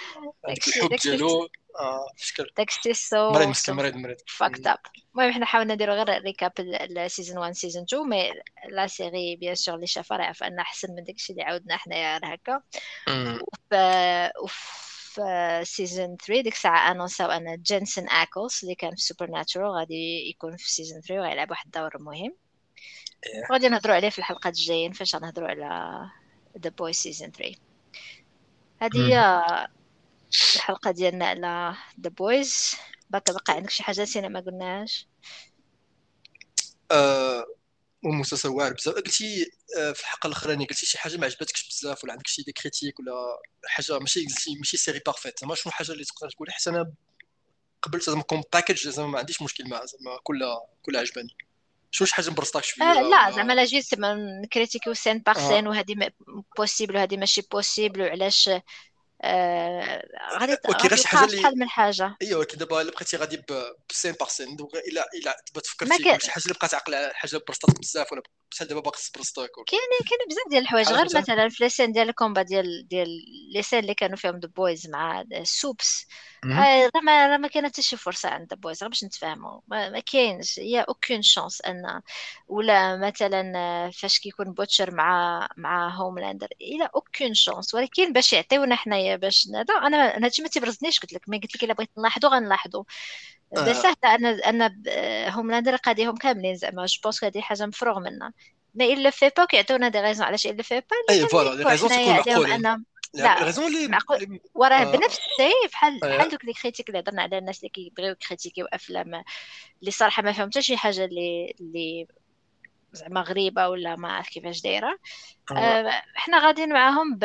عندك الحب ديالو. شكل داكشي so مريض مسكين مريض مريض. fucked up المهم حنا حاولنا نديرو غير récap ال saison 1 saison 2 mais la série bien sûr اللي شافها راه عارف انها أحسن من داكشي اللي عاودنا حنايا غير هكا. في saison 3 ديك الساعة انونساو ان Jensen Ackles اللي كان في Supernatural غادي يكون في saison 3 وغيلعب واحد الدور مهم. غادي نهضروا عليه في الحلقات الجايين فاش غنهضروا على The Boys saison 3 هذه هي الحلقة ديالنا على The Boys باقي بقى عندك شي حاجة نسينا ما قلناهاش ومسلسل واعر بزاف. قلتي آه، في الحلقة الأخرانية قلتي شي حاجة ما عجبتكش بزاف ولا عندك شي des critiques ولا حاجة؟ ماشي قلتي ماشي série parfaite. زعما شنو الحاجة اللي تقدر تقول حيت أنا قبلت زعما comme package زعما ما عنديش مشكل معها زعما كلها كلها عجباني. شنو شي حاجة مبرزطاك شوية آه لا زعما لا جيت نكريتيكيو scène par scène وهذه possible وهذه ماشي possible وعلاش آه، غادي غادي حاجة اللي شحال من حاجة. إيوا ولكن دابا إلا بقيتي غادي ب scène par scène donc الا إلا تبغى تفكر في شي حاجة اللي بقات عقل حاجة برزطات بزاف ولا بحال دابا باقي تبرزطك كاين كاين بزاف ديال الحوايج غير مثلا في les scènes ديال ال combat ديال ديال les scènes اللي كانوا فيهم The Boys مع supes راه ما راه ما كاينة حتى شي فرصة عند The Boys باش نتفاهموا. ما, ما كاينش. هي aucune chance أن ولا مثلا فاش كيكون بوتشر مع مع هوملاندر إلى aucune chance ولكن باش يعطيونا حنايا باش هذا أنا أنا هادشي ما تيبرزطنيش قلت لك ما قلت لك إلا بغيت نلاحظوا غنلاحظوا آه. سهلة ان أن هوملاندر قاديهم كاملين زعما. je pense هذه حاجة مفروغ منها mais il l'a fait pas كيعطيونا des raisons علاش il l'a fait pas et voilà les raisons تكون معقوله la raison اللي معقول؟ وراه آه. بنفس الشيء بحال بحال دوك les critiques اللي هضرنا على الناس اللي كيبغيو يكريتيكيو أفلام اللي صراحة ما فهمت حتى شي حاجة اللي اللي زعما غريبة ولا ما عرف كيفاش دايرة. آه. آه حنا غاديين معاهم ب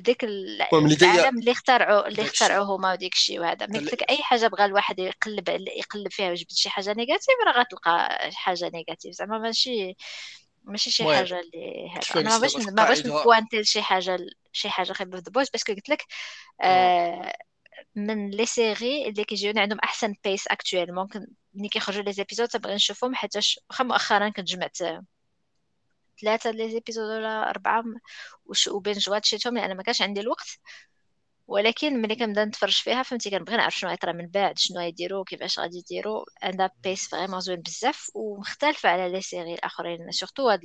بديك العالم اللي اخترعوا اللي اخترعوا هما وديك الشيء وهذا. ملي قلت لك أي حاجة بغى الواحد يقلب يقلب فيها ويجبد شي حاجة négative راه غتلقى حاجة négative زعما ماشي ماشي شي حاجة اللي هذا. أنا ما باش ما باش نبوانتي شي حاجة شي حاجة خايبة في Boys parce que قلت لك آه من les séries اللي كيجيونا عندهم أحسن pace actuellement ملي كيخرجوا les épisodes تبغي نشوفهم حيت واخا مؤخرا كنت جمعت ثلاثة les épisodes ولا أربعة وش و binge-watch يتهم لأن ما كانش عندي الوقت. ولكن ملي كنبدا نتفرج فيها فهمتي كنبغي نعرف شنو غيطرا من بعد شنو غيديروا كيفاش غادي يديروا عندها pace vraiment زوين بزاف ومختلفة على les séries الآخرين. surtout هاد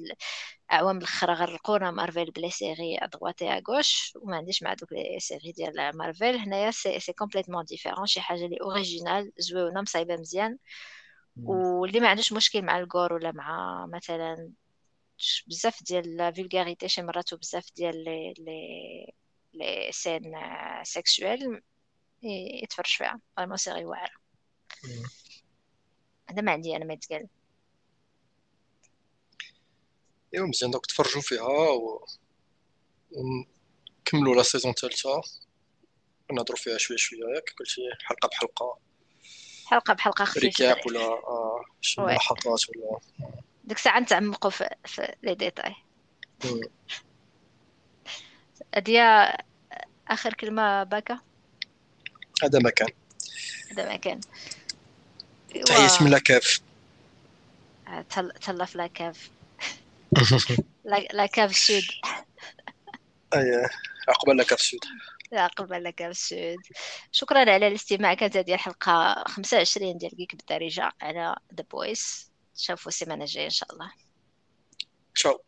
الاعوام الاخرى غرقونا مارفل ب les séries à droite à gauche وما عنديش مع دوك les séries ديال مارفل هنايا c'est c'est complètement différent شي حاجة اللي originale زوينه مصايبة مزيان. واللي ما عندوش مشكل مع ال gore ولا مع مثلا بزاف ديال vulgarité شي مرات وبزاف ديال les les les scènes sexuelles يتفرج فيها. vraiment série واعره هذا ما عندي أنا ما يتقال. ايوا مزيان donc تفرجوا فيها و ونكملوا la saison الثالثه نهضروا فيها شوية شوية. ياك قلتي حلقة بحلقة. حلقة بحلقة خفيفة. récap ولا آه شي ملاحظات ولا. ديك الساعة نتعمقوا في, في les détails. هادي آخر كلمة باكا؟ هذا ما كان. هذا ما كان. تحية من la cave تهلا في la cave la cave السود أي عقبال la cave السود عقبال لاكاف السود شكرا على الاستماع. كانت هذه الحلقة 25 ديال جيك بالدارجة على ذا بويس نشوفوا السيمانة الجاية إن شاء الله. تشاو